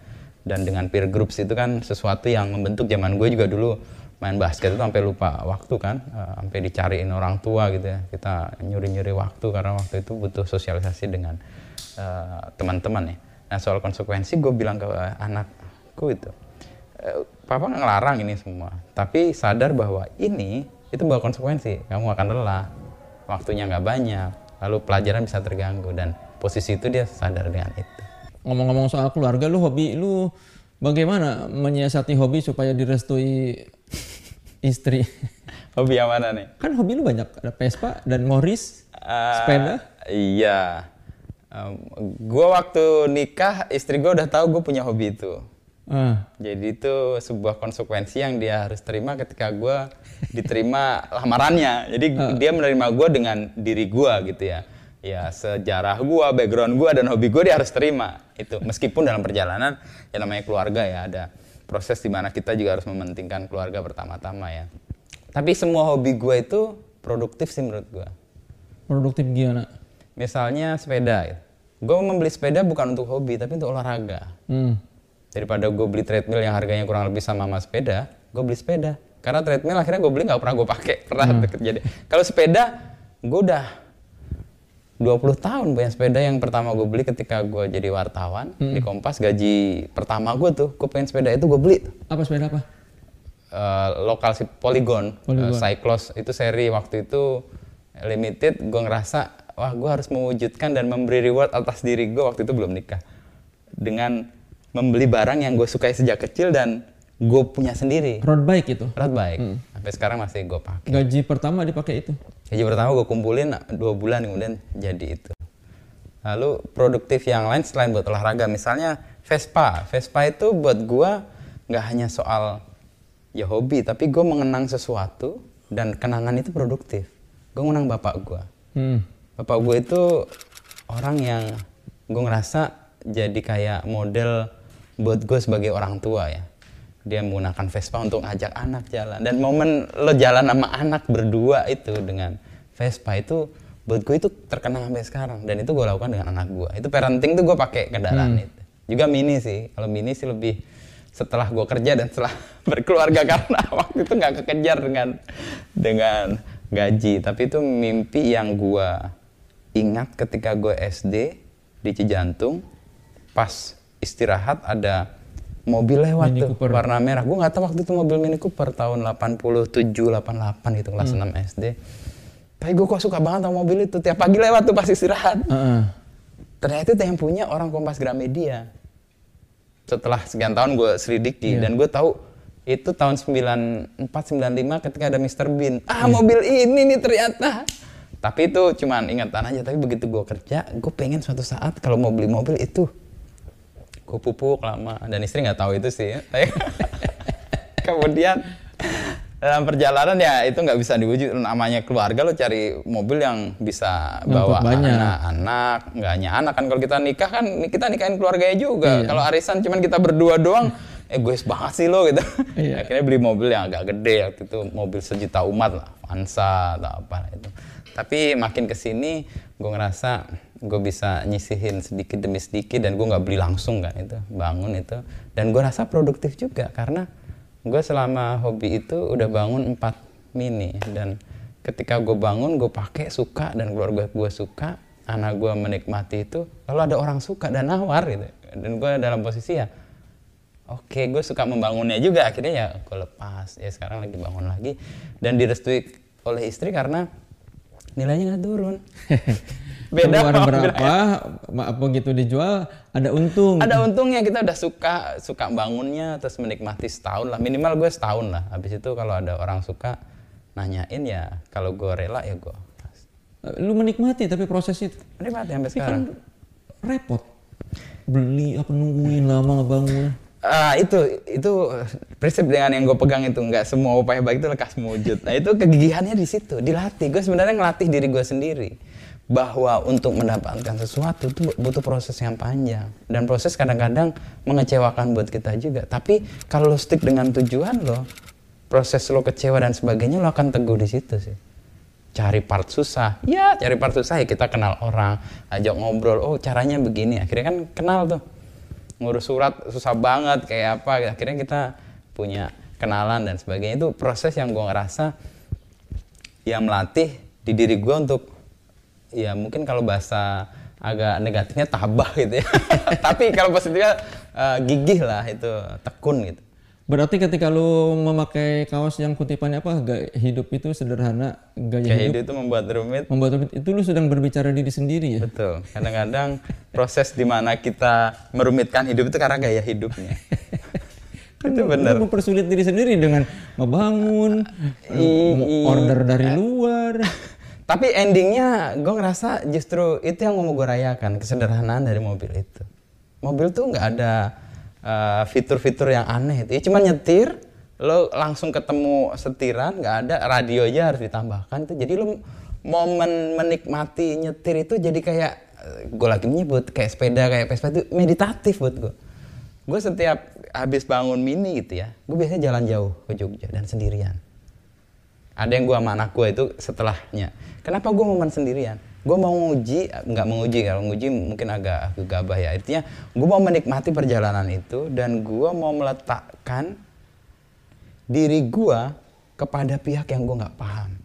dan dengan peer groups itu kan sesuatu yang membentuk zaman gue juga dulu. Main basket itu sampai lupa waktu kan uh, sampai dicariin orang tua gitu ya. Kita nyuri-nyuri waktu karena waktu itu butuh sosialisasi dengan uh, teman-teman ya. Nah soal konsekuensi gue bilang ke anakku itu "Eh, papa ngelarang ini semua. Tapi sadar bahwa ini itu bawa konsekuensi. Kamu akan lelah waktunya nggak banyak lalu pelajaran bisa terganggu. Dan posisi itu dia sadar dengan itu Ngomong-ngomong soal keluarga, lu hobi lu bagaimana menyiasati hobi supaya direstui istri? hobi yang mana nih Kan hobi lu banyak, ada Vespa dan Morris, Eh, sepeda. iya gue waktu nikah istri gue udah tahu gue punya hobi itu Ah, Jadi itu sebuah konsekuensi yang dia harus terima ketika gue diterima lamarannya. Jadi dia menerima gue dengan diri gue gitu ya. Ya sejarah gue, background gue dan hobi gue dia harus terima itu. Meskipun dalam perjalanan ya namanya keluarga ya ada proses di mana kita juga harus mementingkan keluarga pertama-tama ya. Tapi semua hobi gue itu produktif sih menurut gue. produktif gimana? Misalnya sepeda. Gitu. Gue membeli sepeda bukan untuk hobi tapi untuk olahraga Hmm. daripada gue beli treadmill yang harganya kurang lebih sama sama sepeda gue beli sepeda karena treadmill akhirnya gue beli nggak pernah gue pakai pernah terjadi kalau sepeda gue udah 20 tahun punya sepeda yang pertama gue beli ketika gue jadi wartawan di Kompas gaji pertama gue tuh gue pengen sepeda itu gue beli Apa sepeda apa? Eh, lokal si Polygon, Polygon. eh, Cyclos itu seri waktu itu limited gue ngerasa wah gue harus mewujudkan dan memberi reward atas diri gue waktu itu belum nikah. Dengan membeli barang yang gue sukai sejak kecil dan gue punya sendiri. Road bike itu. berat baik sampai sekarang masih gue pakai. Gaji pertama dipakai itu. gaji pertama gue kumpulin dua bulan kemudian jadi itu. Lalu produktif yang lain selain buat olahraga misalnya Vespa. Vespa itu buat gue nggak hanya soal ya hobi tapi gue mengenang sesuatu dan kenangan itu produktif. Gue mengenang bapak gue Hmm. bapak gue itu orang yang gue ngerasa jadi kayak model buat gue sebagai orang tua ya dia menggunakan Vespa untuk ngajak anak jalan. Dan momen lo jalan sama anak berdua itu dengan Vespa itu buat gue itu terkenang sampai sekarang. Dan itu gue lakukan dengan anak gue. Itu parenting tuh gue pakai kendaraan itu. Juga mini sih. Kalau mini sih lebih setelah gue kerja dan setelah berkeluarga karena waktu itu nggak kekejar dengan dengan gaji. Tapi itu mimpi yang gue ingat ketika gue SD di Cijantung. Pas istirahat ada mobil lewat Mini tuh Cooper. warna merah. Gue nggak tahu waktu itu mobil Mini Cooper tahun 87 88 gitu kelas 6 SD tapi gue kok suka banget sama mobil itu. Tiap pagi lewat tuh pas istirahat. Heeh. ternyata itu yang punya orang Kompas Gramedia. Setelah sekian tahun gue selidiki dan gue tahu itu tahun 94 95 ketika ada Mr. Bean. Ah mobil ini nih ternyata. Tapi itu cuman ingatan aja. Tapi begitu gue kerja gue pengen suatu saat kalau mau beli mobil itu gue pupuk lama. Dan istri nggak tahu itu sih. Ya. Kemudian dalam perjalanan ya itu nggak bisa diwujud namanya keluarga lo cari mobil yang bisa bawa anak-anak. Nggak hanya anak kan. Kalau kita nikah kan kita nikahin keluarganya juga. Kalau arisan cuman kita berdua doang egois banget sih lo gitu. Iya. akhirnya beli mobil yang agak gede waktu itu. Mobil sejuta umat lah. Avanza atau apa itu. Tapi makin ke sini gue ngerasa gue bisa nyisihin sedikit demi sedikit dan gue nggak beli langsung kan itu bangun itu. Dan gue rasa produktif juga karena gue selama hobi itu udah bangun 4 mini. Dan ketika gue bangun gue pakai suka dan keluarga gue suka anak gue menikmati itu lalu ada orang suka dan nawar gitu. Dan gue dalam posisi ya oke gue suka membangunnya juga. Akhirnya ya gue lepas. Ya sekarang lagi bangun lagi. Dan direstui oleh istri karena nilainya nggak turun beda Keluar berapa, ma- begitu dijual ada untung. ada untungnya kita udah suka suka bangunnya terus menikmati setahun lah minimal gue setahun lah habis itu kalau ada orang suka nanyain ya kalau gue rela ya gue Lu menikmati tapi proses itu menikmati sampai Tapi sekarang kan repot. Beli apa nungguin lama ngebangun. Ah itu itu prinsip dengan yang gue pegang itu nggak semua upaya baik itu lekas mewujud. Nah itu kegigihannya di situ, dilatih. Gue sebenarnya ngelatih diri gue sendiri bahwa untuk mendapatkan sesuatu itu butuh proses yang panjang dan proses kadang-kadang mengecewakan buat kita juga. Tapi kalau lo stick dengan tujuan lo, proses lo kecewa dan sebagainya lo akan teguh di situ sih. Cari part susah, ya cari part susah ya kita kenal orang, ajak ngobrol. Oh caranya begini, akhirnya kan kenal tuh ngurus surat susah banget kayak apa akhirnya kita punya kenalan dan sebagainya itu proses yang gue ngerasa ya melatih di diri gue untuk ya mungkin kalau bahasa agak negatifnya tabah gitu ya tapi kalau positifnya eh, gigih lah itu tekun gitu Berarti ketika lu memakai kaos yang kutipannya apa? Gaya hidup itu sederhana, gaya hidup hidup itu membuat rumit membuat rumit. itu lu sedang berbicara diri sendiri ya. betul kadang-kadang proses di mana kita merumitkan hidup itu karena gaya hidupnya itu benar Lu mempersulit diri sendiri dengan membangun, I- order dari luar. Tapi endingnya gue ngerasa justru itu yang mau gue rayakan kesederhanaan dari mobil itu. Mobil tuh nggak ada uh, fitur-fitur yang aneh itu. Ya cuma nyetir, lo langsung ketemu setiran, nggak ada radio aja harus ditambahkan itu. Jadi lo momen menikmati nyetir itu jadi kayak gue lagi menyebut kayak sepeda kayak Vespa itu meditatif buat gue. Gue setiap habis bangun mini gitu ya, gue biasanya jalan jauh ke Jogja dan sendirian ada yang gue sama anak gue itu setelahnya kenapa gue momen sendirian? Gue mau nguji nggak menguji kalau nguji mungkin agak gegabah ya. Artinya gue mau menikmati perjalanan itu dan gue mau meletakkan diri gue kepada pihak yang gue nggak paham.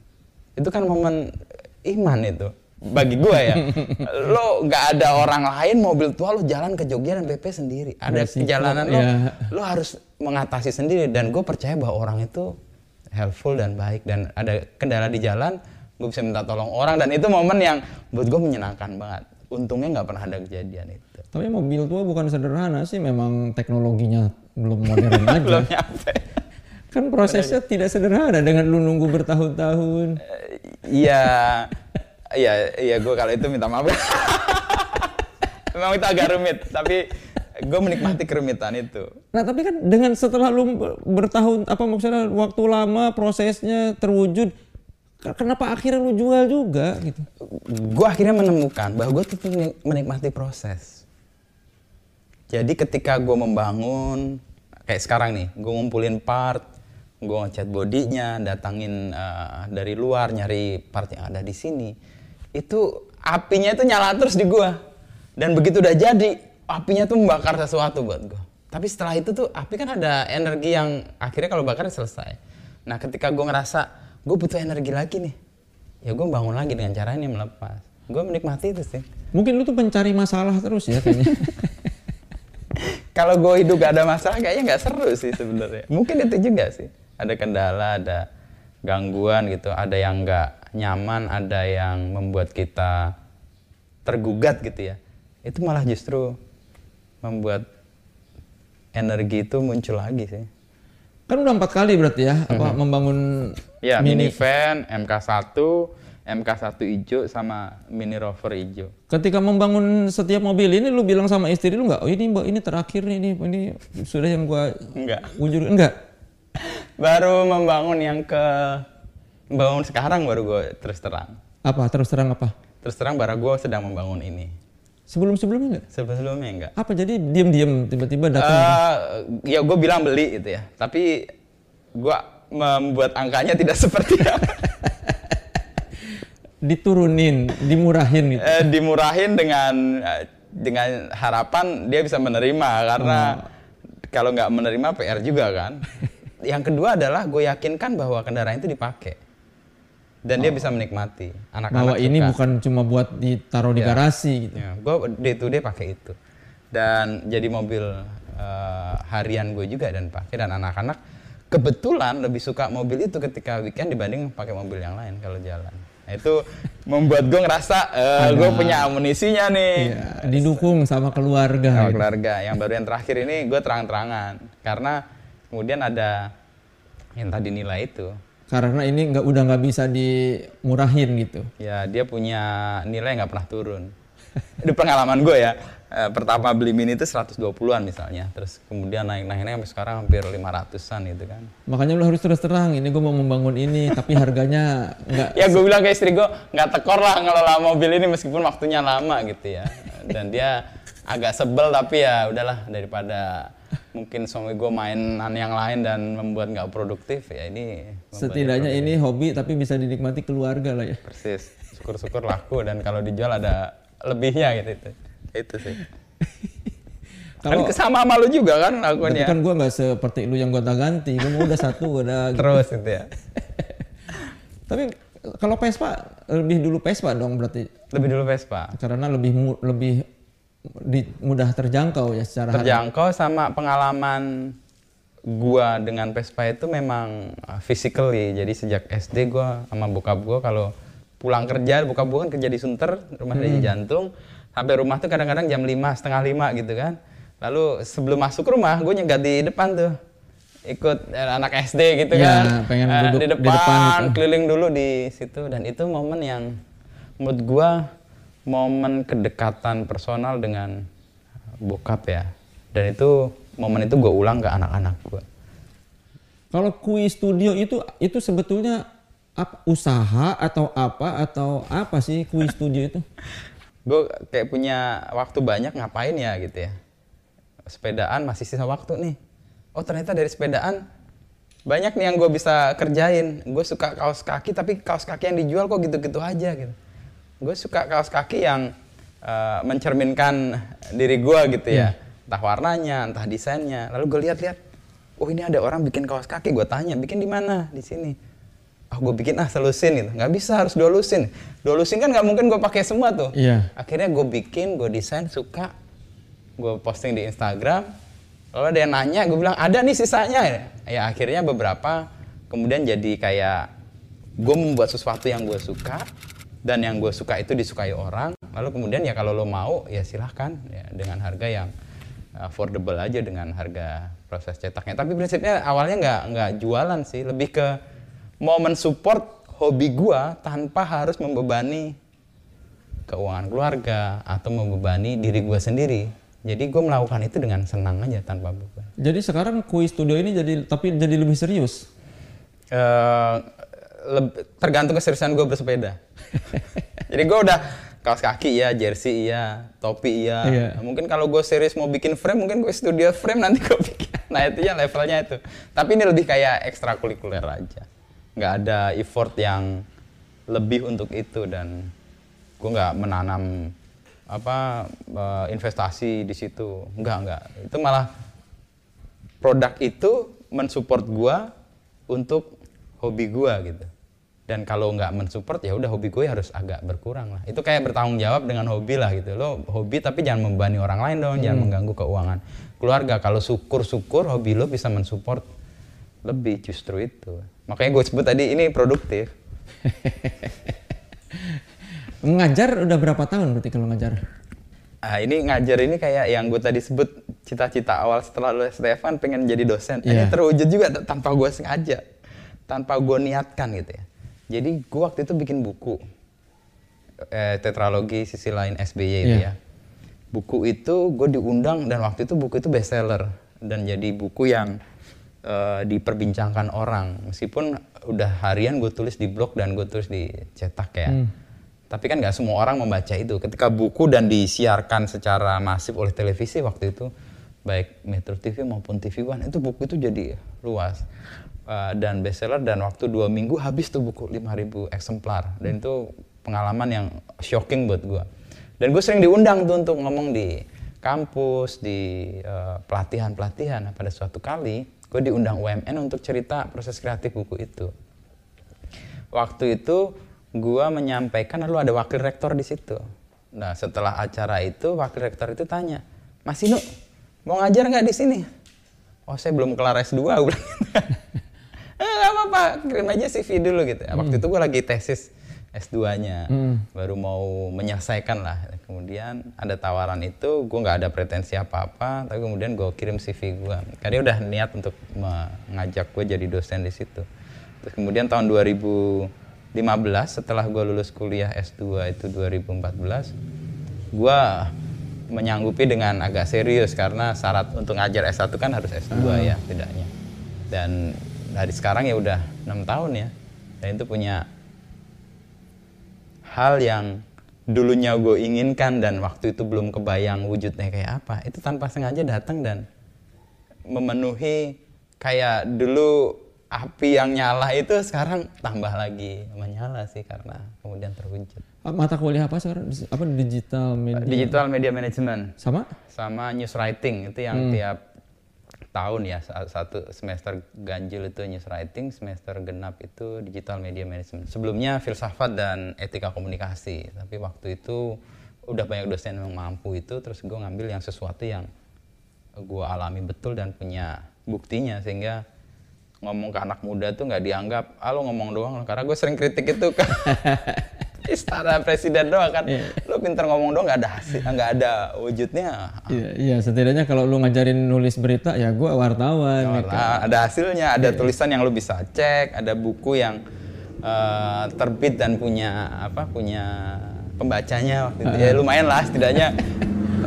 Itu kan momen iman itu bagi gua ya. Lo nggak ada orang lain mobil tua lo jalan ke Jogja dan PP sendiri. Ada perjalanan lo ya. lo harus mengatasi sendiri. Dan gue percaya bahwa orang itu helpful dan baik. Dan ada kendala di jalan gue bisa minta tolong orang dan itu momen yang buat gue menyenangkan banget. Untungnya nggak pernah ada kejadian itu. Tapi mobil tua bukan sederhana sih, memang teknologinya belum modern aja. belum nyampe. Kan prosesnya tidak sederhana dengan lu nunggu bertahun-tahun. iya. Iya iya gue kalau itu minta maaf. Memang itu agak rumit tapi gue menikmati kerumitan itu. Nah tapi kan dengan setelah lu ber- bertahun apa maksudnya waktu lama prosesnya terwujud, kenapa akhirnya lu jual juga gitu? gue akhirnya menemukan bahwa gue tuh menik- menikmati proses. Jadi ketika gue membangun, kayak sekarang nih, gue ngumpulin part, gue ngecat bodinya, datangin eh, dari luar, nyari part yang ada di sini, itu apinya itu nyala terus di gue. Dan begitu udah jadi, apinya tuh membakar sesuatu buat gue. Tapi setelah itu tuh api kan ada energi yang akhirnya kalau bakar selesai. Nah ketika gue ngerasa gue butuh energi lagi nih, ya gue bangun lagi dengan cara ini melepas. Gue menikmati itu sih. Mungkin lu tuh pencari masalah terus ya kayaknya. kalau gue hidup gak ada masalah kayaknya nggak seru sih sebenarnya. Mungkin itu juga sih? Ada kendala ada gangguan gitu. Ada yang nggak nyaman ada yang membuat kita tergugat gitu ya. Itu malah justru membuat energi itu muncul lagi sih. Kan udah empat kali berarti ya apa membangun ya minivan MK1 MK1 hijau sama mini rover hijau Ketika membangun setiap mobil ini lu bilang sama istri lu nggak? Oh ini mbak ini terakhir nih ini ini sudah yang gua enggak unjur enggak? baru membangun yang ke membangun sekarang baru gue terus terang Apa terus terang apa? terus terang baru gue sedang membangun ini Sebelum sebelumnya enggak? sebelumnya enggak Apa jadi diam-diam tiba-tiba datang? Eh, ya gue bilang beli itu ya tapi gue membuat angkanya tidak seperti yang diturunin, dimurahin gitu. eh, dimurahin dengan dengan harapan dia bisa menerima karena kalau nggak menerima PR juga kan. Yang kedua adalah gue yakinkan bahwa kendaraan itu dipakai dan dia bisa menikmati. Anak-anak Bahwa ini suka. bukan cuma buat ditaruh di garasi gitu. Ya, gue day to day pakai itu dan jadi mobil eh, harian gue juga dan pakai dan anak-anak kebetulan lebih suka mobil itu ketika weekend dibanding pakai mobil yang lain kalau jalan. Nah, itu membuat gue ngerasa gue punya amunisinya nih. Iya, didukung sama keluarga. Sama gitu. keluarga. Yang baru yang terakhir ini gue terang-terangan karena kemudian ada yang tadi nilai itu. Karena ini nggak udah nggak bisa dimurahin gitu. Ya dia punya nilai nggak pernah turun. Itu pengalaman gue ya. Eh, pertama beli mini itu 120-an misalnya. Terus kemudian naik-naiknya sampai sekarang hampir 500-an gitu kan. Makanya lu harus terus terang. Ini gue mau membangun ini, tapi harganya nggak. Ya gue bilang ke istri gue nggak tekor lah ngelola mobil ini meskipun waktunya lama gitu ya. Dan dia agak sebel tapi ya udahlah daripada mungkin suami gue mainan yang lain dan membuat nggak produktif ya ini Setidaknya ini hobi tapi bisa dinikmati keluarga lah ya. persis syukur-syukur laku dan kalau dijual ada lebihnya gitu itu sih Kalau kan sama sama lu juga kan tapi lakuannya kan gue nggak seperti lu yang gonta ganti. Gue udah satu udah. gitu. terus gitu ya Tapi kalau Vespa lebih dulu Vespa dong berarti lebih dulu Vespa karena lebih mu- lebih di- mudah terjangkau ya secara terjangkau sama pengalaman gua dengan Vespa itu memang uh, physically jadi sejak SD gua sama bokap gua kalau pulang kerja bokap gua kan kerja di Sunter rumah Hmm. di jantung sampai rumah tuh kadang-kadang jam 5 setengah lima gitu kan. Lalu sebelum masuk rumah gue nyegat di depan tuh. Ikut eh, anak SD gitu Ya, kan. pengen Eh, duduk di di depan, depan gitu. keliling dulu di situ. Dan itu momen yang menurut gua momen kedekatan personal dengan bokap ya. Dan itu momen itu gue ulang ke anak-anak gue Kalau kui studio itu itu sebetulnya usaha atau apa atau apa sih kui studio itu? gue kayak punya waktu banyak ngapain ya gitu ya? Sepedaan masih sisa waktu nih. Oh ternyata dari sepedaan banyak nih yang gue bisa kerjain. Gue suka kaos kaki tapi kaos kaki yang dijual kok gitu-gitu aja gitu. Gue suka kaos kaki yang eh, mencerminkan diri gue gitu ya. Entah warnanya entah desainnya. Lalu gue lihat-lihat oh ini ada orang bikin kaos kaki. Gue tanya bikin di mana? Di sini ah gue bikin ah selusin gitu. Nggak bisa harus dua lusin. Dua lusin kan nggak mungkin gue pakai semua tuh. Iya. akhirnya gue bikin gue desain suka. Gue posting di Instagram. Lalu ada yang nanya gue bilang ada nih sisanya. Ya akhirnya beberapa kemudian jadi kayak gue membuat sesuatu yang gue suka dan yang gue suka itu disukai orang. Lalu kemudian ya kalau lo mau ya silahkan ya dengan harga yang affordable aja dengan harga proses cetaknya. Tapi prinsipnya awalnya nggak nggak jualan sih lebih ke mau mensupport hobi gue tanpa harus membebani keuangan keluarga atau membebani diri gue sendiri. Jadi gue melakukan itu dengan senang aja tanpa beban. Jadi sekarang kuis studio ini jadi tapi jadi lebih serius. Eh, leb- tergantung keseriusan gue bersepeda. Jadi gue udah kaos kaki ya, jersey iya, topi iya. Iya. Mungkin kalau gue serius mau bikin frame, mungkin gue studio frame nanti gue bikin. Nah itu ya levelnya itu. Tapi ini lebih kayak ekstrakurikuler aja. Nggak ada effort yang lebih untuk itu dan gue nggak menanam apa eh, investasi di situ. Nggak nggak. Itu malah produk itu mensupport gua untuk hobi gua gitu. Dan kalau nggak mensupport ya udah hobi gue harus agak berkurang lah. Itu kayak bertanggung jawab dengan hobi lah gitu. Lo hobi tapi jangan membebani orang lain dong, jangan mengganggu keuangan keluarga. Kalau syukur-syukur hobi lo bisa mensupport lebih justru itu. Makanya gue sebut tadi ini produktif. Mengajar udah berapa tahun berarti kalau ngajar? Ah, ini ngajar ini kayak yang gue tadi sebut cita-cita awal setelah lulus Stefan pengen jadi dosen. Iya. Ini terwujud juga tanpa gue sengaja, tanpa gue niatkan gitu ya. Jadi gue waktu itu bikin buku eh, tetralogi sisi lain SBY itu Iya. ya. Buku itu gue diundang dan waktu itu buku itu bestseller dan jadi buku yang eh, diperbincangkan orang meskipun udah harian gue tulis di blog dan gue tulis di cetak ya. Tapi kan nggak semua orang membaca itu. Ketika buku dan disiarkan secara masif oleh televisi waktu itu, baik Metro TV maupun TV One, itu buku itu jadi luas Uh, dan bestseller dan waktu dua minggu habis tuh buku 5000 eksemplar dan itu pengalaman yang shocking buat gua. Dan gue sering diundang tuh untuk ngomong di kampus, di uh, pelatihan-pelatihan. Nah, pada suatu kali gue diundang UMN untuk cerita proses kreatif buku itu waktu itu gua menyampaikan lalu ada wakil rektor di situ. Nah setelah acara itu wakil rektor itu tanya, Mas Inu mau ngajar nggak di sini? Oh saya belum kelar S2 gue bilang gitu. eh nggak apa-apa kirim aja CV dulu gitu. Waktu itu gua lagi tesis S2-nya, baru mau menyelesaikan lah. Kemudian ada tawaran itu, gue nggak ada pretensi apa-apa, tapi kemudian gue kirim CV gue. Karena udah niat untuk mengajak gue jadi dosen di situ. Terus kemudian tahun 2015 setelah gue lulus kuliah S2 itu 2014, gue menyanggupi dengan agak serius karena syarat untuk ngajar S1 kan harus S2 ya tidaknya. Dan dari sekarang ya udah enam tahun ya. Dan itu punya hal yang dulunya gue inginkan dan waktu itu belum kebayang wujudnya kayak apa. Itu tanpa sengaja datang dan memenuhi kayak dulu api yang nyala itu sekarang tambah lagi menyala sih karena kemudian terwujud. Mata kuliah apa sekarang? Apa digital media? Digital media management Sama? sama news writing itu yang tiap tahun ya sa- satu semester ganjil itu news writing, semester genap itu digital media management. Sebelumnya filsafat dan etika komunikasi, tapi waktu itu udah banyak dosen yang mampu itu, terus gue ngambil yang sesuatu yang gue alami betul dan punya buktinya sehingga ngomong ke anak muda tuh nggak dianggap, ah lo ngomong doang lo." karena gue sering kritik itu ke istana presiden doang kan, lo pinter ngomong doang nggak ada hasil, nggak ada wujudnya, Iya, iya, setidaknya kalau lu ngajarin nulis berita ya gua wartawan. ya kan? Nah, ada hasilnya, ada tulisan yang lo bisa cek, ada buku yang eh, terbit dan punya apa? Punya pembacanya waktu itu. Ya lumayan lah setidaknya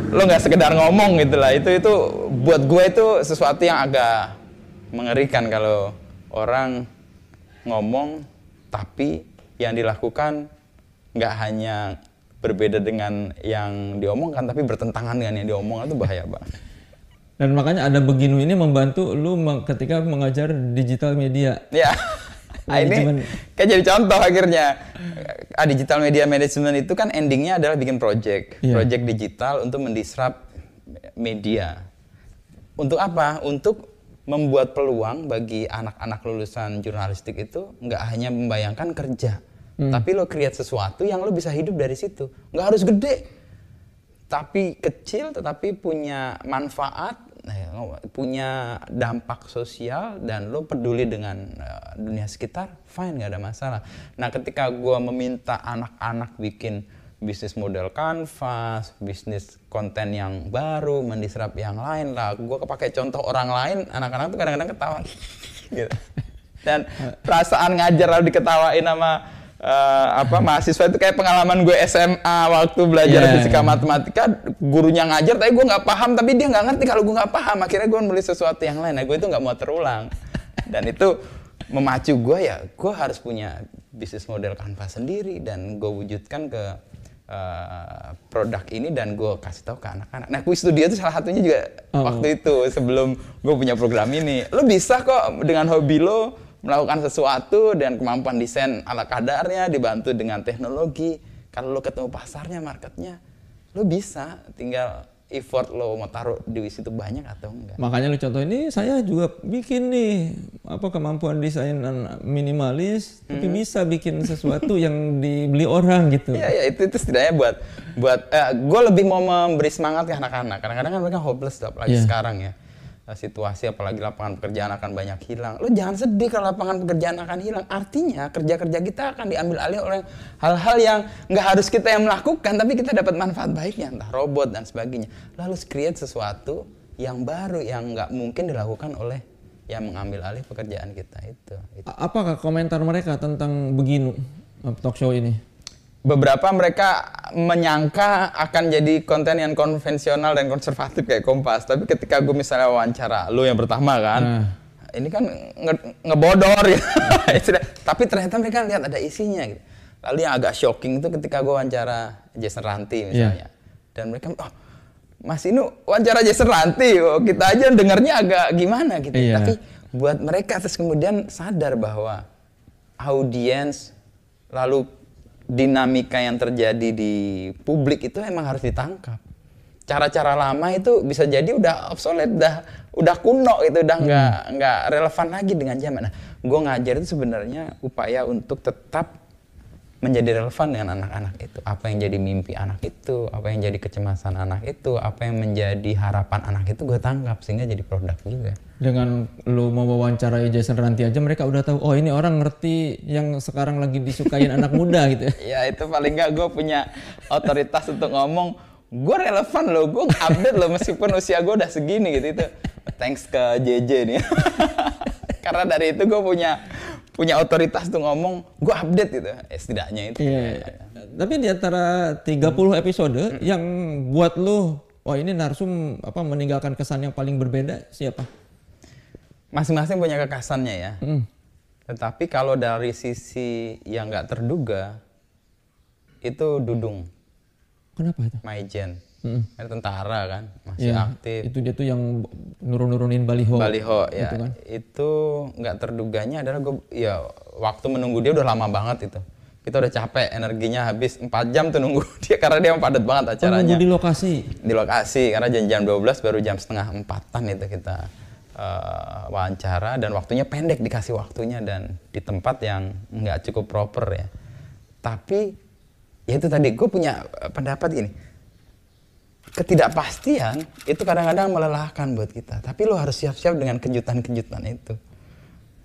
lo nggak sekedar ngomong gitu lah. Itu itu buat gue itu sesuatu yang agak mengerikan kalau orang ngomong tapi yang dilakukan nggak hanya berbeda dengan yang diomongkan tapi bertentangan dengan yang diomongkan itu bahaya banget. Dan makanya ada beginu ini membantu lu ketika mengajar digital media. Ya. Nah, ini kayak jadi contoh akhirnya. Ah, digital media management itu kan endingnya adalah bikin project. Iya. Project digital untuk mendisrupt media. Untuk apa? Untuk membuat peluang bagi anak-anak lulusan jurnalistik itu nggak hanya membayangkan kerja, tapi lo create sesuatu yang lo bisa hidup dari situ. Nggak harus gede, tapi kecil tetapi punya manfaat, eh, punya dampak sosial dan lo peduli dengan eh, dunia sekitar, fine nggak ada masalah. Nah ketika gua meminta anak-anak bikin bisnis model kanvas, bisnis konten yang baru, mendisrup yang lain lah. Gue kepake contoh orang lain, anak-anak tuh kadang-kadang ketawa. gitu. Dan perasaan ngajar lalu diketawain sama eh, apa mahasiswa itu kayak pengalaman gue SMA waktu belajar Yeah. fisika matematika, gurunya ngajar tapi gue nggak paham, tapi dia nggak ngerti kalau gue nggak paham. Akhirnya gue nulis sesuatu yang lain. Nah gue itu nggak mau terulang. Dan itu memacu gue ya, gue harus punya bisnis model kanvas sendiri dan gue wujudkan ke eh, produk ini dan gue kasih tahu ke anak-anak. Nah, Quiz Studio itu salah satunya juga Oh. waktu itu sebelum gue punya program ini. Lo bisa kok dengan hobi lo melakukan sesuatu dan kemampuan desain ala kadarnya dibantu dengan teknologi. Kalau lo ketemu pasarnya, marketnya, lo bisa. Tinggal effort lo mau taruh di situ banyak atau enggak. Makanya lu contoh ini saya juga bikin nih apa kemampuan desain minimalis Hmm. tapi bisa bikin sesuatu yang dibeli orang gitu. Iya, ya itu itu setidaknya buat buat gue lebih mau memberi semangat ke anak-anak. Kadang-kadang kan mereka hopeless apalagi Iya. sekarang ya. Eh, Situasi apalagi lapangan pekerjaan akan banyak hilang. Lo jangan sedih kalau lapangan pekerjaan akan hilang. Artinya kerja-kerja kita akan diambil alih oleh hal-hal yang nggak harus kita yang melakukan, tapi kita dapat manfaat baiknya, entah robot dan sebagainya. Lalu create sesuatu yang baru yang nggak mungkin dilakukan oleh yang mengambil alih pekerjaan kita itu. Itu. Apakah komentar mereka tentang beginu uh, talk show ini? Beberapa mereka menyangka akan jadi konten yang konvensional dan konservatif kayak Kompas. Tapi ketika gue misalnya wawancara lu yang pertama kan, Nah. ini kan nge- ngebodor gitu. Istilah- Tapi ternyata mereka lihat ada isinya gitu. Lalu yang agak shocking itu ketika gue wawancara Jason Ranti misalnya. Dan mereka, oh Mas Inu wawancara Jason Ranti, oh, kita aja dengarnya agak gimana gitu. Iya. Tapi buat mereka terus kemudian sadar bahwa audiens lalu dinamika yang terjadi di publik itu emang harus ditangkap. Cara-cara lama itu bisa jadi udah obsolete, udah udah kuno itu udah nggak nggak relevan lagi dengan zaman. Nah, gue ngajar itu sebenarnya upaya untuk tetap menjadi relevan dengan anak-anak itu. Apa yang jadi mimpi anak itu, apa yang jadi kecemasan anak itu, apa yang menjadi harapan anak itu gue tangkap sehingga jadi produk juga. Dengan lu mau wawancarai Jason Ranti aja mereka udah tahu oh ini orang ngerti yang sekarang lagi disukain anak muda gitu. ya. ya itu paling nggak gue punya otoritas untuk ngomong gue relevan loh gue update loh meskipun usia gue udah segini gitu itu thanks ke JJ nih karena dari itu gue punya punya otoritas tuh ngomong gue update gitu eh, setidaknya itu Iya. Tapi di antara 30 episode yang buat lu wah ini narsum apa meninggalkan kesan yang paling berbeda siapa? masing-masing punya kekasannya ya Hmm. tetapi kalau dari sisi yang nggak terduga itu Dudung Kenapa itu? Maijen Mm. Dia tentara kan masih Iya, aktif Itu dia tuh yang nurun-nurunin baliho. baliho ya Gitu kan. itu nggak terduganya adalah gue ya waktu menunggu dia udah lama banget itu kita udah capek energinya habis 4 jam tuh nunggu dia karena dia padat banget Oh, acaranya nunggu di lokasi. di lokasi karena jam jam 12 baru jam setengah empatan itu kita eh, wawancara dan waktunya pendek dikasih waktunya dan di tempat yang nggak cukup proper ya tapi ya itu tadi gue punya pendapat gini ketidakpastian itu kadang-kadang melelahkan buat kita. Tapi lo harus siap-siap dengan kejutan-kejutan itu.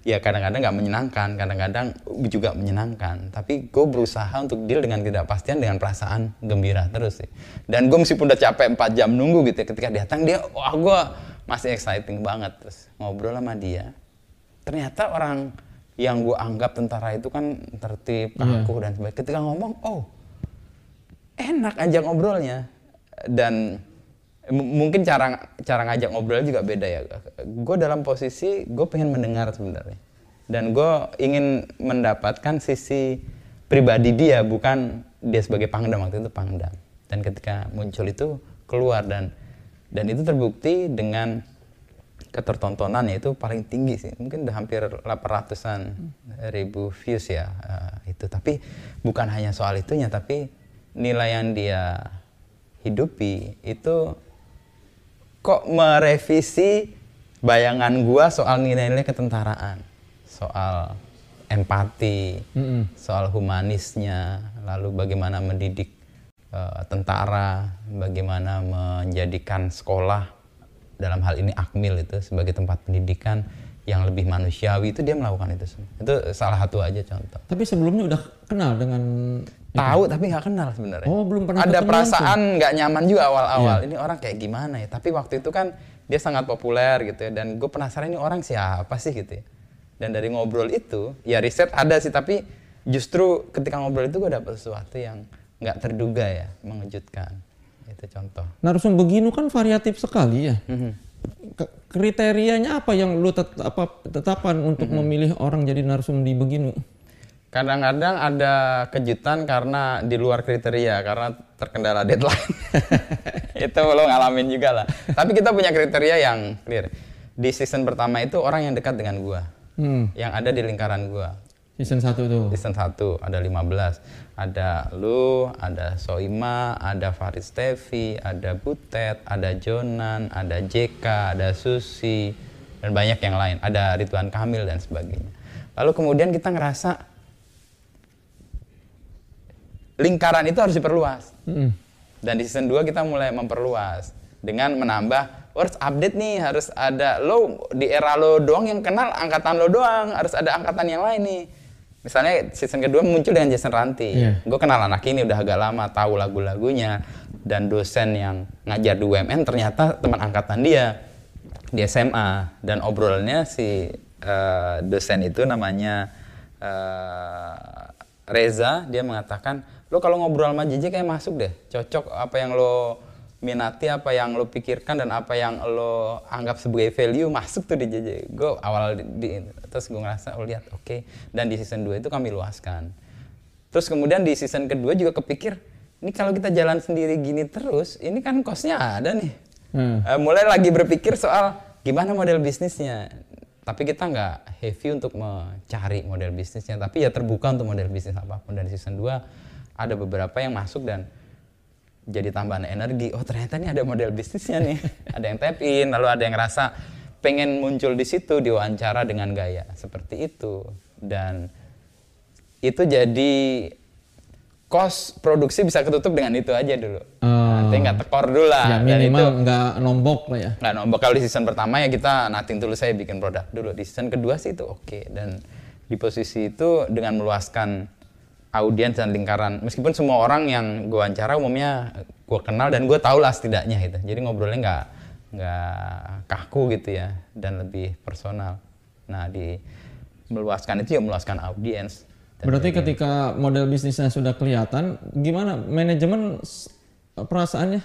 Ya kadang-kadang nggak menyenangkan kadang-kadang juga menyenangkan. Tapi gue berusaha untuk deal dengan ketidakpastian dengan perasaan gembira terus sih. Dan gue meskipun udah capek 4 jam nunggu gitu ya, ketika datang dia wah gue masih exciting banget terus. Ngobrol sama dia. Ternyata orang yang gue anggap tentara itu kan tertib kaku dan sebagainya. Ketika ngomong oh enak ajak ngobrolnya dan mungkin cara cara ngajak ngobrol juga beda ya. Gue dalam posisi gue pengen mendengar sebenarnya. Dan gue ingin mendapatkan sisi pribadi dia bukan dia sebagai pangdam waktu itu pangdam. Dan ketika muncul itu keluar dan dan itu terbukti dengan ketertontonan itu paling tinggi sih. Mungkin udah hampir 800-an ribu views ya eh, itu. Tapi bukan hanya soal itunya tapi nilai yang dia hidupi itu kok merevisi bayangan gua soal nilai-nilai ketentaraan, soal empati, Mm-mm. soal humanisnya, lalu bagaimana mendidik eh, tentara, bagaimana menjadikan sekolah dalam hal ini Akmil itu sebagai tempat pendidikan yang lebih manusiawi itu dia melakukan itu semua. Itu salah satu aja contoh. Tapi sebelumnya udah kenal dengan Tahu tapi nggak kenal sebenarnya. Oh, belum pernah Ada perasaan nggak nyaman juga awal-awal. Iya. Ini orang kayak gimana ya? Tapi waktu itu kan dia sangat populer gitu ya. Dan gue penasaran ini orang siapa sih gitu ya. Dan dari ngobrol itu, ya riset ada sih. Tapi justru ketika ngobrol itu gue dapet sesuatu yang nggak terduga ya, mengejutkan. Itu contoh. Narsum beginu kan variatif sekali ya. Mhm. Ke- Kriterianya apa yang lu tet- apa tetapkan untuk Mhm. memilih orang jadi narsum di beginu? Kadang-kadang ada kejutan karena di luar kriteria, karena terkendala deadline. itu lo ngalamin juga lah. Tapi kita punya kriteria yang clear. Di season pertama itu orang yang dekat dengan gua, Hmm, yang ada di lingkaran gua. season 1 tuh. Season 1 ada 15. Ada lu, ada Soima, ada Farid Stevi, ada Butet, ada Jonan, ada JK, ada Susi, dan banyak yang lain. Ada Ridwan Kamil dan sebagainya. Lalu kemudian kita ngerasa lingkaran itu harus diperluas. Mm-mm. Dan di season 2 kita mulai memperluas dengan menambah harus update nih, harus ada lo di era lo doang yang kenal angkatan lo doang, harus ada angkatan yang lain nih. Misalnya season kedua muncul dengan Jason Ranti. Iya. Gue kenal anak ini udah agak lama, tahu lagu-lagunya dan dosen yang ngajar di UMN ternyata teman angkatan dia di SMA dan obrolannya si eh, dosen itu namanya eh, Reza dia mengatakan lo kalau ngobrol sama JJ kayak masuk deh cocok apa yang lo minati apa yang lo pikirkan dan apa yang lo anggap sebagai value masuk tuh di JJ gue awal di, di- terus gue ngerasa oh lihat oke dan di season 2 itu kami luaskan terus kemudian di season kedua juga kepikir ini kalau kita jalan sendiri gini terus ini kan costnya ada nih Hmm. Eh, mulai lagi berpikir soal gimana model bisnisnya. Tapi kita nggak heavy untuk mencari model bisnisnya, tapi ya terbuka untuk model bisnis apa pun. Dan di season 2 ada beberapa yang masuk dan jadi tambahan energi. Oh ternyata ini ada model bisnisnya nih. ada yang tap in, lalu ada yang ngerasa pengen muncul di situ diwawancara dengan gaya seperti itu. Dan itu jadi cost produksi bisa ketutup dengan itu aja dulu. Oh. Nanti nggak tekor dulu lah. ya minimal nggak nombok lah ya. nggak nombok kalau di season pertama ya kita nating dulu saya bikin produk dulu di season kedua sih itu oke dan di posisi itu dengan meluaskan audiens dan lingkaran. Meskipun semua orang yang gue wawancara umumnya gue kenal dan gue tahu lah setidaknya gitu. Jadi ngobrolnya nggak nggak kaku gitu ya dan lebih personal. Nah di meluaskan itu ya meluaskan audiens. Berarti ketika model bisnisnya sudah kelihatan, gimana manajemen perasaannya?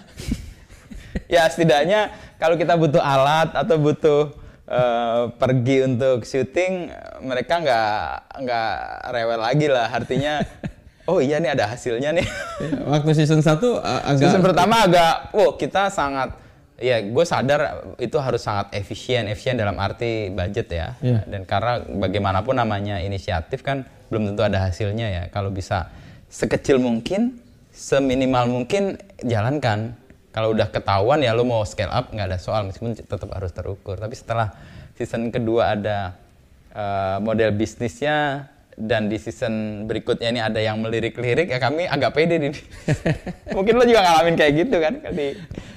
ya setidaknya kalau kita butuh alat atau butuh eh, pergi untuk syuting mereka nggak nggak rewel lagi lah. Artinya oh iya nih ada hasilnya nih. Waktu season 1 agak season pertama agak wow kita sangat ya gue sadar itu harus sangat efisien. Efisien dalam arti budget ya. Iya. dan karena bagaimanapun namanya inisiatif kan belum tentu ada hasilnya ya. Kalau bisa sekecil mungkin seminimal mungkin jalankan kalau udah ketahuan ya lo mau scale up nggak ada soal meskipun tetap harus terukur tapi setelah season kedua ada eh, model bisnisnya dan di season berikutnya ini ada yang melirik-lirik ya kami agak pede nih mungkin lo juga ngalamin kayak gitu kan di,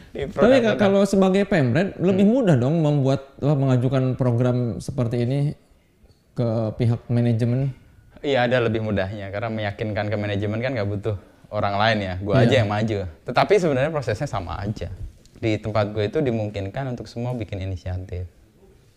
di Tapi produk-produk. ka- kalau sebagai pemret lebih Hmm. mudah dong membuat apa, mengajukan program seperti ini ke pihak manajemen. Iya ada lebih mudahnya karena meyakinkan ke manajemen kan nggak butuh orang lain ya, gue aja yang maju. Tetapi sebenarnya prosesnya sama aja. Di tempat gue itu dimungkinkan untuk semua bikin inisiatif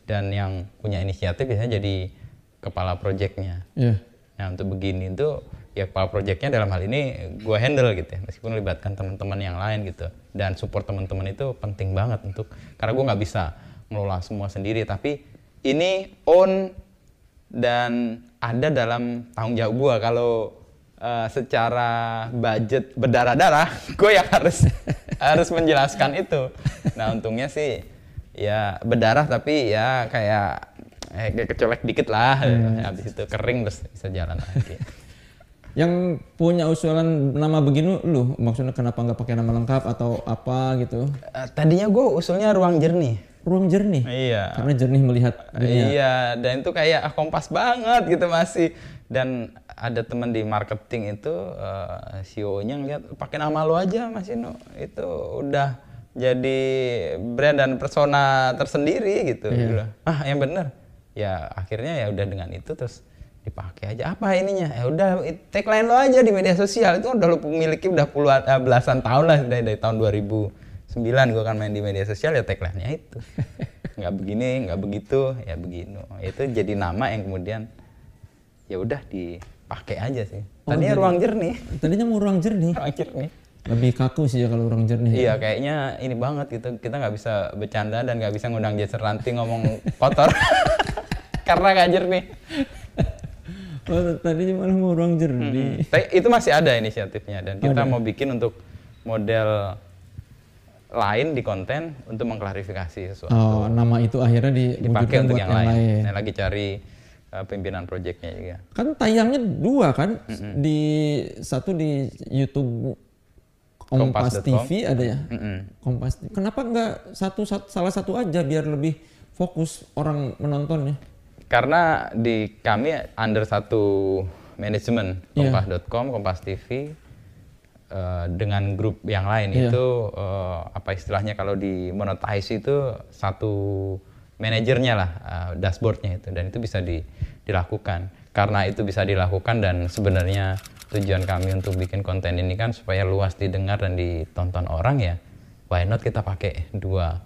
dan yang punya inisiatif biasanya jadi kepala proyeknya. Iya. Nah untuk begini itu ya kepala proyeknya dalam hal ini gue handle gitu ya, meskipun melibatkan teman-teman yang lain gitu. Dan support teman-teman itu penting banget untuk karena gue nggak bisa ngelola semua sendiri, tapi ini own dan ada dalam tanggung jawab gue kalau eh, secara budget berdarah-darah, gue yang harus harus menjelaskan itu. Nah untungnya sih ya berdarah tapi ya kayak eh, kayak kecolek dikit lah, habis itu kering terus bisa jalan lagi. Yang punya usulan nama begini lu, maksudnya kenapa nggak pakai nama lengkap atau apa gitu? Eh, tadinya gue usulnya ruang jernih, ruang jernih. Iya. Karena jernih melihat dunia. Iya, dan itu kayak ah, kompas banget gitu masih. Dan ada teman di marketing itu eh, CEO-nya ngeliat pakai nama lo aja Mas Ino. Itu udah jadi brand dan persona tersendiri gitu. Dia bilang, Ah, yang bener. Ya akhirnya ya udah dengan itu terus dipakai aja. Apa ininya? Ya udah tagline lo aja di media sosial. Itu udah lo miliki udah puluhan eh, belasan tahun lah dari, dari tahun 2009 gue kan main di media sosial ya tagline-nya itu. Nggak begini nggak begitu. Ya begini. Itu jadi nama yang kemudian ya udah dipakai aja sih. Tadinya ruang jernih. Tadinya mau ruang jernih. ruang jernih. Lebih kaku sih ya kalau ruang jernih. iya kayaknya ini banget gitu. Kita nggak bisa bercanda dan nggak bisa ngundang Jason Ranti ngomong kotor. Karena nggak jernih. Oh, tadinya malah mau ruang jernih. Tapi itu masih ada inisiatifnya dan kita mau bikin untuk model lain di konten untuk mengklarifikasi sesuatu. Oh, nama itu akhirnya dipakai untuk buat yang, lain. Nah, lagi cari uh, pimpinan proyeknya juga. Kan tayangnya dua kan? Di satu di YouTube Kompas Kompas.com. TV ada ya? Mm-mm. Kompas. Kenapa nggak satu, sat- salah satu aja biar lebih fokus orang menontonnya? Karena di kami under satu manajemen Iya. kompas.com, Kompas TV uh, dengan grup yang lain Iya. itu uh, apa istilahnya kalau di monetize itu satu manajernya lah uh, dashboardnya itu dan itu bisa di- dilakukan. Karena itu bisa dilakukan dan sebenarnya tujuan kami untuk bikin konten ini kan supaya luas didengar dan ditonton orang ya. Why not kita pakai dua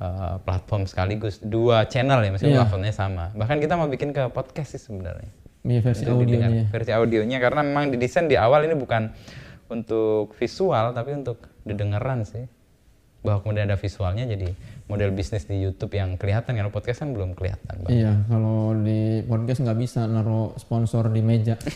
uh, platform sekaligus, dua channel ya meskipun Iya. platformnya sama. Bahkan kita mau bikin ke podcast sih sebenarnya. Iya versi Untuk didengar. audionya. Versi audionya karena memang didesain di awal ini bukan untuk visual tapi untuk didengaran sih. Bahwa kemudian ada visualnya jadi model bisnis di YouTube yang kelihatan kalau podcast kan belum kelihatan. Bang. Iya, kalau di podcast nggak bisa naruh sponsor di meja.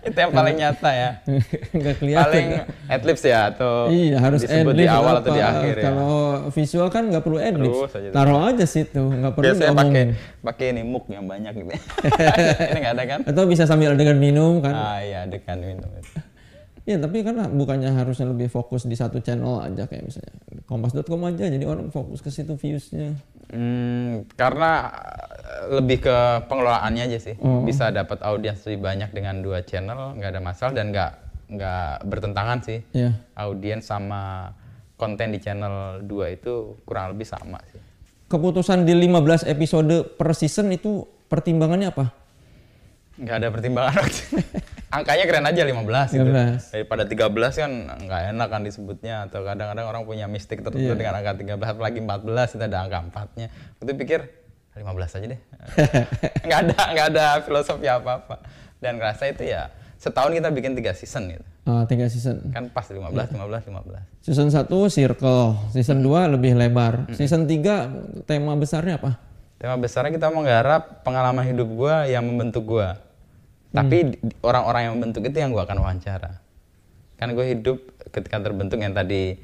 Itu yang paling nyata ya. nggak kelihatan. paling adlibs ya atau Iya harus disebut di awal atau di apa. akhir ya. Kalau visual kan nggak perlu adlib. Terus aja. Taruh aja situ, nggak perlu Biasanya ngomong. pakai pakai ini muk yang banyak gitu. ini nggak ada kan? Atau bisa sambil dengan minum kan? Ah iya dekan minum. Iya tapi kan bukannya harusnya lebih fokus di satu channel aja kayak misalnya kompas.com aja jadi orang fokus ke situ viewsnya. Hmm, karena eh, lebih ke pengelolaannya aja sih. Oh. Bisa dapat audiens lebih banyak dengan dua channel, nggak ada masalah dan nggak nggak bertentangan sih. Iya. Audiens sama konten di channel 2 itu kurang lebih sama sih. Keputusan di 15 episode per season itu pertimbangannya apa? Nggak ada pertimbangan. Angkanya keren aja 15 gitu. 15. Daripada 13 kan nggak enak kan disebutnya atau kadang-kadang orang punya mistik tertentu Iya. dengan angka 13 apalagi 14 itu ada angka 4-nya. Itu pikir 15 aja deh. nggak ada nggak ada filosofi apa-apa. Dan ngerasa itu ya setahun kita bikin tiga season gitu. Ah, tiga season. Kan pas 15 15 15. Season 1 circle, season 2 lebih lebar. Season 3 tema besarnya apa? Tema besarnya kita menggarap pengalaman hidup gua yang membentuk gua. Tapi di- orang-orang yang membentuk itu yang gua akan wawancara. Kan gue hidup ketika terbentuk yang tadi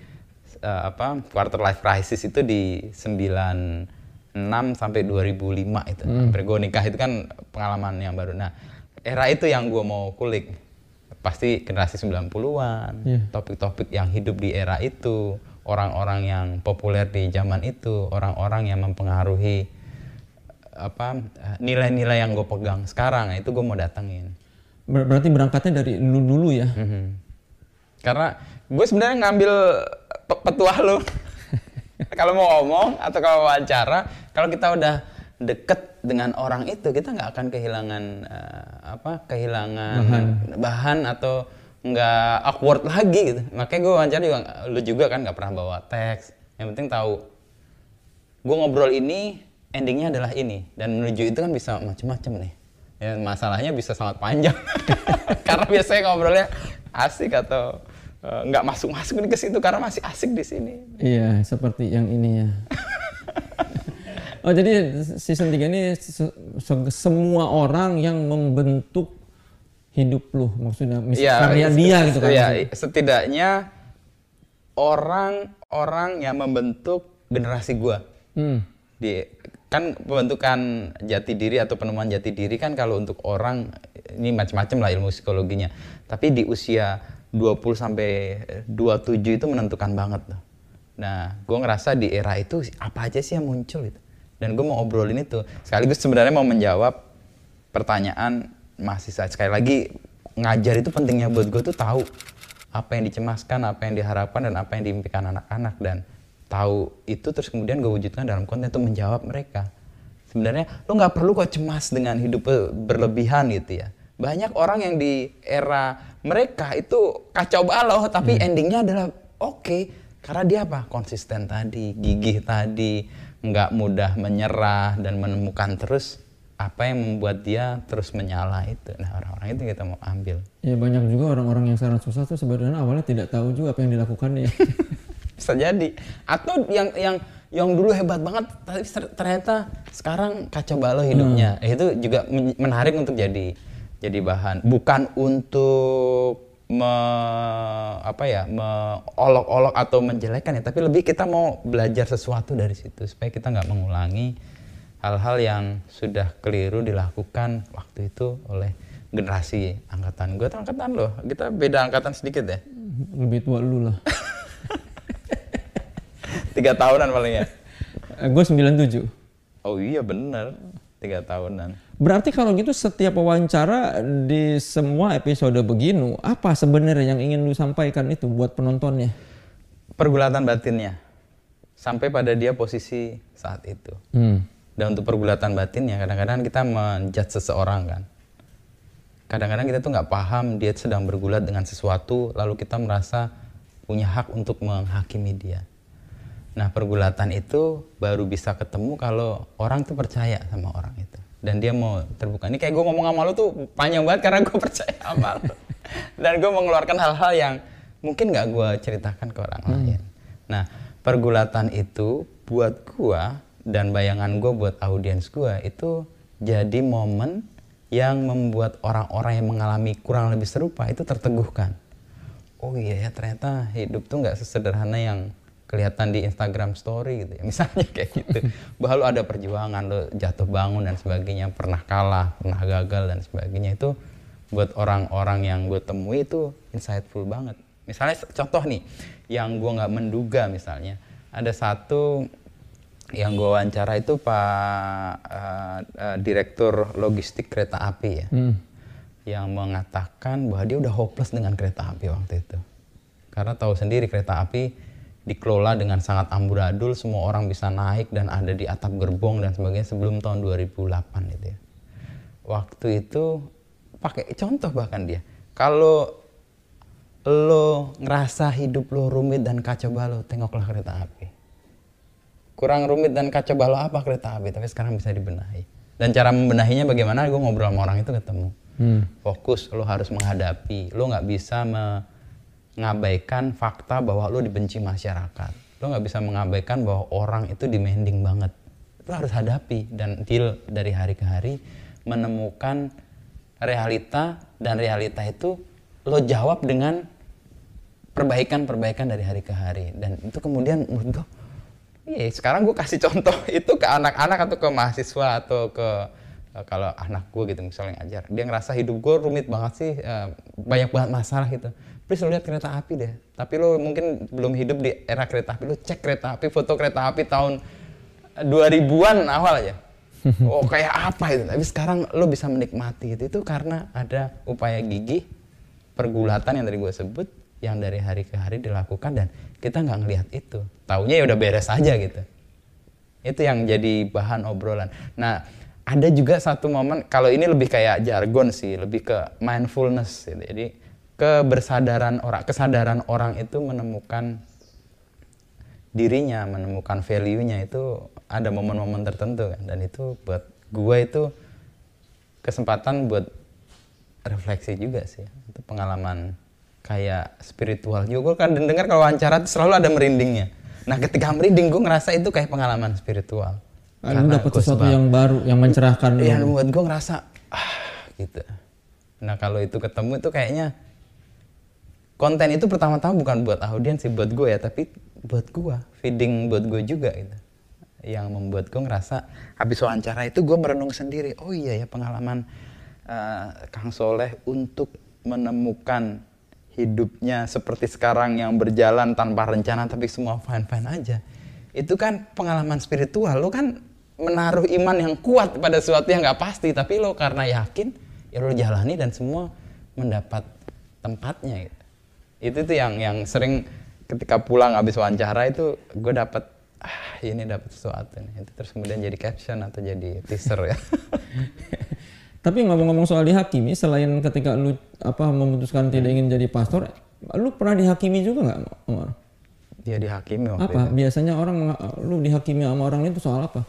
eh, apa quarter life crisis itu di 96 sampai 2005 itu. Sampai gue nikah itu kan pengalaman yang baru. Nah, era itu yang gua mau kulik. Pasti generasi 90-an, Iya. topik-topik yang hidup di era itu, orang-orang yang populer di zaman itu, orang-orang yang mempengaruhi apa nilai-nilai yang gue pegang sekarang nah, itu gue mau datengin. Ber- berarti berangkatnya dari dulu dulu ya. Mhm. karena gue sebenarnya ngambil pe- petuah lo kalau mau ngomong atau kalau wawancara kalau kita udah deket dengan orang itu kita nggak akan kehilangan eh, apa kehilangan bahan, atau nggak awkward lagi gitu. Makanya gue wawancara juga lu juga kan nggak pernah bawa teks. Yang penting tahu. Gue ngobrol ini endingnya adalah ini dan menuju itu kan bisa macam-macam nih ya masalahnya bisa sangat panjang karena biasanya ngobrolnya asik atau eh, nggak masuk-masuk ke situ karena masih asik di sini Iya, seperti yang ini ya. oh, jadi season 3 ini se- se- semua orang yang membentuk hidup lu maksudnya mis- Iya, karya dia gitu kan. iya, setidaknya orang-orang yang membentuk generasi gua Hmm. di kan pembentukan jati diri atau penemuan jati diri kan kalau untuk orang ini macam-macam lah ilmu psikologinya. Tapi di usia 20 sampai 27 itu menentukan banget tuh. Nah, gue ngerasa di era itu apa aja sih yang muncul itu. Dan gue mau obrolin itu. Sekaligus sebenarnya mau menjawab pertanyaan mahasiswa. Sekali lagi ngajar itu pentingnya buat gue tuh tahu apa yang dicemaskan, apa yang diharapkan dan apa yang diimpikan anak-anak dan tahu itu terus kemudian gue wujudkan dalam konten itu menjawab mereka. Sebenarnya lo nggak perlu kok cemas dengan hidup berlebihan gitu ya. Banyak orang yang di era mereka itu kacau balau tapi hmm. endingnya adalah oke okay, karena dia apa konsisten tadi, gigih tadi, nggak mudah menyerah dan menemukan terus apa yang membuat dia terus menyala itu. Nah orang-orang itu kita mau ambil. Ya banyak juga orang-orang yang sekarang susah tuh sebenarnya awalnya tidak tahu juga apa yang dilakukannya. Bisa jadi. Atau yang yang yang dulu hebat banget tapi ternyata sekarang kacau balau hidupnya. Hmm. Itu juga menarik untuk jadi jadi bahan. Bukan untuk me, apa ya olok-olok atau menjelekan ya, tapi lebih kita mau belajar sesuatu dari situ supaya kita nggak mengulangi hal-hal yang sudah keliru dilakukan waktu itu oleh generasi angkatan gue tuh angkatan loh kita beda angkatan sedikit ya lebih tua lu lah tiga tahunan paling ya? Eh, gue 97 oh iya bener. Tiga tahunan. Berarti kalau gitu setiap wawancara di semua episode begini apa sebenarnya yang ingin lu sampaikan itu buat penontonnya? Pergulatan batinnya. Sampai pada dia posisi saat itu. Hmm. Dan untuk pergulatan batinnya kadang-kadang kita menjudge seseorang kan. Kadang-kadang kita tuh nggak paham dia sedang bergulat dengan sesuatu lalu kita merasa punya hak untuk menghakimi dia nah pergulatan itu baru bisa ketemu kalau orang tuh percaya sama orang itu dan dia mau terbuka ini kayak gue ngomong sama lo tuh panjang banget karena gue percaya sama lo dan gue mengeluarkan hal-hal yang mungkin nggak gue ceritakan ke orang hmm. lain nah pergulatan itu buat gue dan bayangan gue buat audiens gue itu jadi momen yang membuat orang-orang yang mengalami kurang lebih serupa itu terteguhkan. Oh iya ya ternyata hidup tuh nggak sesederhana yang kelihatan di Instagram Story gitu ya. Misalnya kayak gitu. Bahwa lo ada perjuangan lo jatuh bangun dan sebagainya pernah kalah pernah gagal dan sebagainya itu buat orang-orang yang gue temui itu insightful banget. Misalnya contoh nih yang gue nggak menduga misalnya ada satu yang gue wawancara itu pak uh, uh, direktur logistik kereta api ya. Hmm. yang mengatakan bahwa dia udah hopeless dengan kereta api waktu itu. Karena tahu sendiri kereta api dikelola dengan sangat amburadul semua orang bisa naik dan ada di atap gerbong dan sebagainya sebelum tahun 2008 gitu ya. Waktu itu pakai contoh bahkan dia. Kalau lo ngerasa hidup lo rumit dan kacau balau tengoklah kereta api. Kurang rumit dan kacau balau apa kereta api? Tapi sekarang bisa dibenahi. Dan cara membenahinya bagaimana? Gue ngobrol sama orang itu ketemu. Hmm. fokus lo harus menghadapi. Lo nggak bisa mengabaikan fakta bahwa lo dibenci masyarakat. Lo nggak bisa mengabaikan bahwa orang itu demanding banget. Lo harus hadapi dan deal dari hari ke hari menemukan realita dan realita itu lo jawab dengan perbaikan-perbaikan dari hari ke hari. Dan itu kemudian menurut gue Iya, sekarang gue kasih contoh itu ke anak-anak atau ke mahasiswa atau ke uh, kalau anak gue gitu misalnya ngajar, dia ngerasa hidup gue rumit banget sih, uh, banyak banget masalah gitu. Please lo lihat kereta api deh. Tapi lo mungkin belum hidup di era kereta api, lo cek kereta api, foto kereta api tahun 2000-an awal aja. Oh kayak apa itu? Tapi sekarang lo bisa menikmati gitu. Itu karena ada upaya gigih, pergulatan yang tadi gue sebut, yang dari hari ke hari dilakukan dan kita nggak ngelihat itu taunya ya udah beres aja gitu itu yang jadi bahan obrolan nah ada juga satu momen kalau ini lebih kayak jargon sih lebih ke mindfulness gitu. jadi kebersadaran orang kesadaran orang itu menemukan dirinya menemukan value-nya itu ada momen-momen tertentu kan? Dan itu buat gue itu kesempatan buat refleksi juga sih. Itu pengalaman kayak spiritual juga. Gue kan dengar kalau wawancara selalu ada merindingnya. Nah ketika merinding gue ngerasa itu kayak pengalaman spiritual. Karena dapat sesuatu yang baru yang mencerahkan ya buat gue ngerasa ah gitu. Nah kalau itu ketemu itu kayaknya konten itu pertama-tama bukan buat audiens sih buat gue ya tapi buat gue feeding buat gue juga gitu yang membuat gue ngerasa habis wawancara itu gue merenung sendiri oh iya ya pengalaman uh, Kang Soleh untuk menemukan hidupnya seperti sekarang yang berjalan tanpa rencana tapi semua fine-fine aja. Itu kan pengalaman spiritual. Lo kan menaruh iman yang kuat pada sesuatu yang nggak pasti, tapi lo karena yakin ya lo jalani dan semua mendapat tempatnya. Gitu. Itu tuh yang yang sering ketika pulang habis wawancara itu gue dapat ah ini dapat sesuatu nih. Itu terus kemudian jadi caption atau jadi teaser ya. Tapi ngomong-ngomong soal dihakimi, selain ketika lu apa memutuskan tidak ingin jadi pastor, lu pernah dihakimi juga nggak, Omar? Dia dihakimi waktu Apa? Biasanya orang lu dihakimi sama orang itu soal apa?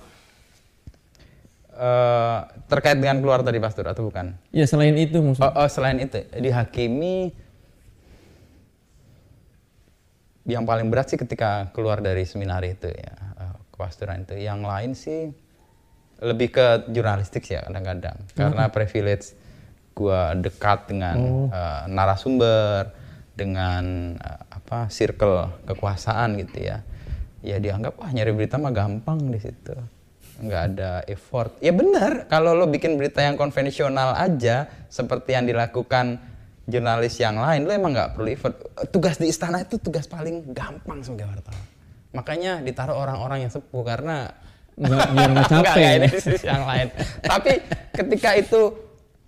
Eh, terkait dengan keluar tadi pastor atau bukan? Ya selain itu Oh, maksud. oh, selain itu dihakimi yang paling berat sih ketika keluar dari seminar itu ya eh, kepastoran itu. Yang lain sih lebih ke jurnalistik sih ya kadang-kadang karena privilege gua dekat dengan eh, narasumber dengan eh, apa circle kekuasaan gitu ya. Ya dianggap wah nyari berita mah gampang di situ nggak ada effort. Ya benar, kalau lo bikin berita yang konvensional aja seperti yang dilakukan jurnalis yang lain, lo emang nggak perlu effort. Tugas di istana itu tugas paling gampang sebagai wartawan. Makanya ditaruh orang-orang yang sepuh karena Nggak, biar nggak capek. nggak, ya. ini sisi yang lain. Tapi ketika itu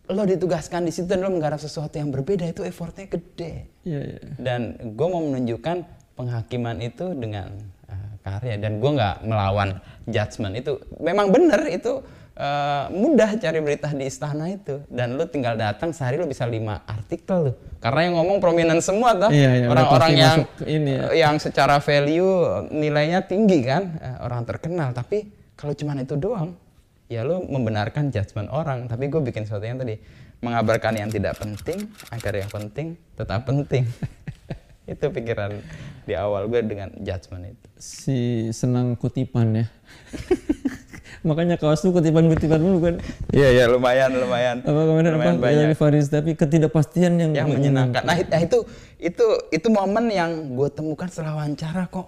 lo ditugaskan di situ dan lo menggarap sesuatu yang berbeda itu effortnya gede Iya, iya. dan gue mau menunjukkan penghakiman itu dengan uh, karya dan gue nggak melawan judgement itu memang bener itu uh, mudah cari berita di istana itu. Dan lu tinggal datang sehari lu bisa lima artikel lu karena yang ngomong prominent semua tuh Iya, iya, orang-orang yang ini ya. yang secara value nilainya tinggi kan. Uh, orang terkenal. Tapi kalau cuman itu doang ya lu membenarkan judgement orang. Tapi gue bikin sesuatu yang tadi mengabarkan yang tidak penting agar yang penting tetap penting. Itu pikiran di awal gue dengan judgement itu. Si senang kutipan ya. Makanya kaos tuh kutipan-kutipan dulu kan. iya iya lumayan lumayan. Apa kemarin apa? lumayan Ya, banyak. Faris? Tapi ketidakpastian yang, yang menyenangkan. nah nah, itu itu itu momen yang gue temukan setelah wawancara kok.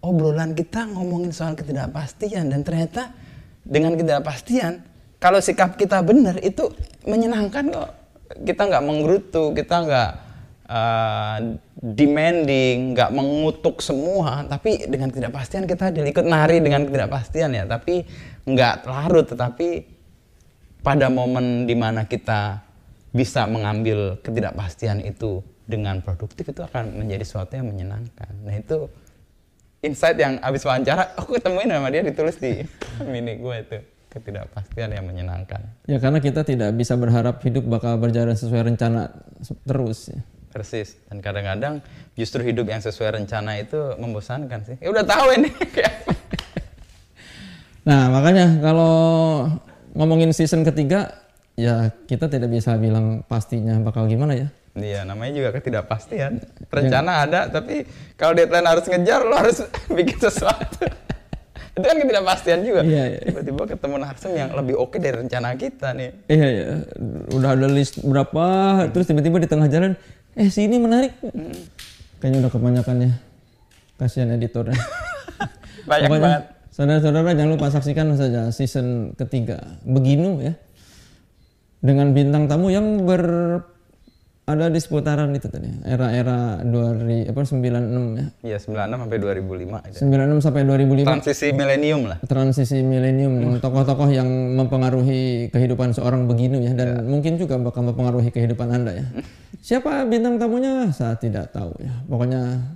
Obrolan kita ngomongin soal ketidakpastian dan ternyata dengan ketidakpastian kalau sikap kita benar itu menyenangkan kok. Kita nggak menggerutu kita nggak uh, demanding nggak mengutuk semua. Tapi dengan ketidakpastian kita ikut nari dengan ketidakpastian ya. Tapi nggak larut tetapi pada momen di mana kita bisa mengambil ketidakpastian itu dengan produktif itu akan menjadi sesuatu yang menyenangkan. Nah itu insight yang abis wawancara aku ketemuin sama dia ditulis di mini gue itu ketidakpastian yang menyenangkan. Ya karena kita tidak bisa berharap hidup bakal berjalan sesuai rencana terus. Ya. Persis. Dan kadang-kadang justru hidup yang sesuai rencana itu membosankan sih. Ya udah tahu ini kayak apa. Nah makanya kalau ngomongin season ketiga, ya kita tidak bisa bilang pastinya bakal gimana ya. Iya, namanya juga ketidakpastian. Rencana ada, tapi kalau deadline harus ngejar, lo harus bikin sesuatu. itu kan ketidakpastian juga. Iya, iya. Tiba-tiba ketemu narsum yang lebih oke dari rencana kita nih. Iya ya, udah ada list berapa, terus tiba-tiba di tengah jalan, eh sini menarik. Kayaknya udah kebanyakan ya. Kasihan editornya. Banyak Pokoknya, banget. Saudara-saudara jangan lupa saksikan saja season ketiga Beginu ya. Dengan bintang tamu yang ber ada di seputaran itu tadi. Era-era 2000 apa 96 ya. Iya, 96 sampai 2005 itu. 96 sampai 2005 Transisi milenium lah. transisi milenium dengan tokoh-tokoh yang mempengaruhi kehidupan seorang beginu ya dan mungkin juga bakal mempengaruhi kehidupan Anda ya. Siapa bintang tamunya? Saya tidak tahu ya. Pokoknya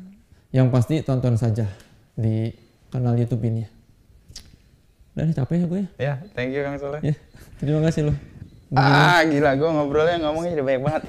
yang pasti tonton saja di kanal YouTube ini. Udah capek ya gue ya. Ya, thank you Kang Soleh. Ya, terima kasih loh. Ah, gila gue ngobrolnya ngomongnya jadi banyak banget.